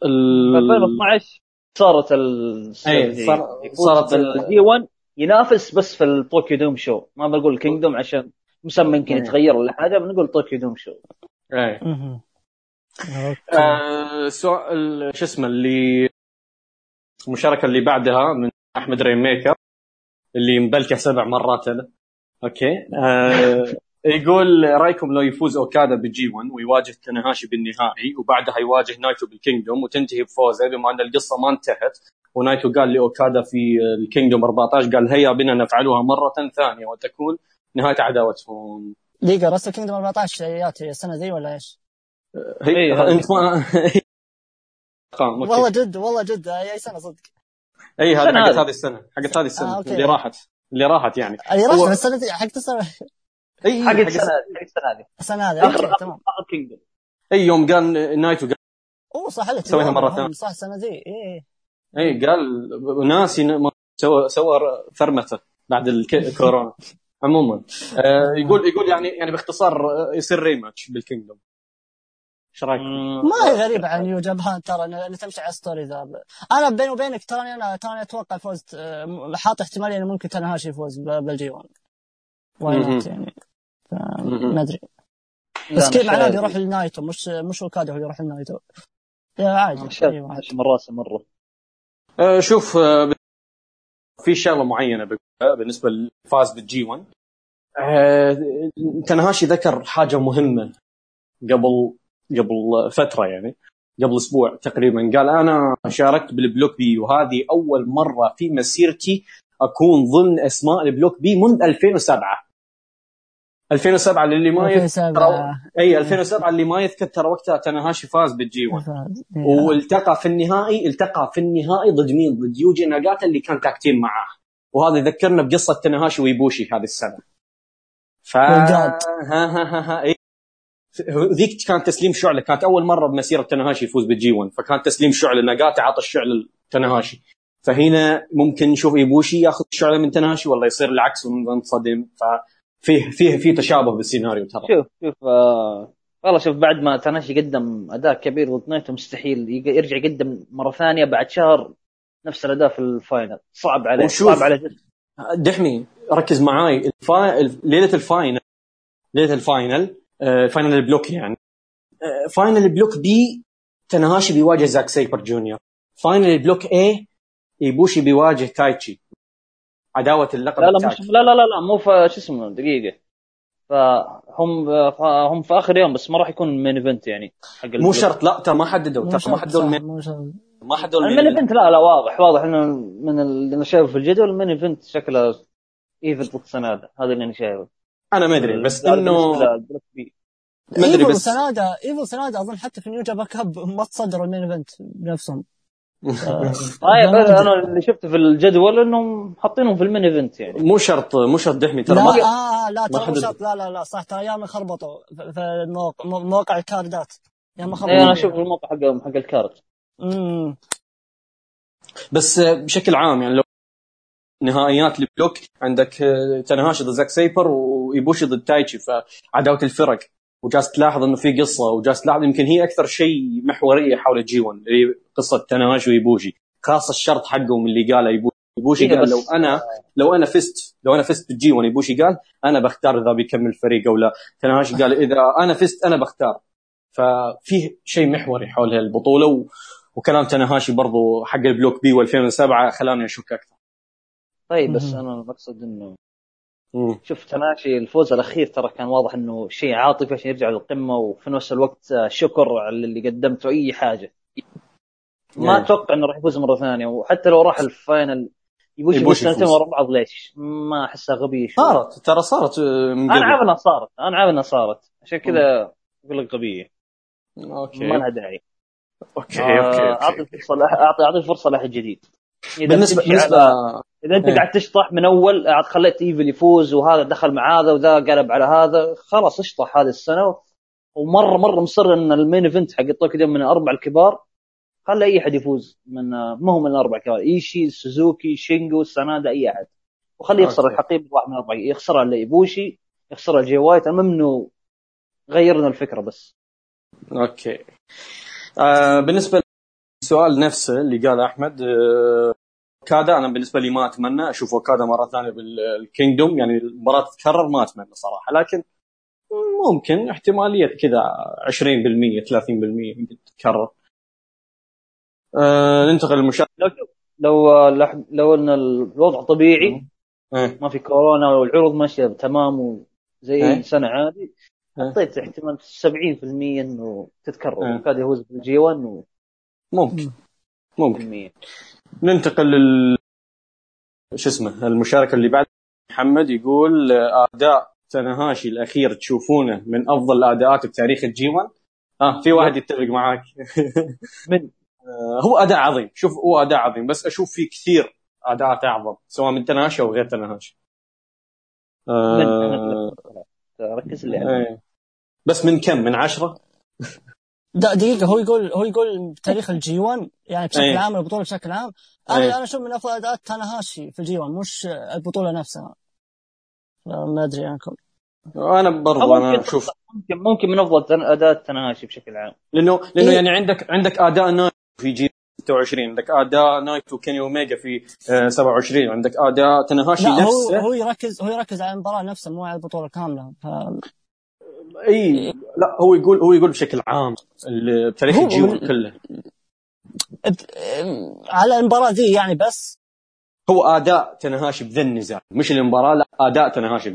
في ال... 2012 صارت ال إيه، صار- يفوز صارت ال- بالجي 1 ينافس بس في الطوكيو دوم show ما بقول Kingdom عشان مسمى يمكن إيه. يتغير ولا حاجة بنقول طوكيو دوم show إيه. آه سؤال شو اسمه اللي المشاركة اللي بعدها من أحمد Rainmaker اللي مبلكه سبع مرات أنا أوكي. آه يقول رأيكم لو يفوز أوكادا بال G 1 ويواجه تناهاشي بالنهائي وبعدها يواجه نايتو بال Kingdom وتنتهي بفوزه بما أن القصة ما انتهت ونايتو قال لأوكادا في ال Kingdom 14 قال هيا بنا نفعلها مرة ثانية وتكون نهاية عداوتهم. دقيقة Wrestle Kingdom 14 جايات السنة ذي ولا إيش؟ هي إيه،. إنت ما. والله جد والله جد اي سنة صدق. إي هذه السنة حقت هذه. السنة حقت هذه السنة آه،. اللي راحت اللي راحت يعني. اللي هو- راسل السنة ذي حق السنة إي حق حق السنة هذه السنة هذه. آخر تمام. إي يوم قال نايتو قال أوه صح عليك سويها مرة هم ثانية. صح السنة ذي إي إي. قال ناسي ما سوى سوى ثرمته بعد الك- الكورونا عموما. آه يقول يقول يعني يعني باختصار آه، يصير rematch بال Kingdom إيش رأيك؟ ما هي غريبة عن New Japan ترى إن تمشي على story ذا. أنا بيني وبينك تراني أنا تراني أتوقع فوز آه، حاط احتمالية إنه ممكن تنهاشي يفوز بال G 1 why not. يعني. ما أدري. بس كيف معناه بيروح للنايتو مش مش اوكادا هو يروح للنايتو. يا عادي من راسه مرة آه شوف آه في شغلة معينة بالنسبة للفائز بال G 1 آه تنهاشي ذكر حاجة مهمة قبل قبل فترة يعني قبل أسبوع تقريبا قال أنا شاركت بال block B وهذه أول مرة في مسيرتي أكون ضمن أسماء ال block B منذ 2007 2007 للي ما يذكر. إي 2007 اللي ما يذكر ترى وقتها تنهاشي فاز بال G 1 فاز. إيه. والتقى في النهائي التقى في النهائي ضد مين؟ ضد يوجي ناغاتا اللي كان tag team معاه وهذا يذكرنا بقصة تنهاشي ويبوشي هذه السنة ف. ها ها ها ها. ذيك كانت تسليم شعلة. كانت أول مرة بمسيرة تنهاشي يفوز بال G 1 فكان تسليم شعلة. ناغاتا عطى الشعلة لتنهاشي. فهنا ممكن نشوف إيبوشي ياخذ الشعلة من تنهاشي ولا يصير العكس وننصدم ففيه فيه في تشابه بالسيناريو ترى. شوف شوف آه والله شوف بعد ما تناهاشي قدم أداء كبير ضد نايتو مستحيل. يرجع يقدم مرة ثانية بعد شهر نفس الأداء في ال final. صعب عليه وشوف- صعب على جد دحمي ركز معاي. الفا... ليلة ال final ليلة ال final final ال block يعني. آه، final ال block B تنهاشي بيواجه زاك سيبر جونيور فاينل البلوك اي ايبوشي بيواجه تايتشي عداوة اللقب لا لا. مش لا لا لا لا مو شو اسمه دقيقة. فهم هم في آخر يوم بس ما راح يكون main event يعني حق مو شرط لا ترى ما حددوا. ترى ما حددوا. ما حددوا ال main ال main event لا لا واضح واضح إنه من اللي أنا شايفه في الجدول ال main event شكله event السنة هذا. هذا اللي أنا شايفه. أنا ما أدري بس إنه. ما أدري بس وسنادا ايفل سنادا أظن حتى في New Japan Cup ما تصدروا ال main event بنفسهم. طيب أنا اللي شفته في الجدول إنهم حاطينهم في ال main event يعني. مو شرط مو شرط دحمي ترى لا ما آه لا ترى مو. شرط لا لا لا صح ترى ياما خربطوا في- الموقع موقع ال card ات ياما خربطوا. إيه، أنا أشوف الموقع حق حق ال card امم بس بشكل عام يعني لو نهائيات ال block عندك آه، تنهاشي ضد زاك سيبر وإيبوشي ضد تايتشي فعداوة الفرق. وجالس تلاحظ إنه في قصة وجالس تلاحظ يمكن هي أكثر شيء محوريه حول ال G1 اللي هي قصة تنهاشي وإيبوشي خاصه الشرط حقهم اللي قاله إيبوشي إيبوشي إيه، قال لو أنا لو أنا فزت لو أنا فزت بال G1 إيبوشي قال أنا بختار إذا بيكمل الفريق أو لا. تنهاشي قال إذا أنا فزت أنا بختار. ففيه شيء محوري حول هالبطولة و... وكلام تنهاشي برضو حق ال block B و2007 خلاني أشك أكثر. طيب بس. أنا المقصد إنه مم. شوف تنهاشي الفوز الأخير ترى كان واضح إنه شيء عاطفي عشان يرجع للقمة وفي نفس الوقت آه، شكر على اللي قدمته أي حاجة ما يعني. أتوقع إنه راح يفوز مرة ثانية وحتى لو راح ال final إيبوشي يفوز إيبوشي سنتين. ورا بعض ليش؟ ما أحسها غبية شوي صارت ترى صارت آه، من أنا عارف إنها صارت أنا عارف إنها صارت عشان كذا أقول لك غبية okay ما لها داعي okay آه، okay, أعطي okay. فرصه أعطي أعطي فرصه لاحد جديد بالنسبة بالنسبة على- إذا أنت إيه. قاعد تشطح من أول قاعد خليت إيفل يفوز وهذا دخل مع هذا وذا قلب على هذا خلاص اشطح هذه السنة ومرة مرة مصر إن ال main event حق طوكيو من الاربع الكبار خلى أي أحد يفوز من ما هو من الأربع الكبار إيشي سوزوكي شينجو سانادا أي أحد وخليه يخسر. الحقيبة واحد من الاربعه يخسرها لإيبوشي يخسرها جي وايت المهم إنه غيرنا الفكرة بس okay آه بالنسبة للسؤال نفسه اللي قاله أحمد آه اوكادا أنا بالنسبة لي ما أتمنى أشوف اوكادا مرة ثانية بال Kingdom يعني المباراة تتكرر ما أتمنى صراحة لكن ممكن احتمالية كذا 20% 30% يمكن تتكرر آه ننتقل للمشاركه لو لو لو, إن الوضع طبيعي إيه. ما في كورونا والعروض ماشية تمام وزي. اي سنة عادي. حطيت احتمال 70% إنه تتكرر إيه. وكاد يفوز بالجي 1 و ممكن ممكن 100 ننتقل لل شو اسمه المشاركه اللي بعد محمد يقول آه، اداء تنهاشي الاخير تشوفونه من افضل الاداءات بتاريخ ال G1 آه في واحد يتفق معاك من آه، هو اداء عظيم شوف هو اداء عظيم بس أشوف في كثير اداءات اعظم سواء من تنهاشي أو غير تنهاشي آه ركز لي عليه. إيه. بس من كم من عشرة دا دقيقة هو يقول هو يقول تاريخ ال G1 يعني بشكل أي. عام البطولة بشكل عام. أنا أنا أشوف من افضل اداءات تاناهاشي في ال G1 مش البطولة نفسها. ما أدري عنكم. أنا برضو أنا أشوف. ممكن ممكن من أفضل اداء تنهاشي بشكل عام. لأنه لأنه إيه. يعني عندك عندك أداء نايتو في G1 26 عندك أداء نايتو وكيني أوميجا في آه، 27 عندك أداء تنهاشي لا هو نفسه. هو يركز هو يركز على المباراة نفسها مو على البطولة كاملة. ف... إي لا هو يقول هو يقول بشكل عام بتاريخ هو- ال G1 هو- كله على المباراة ذي يعني بس؟ هو أداء تنهاشي بذا النزال. مش المباراة لا أداء تنهاشي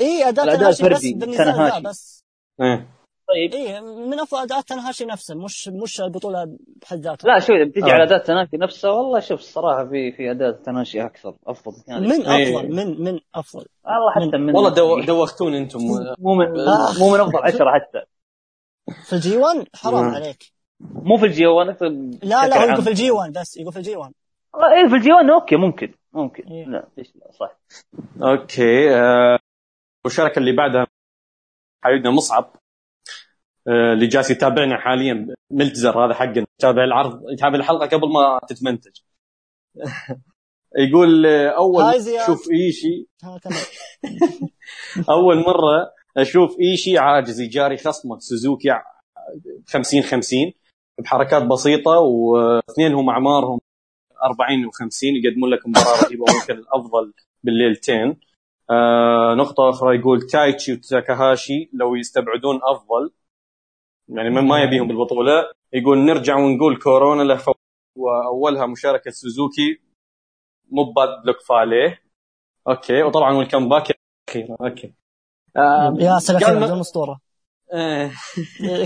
إي أداء تنهاشي بس تنهاشي. بس. إيه. طيب. اي من أفضل اداءات تنهاشي نفسه مش مش البطولة بحد ذاتها. لا شوف إذا بتجي آه. على اداء تنهاشي نفسه والله شوف الصراحة في في اداء تنهاشي أكثر أفضل يعني. من إيه. أفضل من من أفضل. والله حتى من والله دو دوختوني أنتم. مو من آه. مو من أفضل عشرة حتى. في ال G1 حرام مم. عليك. مو في ال G1 لا لا هو يقول في ال G1 بس يقول في الجي 1 اي في ال G1 okay ممكن ممكن. إيه. لا ليش لا صح. okay آه، المشاركه اللي بعدها حبيبنا مصعب. آه، اللي جالس يتابعنا حاليا. ملتزر هذا حقنا. يتابع العرض يتابع الحلقة قبل ما تتمنتج. يقول آه، أول. شوف إيشي. أول مرة أشوف إيشي عاجز يجاري خصمه سوزوكي 50 50 بحركات بسيطة واثنينهم أعمارهم 40 و50 يقدمون لك مباراة رهيبة ويمكن الأفضل بالليلتين. آه نقطة أخرى يقول تايتشي وتاكاهاشي لو يستبعدون أفضل. يعني من ما يبيهم بالبطولة. يقول نرجع ونقول كورونا له فوق وأولها مشاركة سوزوكي. مو Bad Luck Fale okay. وطبعا وال comeback أخيرا okay. آه يا سلام بدون أسطورة.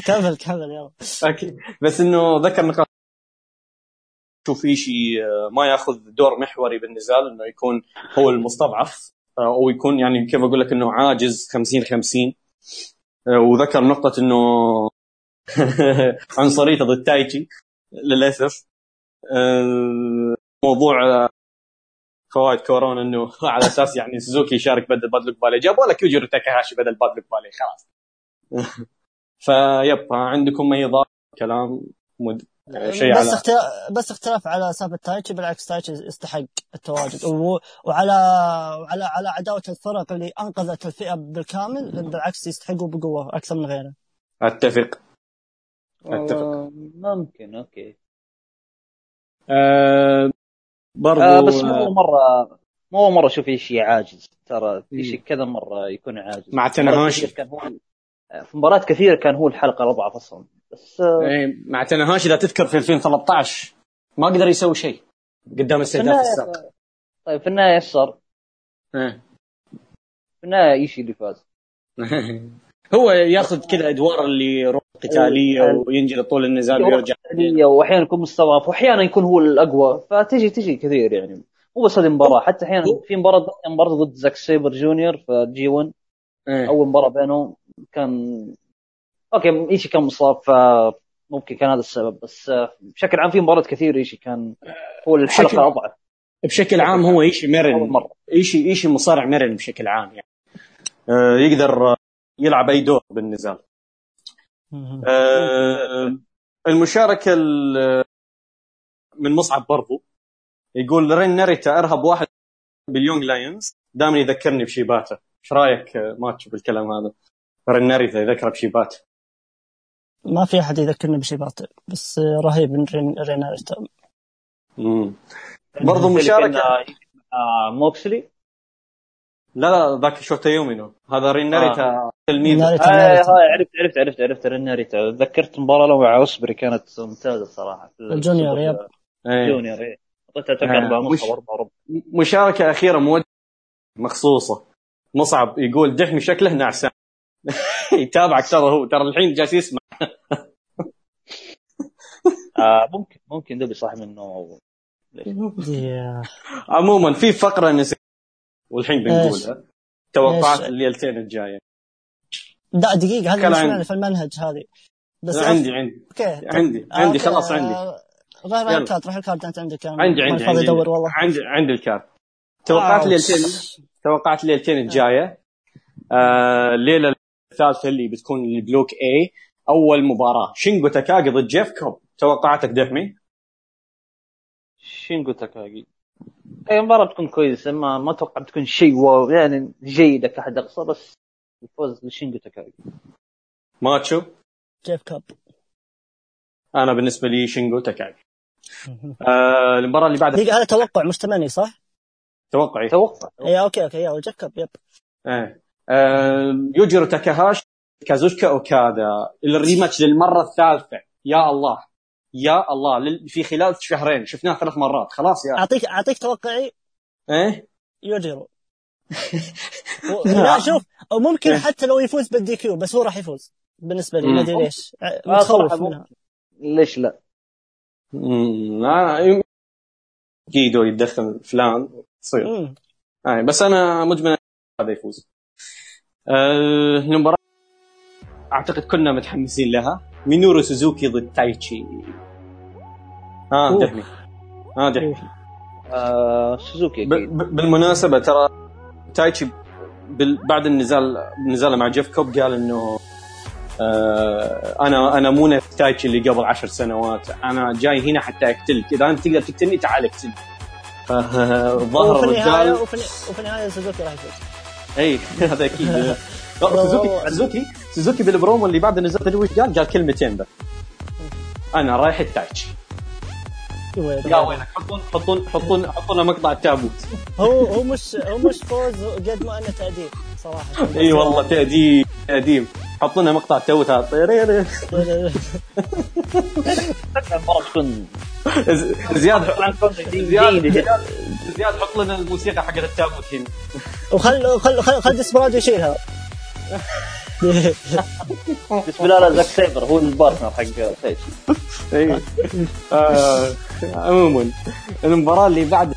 كمل كمل يلا. okay. بس إنه ذكر نقاط. شوف في شيء آه، ما يأخذ دور محوري بالنزال إنه يكون هو المستضعف. آه، أو يكون يعني كيف أقول لك إنه عاجز 50 50 آه، وذكر نقطة إنه عنصريته ضد تايتشي للأسف. آه، موضوع آه، فوائد كورونا إنه على أساس يعني سوزوكي يشارك بدل Bad Luck Fale جابوا لك يوجيرو تاكاهاشي بدل Bad Luck Fale خلاص. فيب عندكم أي إضافة كلام؟ مد... شيء بس على اختلاف بس اختلاف على سالفة تايتشي بالعكس تايتشي يستحق التواجد. و... وعلى وعلى على عداوة الفرق اللي أنقذت الفئة بالكامل بالعكس يستحقوا بقوة أكثر من غيره. أتفق. أتفق. آه، ممكن أوكي. أه برضو آه بس مو أول مرة مو مرة أشوف شيء عاجز. ترى في شيء كذا مرة يكون عاجز. مع. كثير كان هو في مباريات كثيره كان هو الحلقة الأضعف أصلا. بس آه، إيه، مع تناهاشي إذا تذكر في 2013 ما قدر يسوي شيء قدام النهاية السابق طيب في النهاية إيش صار؟ إيه. في النهاية ايشي اللي فاز؟ هو ياخذ كذا أدوار اللي قتالية. وينجلي طول النزال ويرجع وأحيانا يكون مستضعف وأحيانا يكون هو الأقوى. فتجي تجي كثير يعني. مو بس هذه المباراة حتى أحيانا في مباراه مباراة ضد زاك سيبر جونيور في G1 إيه. أول مباراة بينهم كان okay إيشي كان مصاب فممكن كان هذا السبب. بس آه، بشكل عام في مباريات كثير إيشي كان هو بشكل- الحلقة اضعف بشكل عام هو إيشي مرن. ايشي إيشي مصارع مرن بشكل عام يعني. آه، يقدر آه، يلعب أي دور بالنزال آه، المشاركة ال- من مصعب برضو. يقول رين ناريتا أرهب واحد بال Young Lions. دائما يذكرني بشيباتا. إيش رأيك آه، ماتشو بالكلام هذا؟ رين ناريتا يذكره بشيباتا. ما في أحد يذكرني بشيباتا بس رهيب من رين ناريتا مم. برضو مشاركه آه موكسلي؟ لا لا ذاك شوتا يومينو هذا رين ناريتا تلميذ. آه. هاي عرفت عرفت عرفت عرفت رين ناريتا. تذكرت مباراة له مع أوسبري كانت ممتازة صراحة. ال junior، yep. إيه. junior إيه. اعطيتها أتوقع آه، أربعة ونص أو أربعة وربع مشاركة أخيرة موجهة مخصوصة. مصعب يقول دحمي شكله نعسان. يتابعك ترى هو. ترى الحين جالس يسمع. آه ممكن ممكن دبي صح منه عموما في فقرة نسيت. والحين بنقولها. توقعات؟ الليلتين الجاية. لا دقيقة هذه مش عندي. في المنهج هذه. بس عندي عندي. okay. عندي آه، عندي. خلاص عندي. آه، روح روح يلا. ال card روح ال card أنت عندك عندي عندي فاضي عندي. ادور والله. عندي عندي ال card. توقعات آه. الليلتين توقعات الليلتين الجاية. آه، الليلة الثالثة اللي بتكون ال block A أول مباراة. شينجو تاكاغي ضد جيف كوب. توقعاتك دحمي؟ شينجو تاكاغي. أي مباراة بتكون كويسة ما ما أتوقع بتكون شيء واو. يعني جيدة كحد أقصى بس الفوز لشينجو تاكاغي. ماتشو؟ جيف كاب. أنا بالنسبة لي شينجو تاكاغي. آه المباراة اللي بعدها دقيقة هذا توقع مش تمني صح؟ توقعي. توقع. اي okay okay يلا جيف كاب yep. آه. آه يوجيرو تاكاهاشي كازوتشيكا أوكادا ال rematch للمرة الثالثة. يا الله. يا الله. لل- في خلال شهرين. شفناه ثلاث مرات. خلاص يا اعطيك أعطيك توقعي. إيه؟ يوجيرو. لا. شوف ممكن حتى لو يفوز بال DQ بس هو راح يفوز بالنسبة لي. ما أدري ليش. آه متخوف منها. ليش لا؟ مم، لا جيدو يتدخل فلان تصير. آه بس أنا مجمل هذا يفوز. آه المباراه أعتقد كنا متحمسين لها. مينورو سوزوكي ضد تايتشي. ها أوف. دحمي. ها دحمي. آه سوزوكي ب- ب- بالمناسبة ترى تايتشي بعد النزال نزاله مع جيف كوب قال إنه آه أنا أنا مو نفس تايتشي اللي قبل عشر سنوات. أنا جاي هنا حتى اقتلك إذا أنت تقدر تقتلني تعال اقتلني. فظهر وفي النهايه وفي, وفي النهاية سوزوكي راح يفوز. إي هذا أكيد. سوزوكي سوزوكي سوزوكي بالبرومو اللي بعد النزال تدري وش قال؟ قال كلمتين بس. أنا رايح لتايتشي يا حطون حطون حطون حطونا مقطع التابوت. هو هو مش هو مش فوز قد ما أنه تأديب صراحة. إي والله تأديب تأديب. حط لنا مقطع التابوت هذا. تكون زياد زياد زياد حط لنا الموسيقى حقت التابوت هنا. وخل خل خل خل ديسبرادو يشيلها. بسم الله زاك سيبر هو البارتنر حق تايتشي إي. آه، عموما المباراة اللي بعد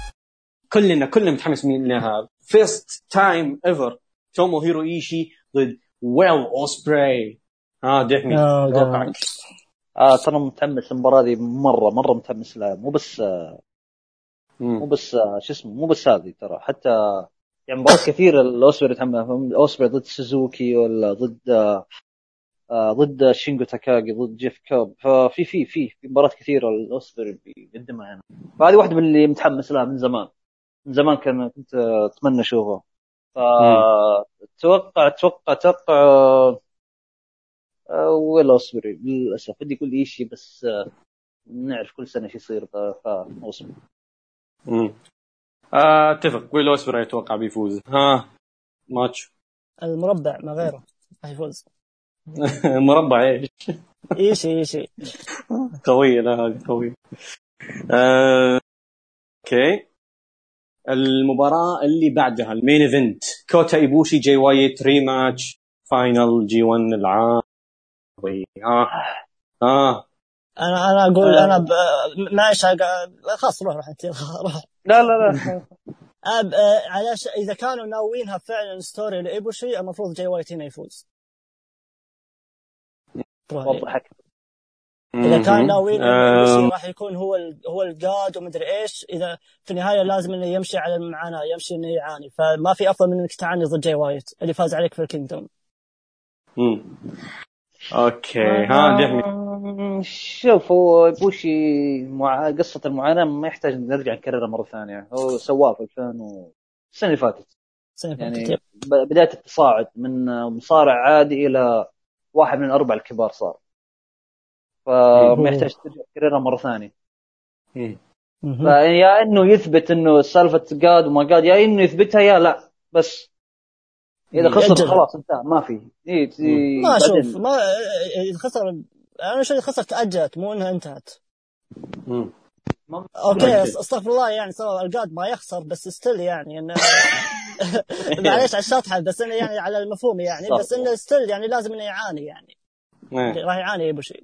كلنا كلنا متحمسين لها. first time ever تومو هيرو ايشي ضد ويل اوسبري ها دحمي. آه، آه ترى متحمس المباراة دي مرة مرة متحمس لها. مو بس مو. بس آه، شو اسمه مو بس هذه ترى. حتى يعني مباريات كثيرة لاوسبري يتحمس اوسبري ضد سوزوكي ولا ضد آه، آه، ضد شينجو تاكاغي ضد جيف كوب. ففي في في في مباريات كثيرة لاوسبري بيقدمها هنا فهذه واحدة من اللي متحمس لها من زمان. من زمان كان كنت آه، أتمنى أشوفها. فتوقع أتوقع أتوقع آه، ويل اوسبري للأسف. بدي أقول إيشي بس آه، نعرف كل سنة إيش يصير فاوسبري. آه، اتفق. ويل اوسبري أتوقع بيفوز. ها ماتشو. المربع ما غيره. راح يفوز. مربع إيش؟ ايشي ايشي قوية لا هذه قوية. آه، okay. المباراة اللي بعدها ال main event. كوتا إيبوشي جي وايت rematch final G1 العام ها ها أنا أنا أقول آه. أنا ب... ماشي خلاص روح روح انت روح. لا لا لا. أب... آه، على ش... إذا كانوا ناويينها فعلا story لايبوشي المفروض جاي وايت هنا يفوز. وضحك إذا كان ناويين ايبوشي راح يكون هو ال... هو ال God ومدري إيش. إذا في النهاية لازم إنه يمشي على المعاناه يمشي إنه يعاني. فما في أفضل من إنك تعاني ضد جاي وايت اللي فاز عليك في ال Kingdom. okay ها دحمي آه، شوف ايبوشي مع قصة المعاناة ما يحتاج نرجع نكررها مرة ثانية. هو سواها في 2000 و... السنة اللي فاتت. سنة يعني فاتت. ب- بداية التصاعد من مصارع عادي إلى واحد من الأربع الكبار صار. فما يحتاج ترجع تكررها مرة ثانية. مم. مهم. فيا إنه يثبت إنه سالفة God وما God يا إنه يثبتها يا لا. بس إذا خسر يأجل. خلاص انتهى ما في إيه تي- ما أشوف ما إذا خسر أنا شو خسر تاجلت مو إنها انتهت مم. أوكي أستغفر الله يعني سواء ال God ما يخسر بس still يعني انه معليش على الشطحه بس إنه يعني على المفهوم يعني بس إنه still يعني لازم إنه يعاني يعني إيه. راح يعاني ايبوشي.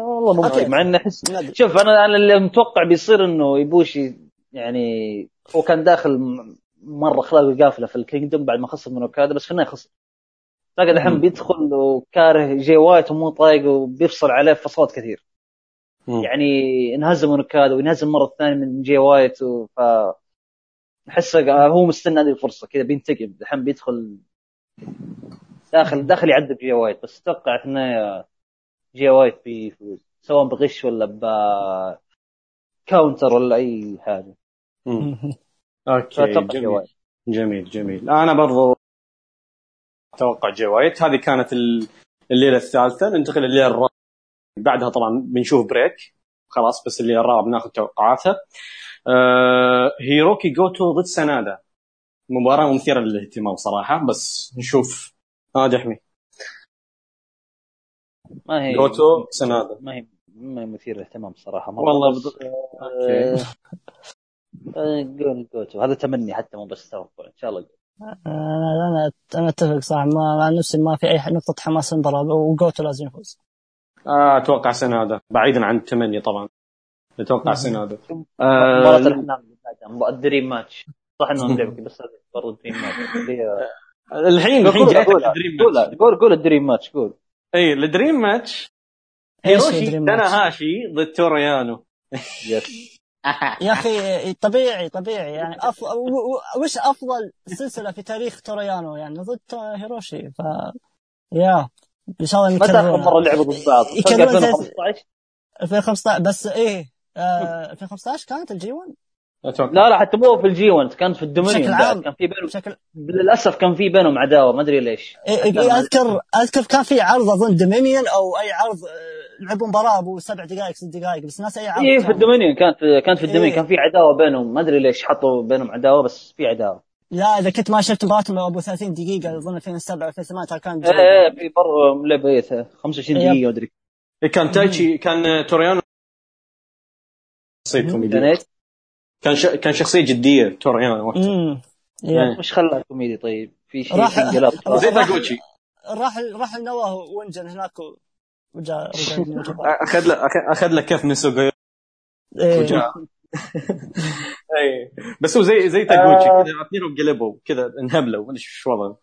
والله. غريب مع إنه احس. شوف أنا أنا اللي متوقع بيصير إنه ايبوشي يعني هو كان داخل مرة اخلاقه قافله في الكينجدوم بعد ما خسر من أوكادا بس في النهاية خسر تلاقي الحين. بيدخل وكاره جي وايت ومو طايق وبيفصل عليه فصلات كثير مم. يعني انهزم من أوكادا وينهزم مرة ثانية من جي وايت ف أحسه هو مستنى هذه الفرصة كذا بينتقم الحين بيدخل داخل داخل يعذب جي وايت بس أتوقع النهايه جي وايت بيفوز سواء بغش ولا ب counter ولا أي حاجة. أوكي جميل. جميل جميل. أنا برضو أتوقع جي وايت هذه كانت ال- الليلة الثالثة. ننتقل لليله الرابعه بعدها طبعا بنشوف بريك. خلاص بس الليلة الرابعه بناخذ توقعاتها آه هيروكي جوتو ضد سنادا. مباراة مثيرة للاهتمام صراحة بس نشوف. ها دحمي ما هي جوتو سنادا. ما هي ما هي مثير للاهتمام صراحة. والله بد- آه، آه، قول جوتو هذا تمني حتى مو بس توقع إن شاء الله. أنا أنا أنا أتفق صح ما عن نفسي ما في أي نقطة حماس المباراه وجوتو لازم يفوز. آه أتوقع سنادا بعيدا عن التمني طبعا. أتوقع سنادا مباراة آه الاحلام ال dream match صح انهم لعبوا بس برضه dream match اللي- الحين الحين قول جاي قول ال dream قول ماتش قول قول ال dream match قول. إي ال dream match هيروشي؟ تاناهاشي ضد تورو يانو. yes يا أخي طبيعي طبيعي يعني أفضل وش أفضل سلسلة في تاريخ تورو يانو يعني ضد هيروشي ف يا إن شاء الله متى اخر. مره لعبوا ضد بعض؟ يكلمون زي- 2015 2015 بس إيه آه 2015 كانت الجي 1 أتوقع لا لا حتى مو في الجي 1 كانت في الدومينيون بشكل. عام. كان في بينهم بشكل للأسف كان في بينهم عداوة ما أدري ليش إيه إيه اذكر أذكر كان في عرض أظن دومينيون أو أي عرض آه، لعبوا مباراة أبو سبع دقائق ست دقائق بس ناس أي عرض إيه في كان. الدومينيون كانت كانت في الدومينيون إيه. كان في عداوة بينهم. ما أدري ليش حطوا بينهم عداوة بس في عداوة. لا إذا كنت ما شفت مباراة أبو 30 دقيقة أظن 2007 2008 ترى كان إيه إيه في مباراة لعبة إيه 25 yep. دقيقة ما أدري. كان تايتشي كان تورو يانو. كانت كان ش... كان شخصية جدية تورو يانو وقتها. إيه. وش خلاها كوميدي طيب؟ في شيء راح- زي راح راح نواه وينجن هناك. وجاء. أخذ له أخ- أخذ له كف من سوغو إيه. وجاء. اي بس هو زي زي تاغوتشي آه. كذا اثنينهم قلبوا كذا انهبلوا. ما أدري شو وضعه.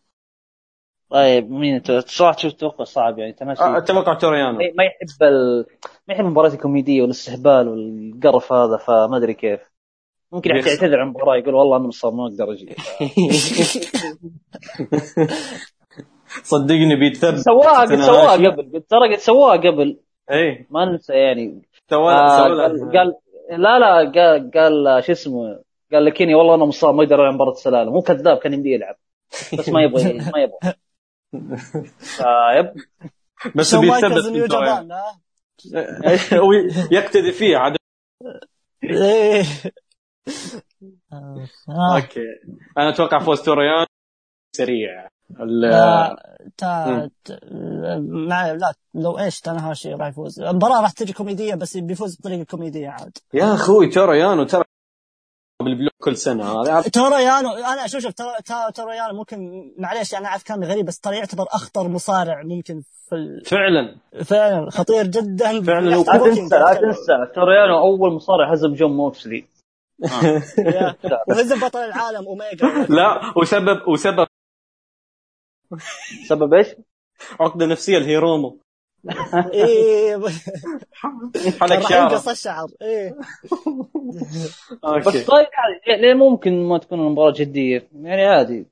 طيب مين صراحة شوف توقع صعب يعني؟ تناشي آه، أتوقع توريانو. ما يحب ال... ما يحب المباريات الكوميدية والاستهبال والقرف هذا فما أدري كيف. ممكن يعتذر عن المباراة يقول والله أنا مصاب ما أقدر أجي. صدقني بيتثبت سواها قد سواها. قبل. قد ترى قد سواها قبل. اي ما ننسى يعني. سوى آه قال, قال لا لا قال, قال شو اسمه قال لكيني والله أنا مصاب ما أقدر العب مباراة السلالم مو كذاب كان يمدي يلعب. بس ما يبغى ما يبغى. آه يب. بس توريانو. جابان ها؟ هو يقتدي فيه عاد. آه. أوكي. أنا أتوقع فوز تورو يانو سريع. تا مع لا لو إيش تنهاشي راح يفوز. المباراة راح تجي كوميدية بس بيفوز بطريقة كوميدية عاد. يا أخوي تورو يانو ترى بال block كل سنة. هذا تورو يانو أنا شوف شوف ترى- تا- تورو يانو ممكن معليش أنا أعرف كلامي غريب بس ترى يعتبر أخطر مصارع ممكن في ال... فعلا. فعلا خطير جدا. فعلا. لا تنسى لا تنسى. تورو يانو أول مصارع هزم جون موكسلي. يا. وهزم بطل العالم أوميجا. لا وسبب وسبب سبب إيش؟ عقدة نفسية الهيرومو إيه حلق راح شعره ينقص الشعر إيه بس طيب عادي ليه ممكن ما تكون المباراة جدية؟ يعني عادي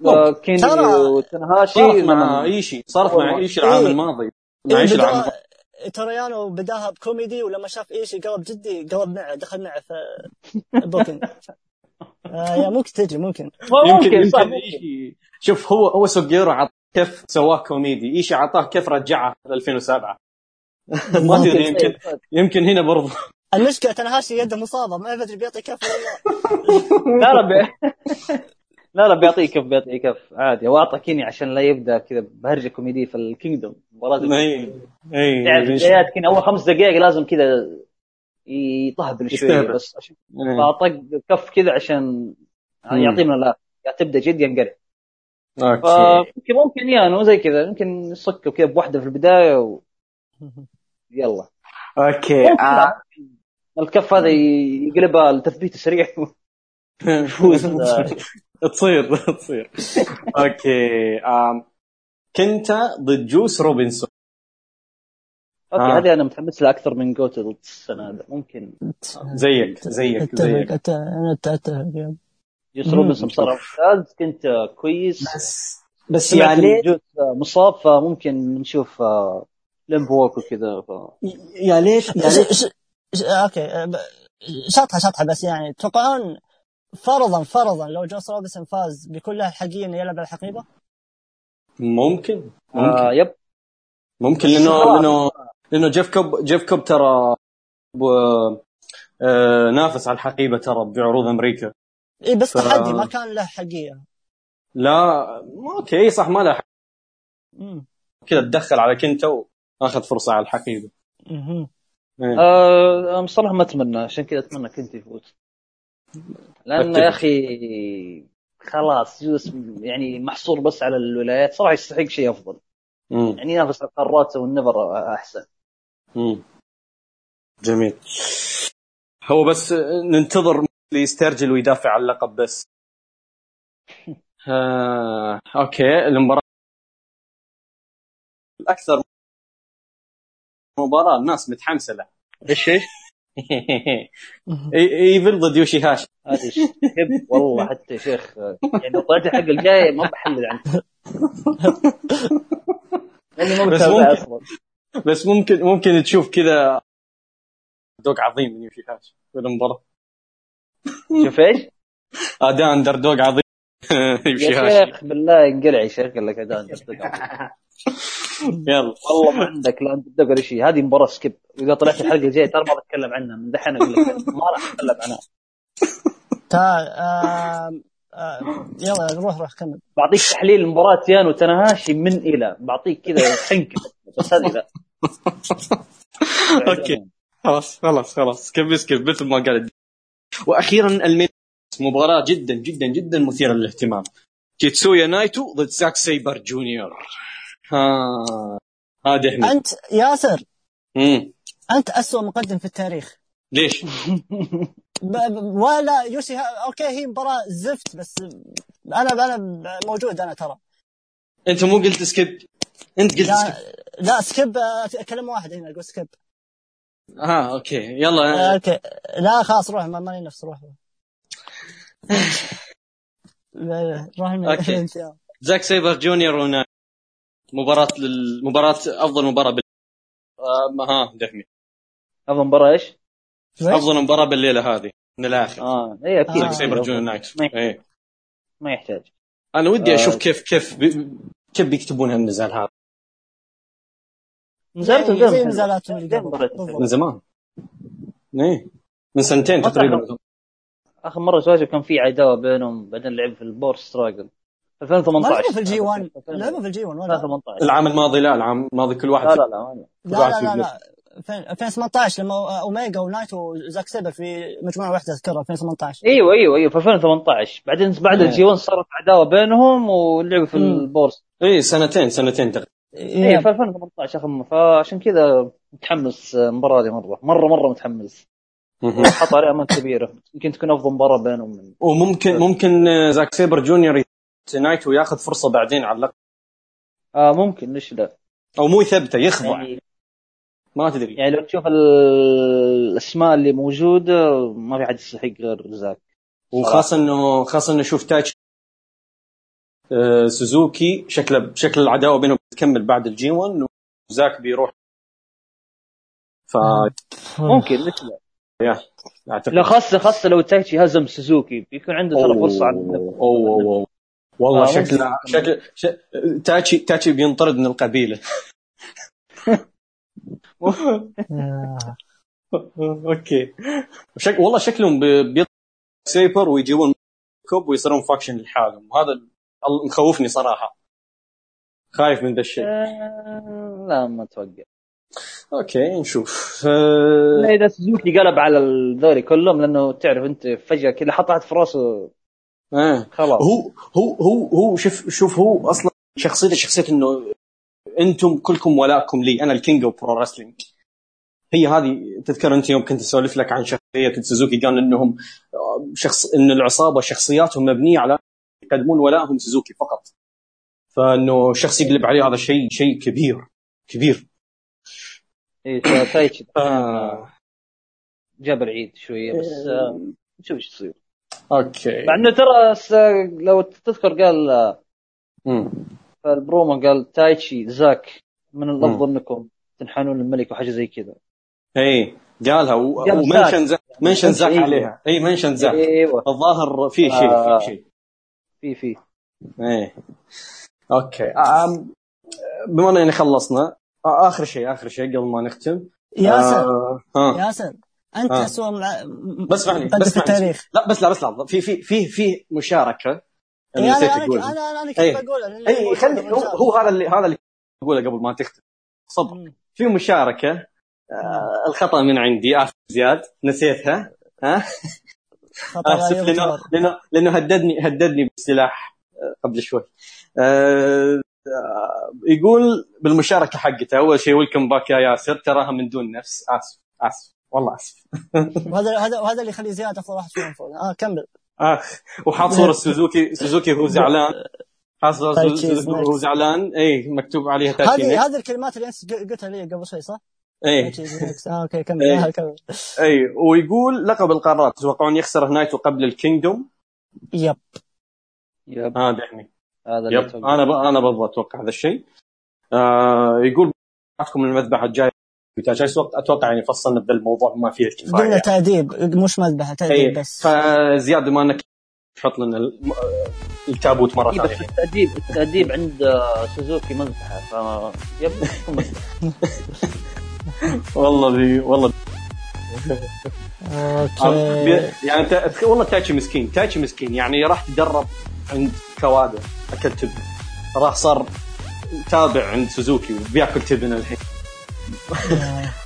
ممكن. آه، كيني ترى- وتنهاشي صارت مع إيشي صارت مع إيشي العام إيه. الماضي إيه مع إيشي العام الماضي تورو يانو بداها بكوميدي ولما شاف إيشي قلب جدي قلب معه دخل معه في booking آه يا ممكن تجي ممكن. ممكن صح شوف هو هو سوجيرو عط كف سواه كوميدي. إيشي عطاه كف رجعه في 2007 ما تدري يمكن يمكن هنا برضو. المشكلة تنهاشي يده مصابة ما أدري بيعطي كف ولا لا. لا. لا لا بيعطيه كف بيعطيه كف عادي. هو أعطى كيني عشان لا يبدأ كذا بهرجة كوميدية في الكينجدوم. مباراة أي أي تعرف بدايات كيني أول خمس دقائق لازم كذا يطهبل شوية. بس عشان إيه. فاعطى كف كذا عشان يعطيه من الآخر يا تبدا جد ينقلب أوكي فممكن ممكن يانو زي كذا يمكن يصكوا كذا بواحده في البداية و... يلا أوكي آه. الكف هذا يقلبها لتثبيت سريع يفوز تصير تصير أوكي. كنتا ضد جوس روبنسون أوكي آه. هذه أنا متحمس لها أكثر من جوتو ضد سنادا هذا ممكن زيك زيك زيك اتفق. جوس. روبنسون صار ممتاز كنتا كويس بس بس جوس مصاب فممكن نشوف آه، limb work وكذا ف... يا ليت يا ليت ش- ش- ش- أوكي آه، ب- شطحه شطحه بس يعني تتوقعون فرضا فرضا لو جوس روبنسون فاز بيكون له الحقيقة إنه يلعب الحقيبه؟ ممكن آه ممكن yep ممكن لأنه لأنه لأنه جيف كوب جيف كوب ترى ب- آه، نافس على الحقيبة ترى بعروض أمريكا اي بس ف- تحدي ما كان له حقيقة لا أوكي صح ما له. كذا تدخل على كنتا واخذ فرصة على الحقيبة. إيه. آه أنا بصراحة ما أتمنى عشان كذا أتمنى كنت يفوز لأن. يا أخي خلاص جوس يعني محصور بس على الولايات صراحة يستحق شيء أفضل مم. يعني ينافس على القارات والنفر أحسن مم. جميل. هو بس ننتظر اللي يسترجل ويدافع عن اللقب بس. آه، أوكي المباراة. الأكثر مباراة الناس متحمسة لها إيش إيش؟ إيفل ضد يوشي هاشي هذه شب والله حتى شيخ. يعني طلعت الحلقة الجاية ما بحلل عنها لأني ما بس متابع ممكن. أصلا. بس ممكن ممكن تشوف كذا دوق عظيم من يوشي هاشي في المباراة شوف إيش؟ اداء أندر دوق عظيم. يوشي يا شيخ بالله انقلع يا شيخ قال لك ادان يلا. والله ما عندك لا انت تدق ولا شيء. هذه مباراة skip اذا طلعت الحلقة الجاية ترى ما بتكلم عنها. من دحين أقول لك. ما راح أتكلم عنها. تعال آه يلا روح روح كمل. بعطيك تحليل مباراه يانو تناهاشي من إلى. بعطيك كذا حنكه بس هذه لا. okay. خلاص خلاص خلاص. skip skip مثل ما قال وأخيرا ال main مباراة جدا جدا جدا مثيرة للاهتمام. تيتسويا نايتو ضد زاك سيبر جونيور. ها هذه إحنا. أنت ياسر. مم. أنت اسوء مقدم في التاريخ. ليش؟ ب... ب... ولا يوشي ها... okay هي مباراة زفت بس أنا أنا موجود أنا ترى. أنت مو قلت skip؟ أنت قلت لا skip. لا skip كلمه واحدة هنا أقول skip. ها okay. يلا. آه، أوكي. لا خلاص روح ما- ماني نفس روح. لا لا روح يا. زاك سيبر جونيور ونايتو مباراة للمباراة أفضل مباراة بال... آه ها دحمي. أفضل مباراة إيش؟ أفضل مباراة بالليلة هذه من الآخر. آه اي أكيد. آه. زاك سيبر جونيور نايتو ما يحتاج. ما يحتاج. أنا ودي آه. أشوف كيف كيف بي... كيف بيكتبون هالنزال هذا. نزلت زي- زي نزالاتهم اللي قبل. من زمان. إيه. من سنتين تقريبا. آخر مرة سويته كان في عداوة بينهم بعدين لعب في ال Power Struggle 2018 ما لعبوا في ال G 1 لعبوا في ال G 1 ولا؟ 2018 العام الماضي لا العام الماضي كل واحد لا لا لا لا لا لا لا 2000 2018 لما اوميجا ونايتو وزاك سيبر في مجموعة واحدة أذكرها 2018 إيوه إيوه إيوه في 2018 بعدين بعد إيه. ال G 1 صارت عداوة بينهم ولعبوا في مم. ال Power S إيه سنتين سنتين تقريبا. اي إيه. في 2018 اخر. فعشان كذا متحمس المباراة دي مرة. مرة مرة متحمس. حط عليها امال كبيرة. يمكن تكون أفضل مباراة بينهم. من وممكن ممكن زاك سيبر جونيور نايتو ياخذ فرصة بعدين على اللقب آه ممكن ليش لا؟ أو مو يثبته يخضع. يعني, ما تدري. يعني لو تشوف ال- الأسماء اللي موجودة ما في حد يستحق غير زاك وخاصة انه خاصة إنه شوف تايتشي آه، سوزوكي شكله شكل العداوة بينهم بتكمل بعد ال G 1 وزاك بيروح. ف ممكن ليش لا خاصه خاصة لو تايتشي هزم سوزوكي بيكون عنده ترى فرصة على أوه أوه أوه. والله آه، شكله ممكن. شكل ش... تايتشي تايتشي بينطرد من القبيلة. okay. شك... والله شكلهم بي- بيطلع سيبر ويجيبون كوب ويصيرون faction لحالهم. وهذا مخوفني صراحة. خايف من ذا الشيء. آه، لا ما أتوقع okay نشوف. آه، لا إذا سوزوكي قلب على الذولي كلهم لأنه تعرف أنت فجأة كذا حط واحد في راسه. آه. خلاص. هو هو هو هو شوف شوف هو أصلا شخصيته شخصية إنه أنتم كلكم ولائكم لي. أنا ال King of Pro Wrestling هي هذه تذكر انت يوم كنت اسولف لك عن شخصية سوزوكي قال إنهم شخص إن العصابة شخصياتهم مبنية على يقدمون ولائهم سوزوكي فقط. فإنه شخص يقلب عليه هذا شيء شيء كبير كبير. إيه، تايتشي آه. جاب العيد شوية بس آه، نشوف إيش يصير. okay. مع إنه ترى لو تذكر قال آه، مم. في البرومو قال تايتشي زاك من الأفضل انكم تنحنون للملك وحاجة زي كذا. إي قالها و- قال و mention زاك. mention زاك أيوة. عليها. إي mention زاك. إيوه. الظاهر في شيء آه. في شيء. في في. إيه okay. أم... بما إننا خلصنا آخر شيء آخر شيء قبل ما نختم. ياسر. آه... ياسر أنت آه. اسوء مع بس مقدم بس في. التاريخ. لا بس لا بس لا في في في في مشاركة. إيه، أنا أنا أنا اقولها أنا أنا إيه. كنت بقولها لأن اي الموضوع خلي هو. هو هذا اللي هذا اللي أقوله قبل ما تختم صبر. في مشاركة آه الخطأ من عندي آسف زياد نسيتها ها آسف لأنه. لأنه لأنه هددني هددني بالسلاح آه، قبل شوي آه، آه، يقول بالمشاركة حقته أول شيء ويلكم باك يا ياسر تراها من دون نفس آسف آسف والله آسف وهذا هذا وهذا اللي يخلي زياد أفضل واحد فيهم فوق آه كمل اخ وحاط صوره سوزوكي سوزوكي وهو زعلان. حاط صوره سوزوكي وهو next. زعلان. اي مكتوب عليها هذه. هذه الكلمات اللي أنت قلتها لي قبل شوي صح؟ اي آه okay كمل. إيه. آه، كمل. اي ويقول لقب القارات. تتوقعون يخسر نايتو قبل ال Kingdom؟ yep. yep. هذا يعني هذا yep. أنا ب... أنا برضه أتوقع هذا الشيء. آه يقول معكم المذبحة الجاية أتوقع أتوقع يعني فصلنا بذا الموضوع ما فيه الكفايه قلنا تأديب مش مذبحة تأديب اي بس. فزياد بما إنك تحط لنا التابوت مرة إيه، بس ثانية. التأديب التأديب عند آه، سوزوكي مذبحة ف yep. والله بي والله بي. okay. يعني تا- والله تايتشي مسكين تايتشي مسكين يعني راح تدرب عند كوادر اكل تبن راح صار تابع عند سوزوكي وبياكل تبن الحين.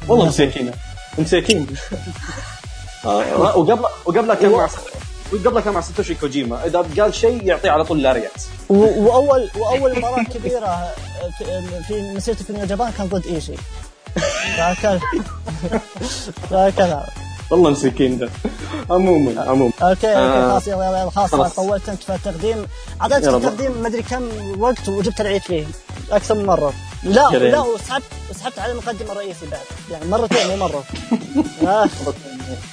والله مساكين. مساكين. آه، وقبل وقبل كان مع وقبل كان مع ساتوشي كوجيما. إذا قال شيء يعطيه على طول lariat. واول وأول مباراة كبيرة في- في مسيرته في اليابان كان ضد ايشي فاكل والله مسكين ده. عموما عموما. okay آه. okay خلاص يلا يلا خلاص. طولت أنت في التقديم. اعطيتك. التقديم مدري كم وقت وجبت العيد فيه. أكثر من مرة. لا كريم. لا وسحبت وسحبت على المقدم الرئيسي بعد. يعني مرتين مو مرة. آه.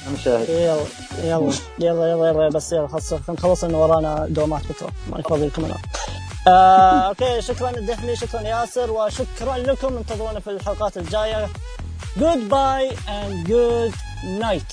أنا شاهد. يلا يلا يلا يلا يلا بس يلا خلاص نخلص إنه ورانا دوامات بكرة. ماني فاضي لكم الان آه، okay شكرا لدحمي شكرا ياسر وشكرا لكم. انتظرونا في الحلقات الجاية. goodbye and good night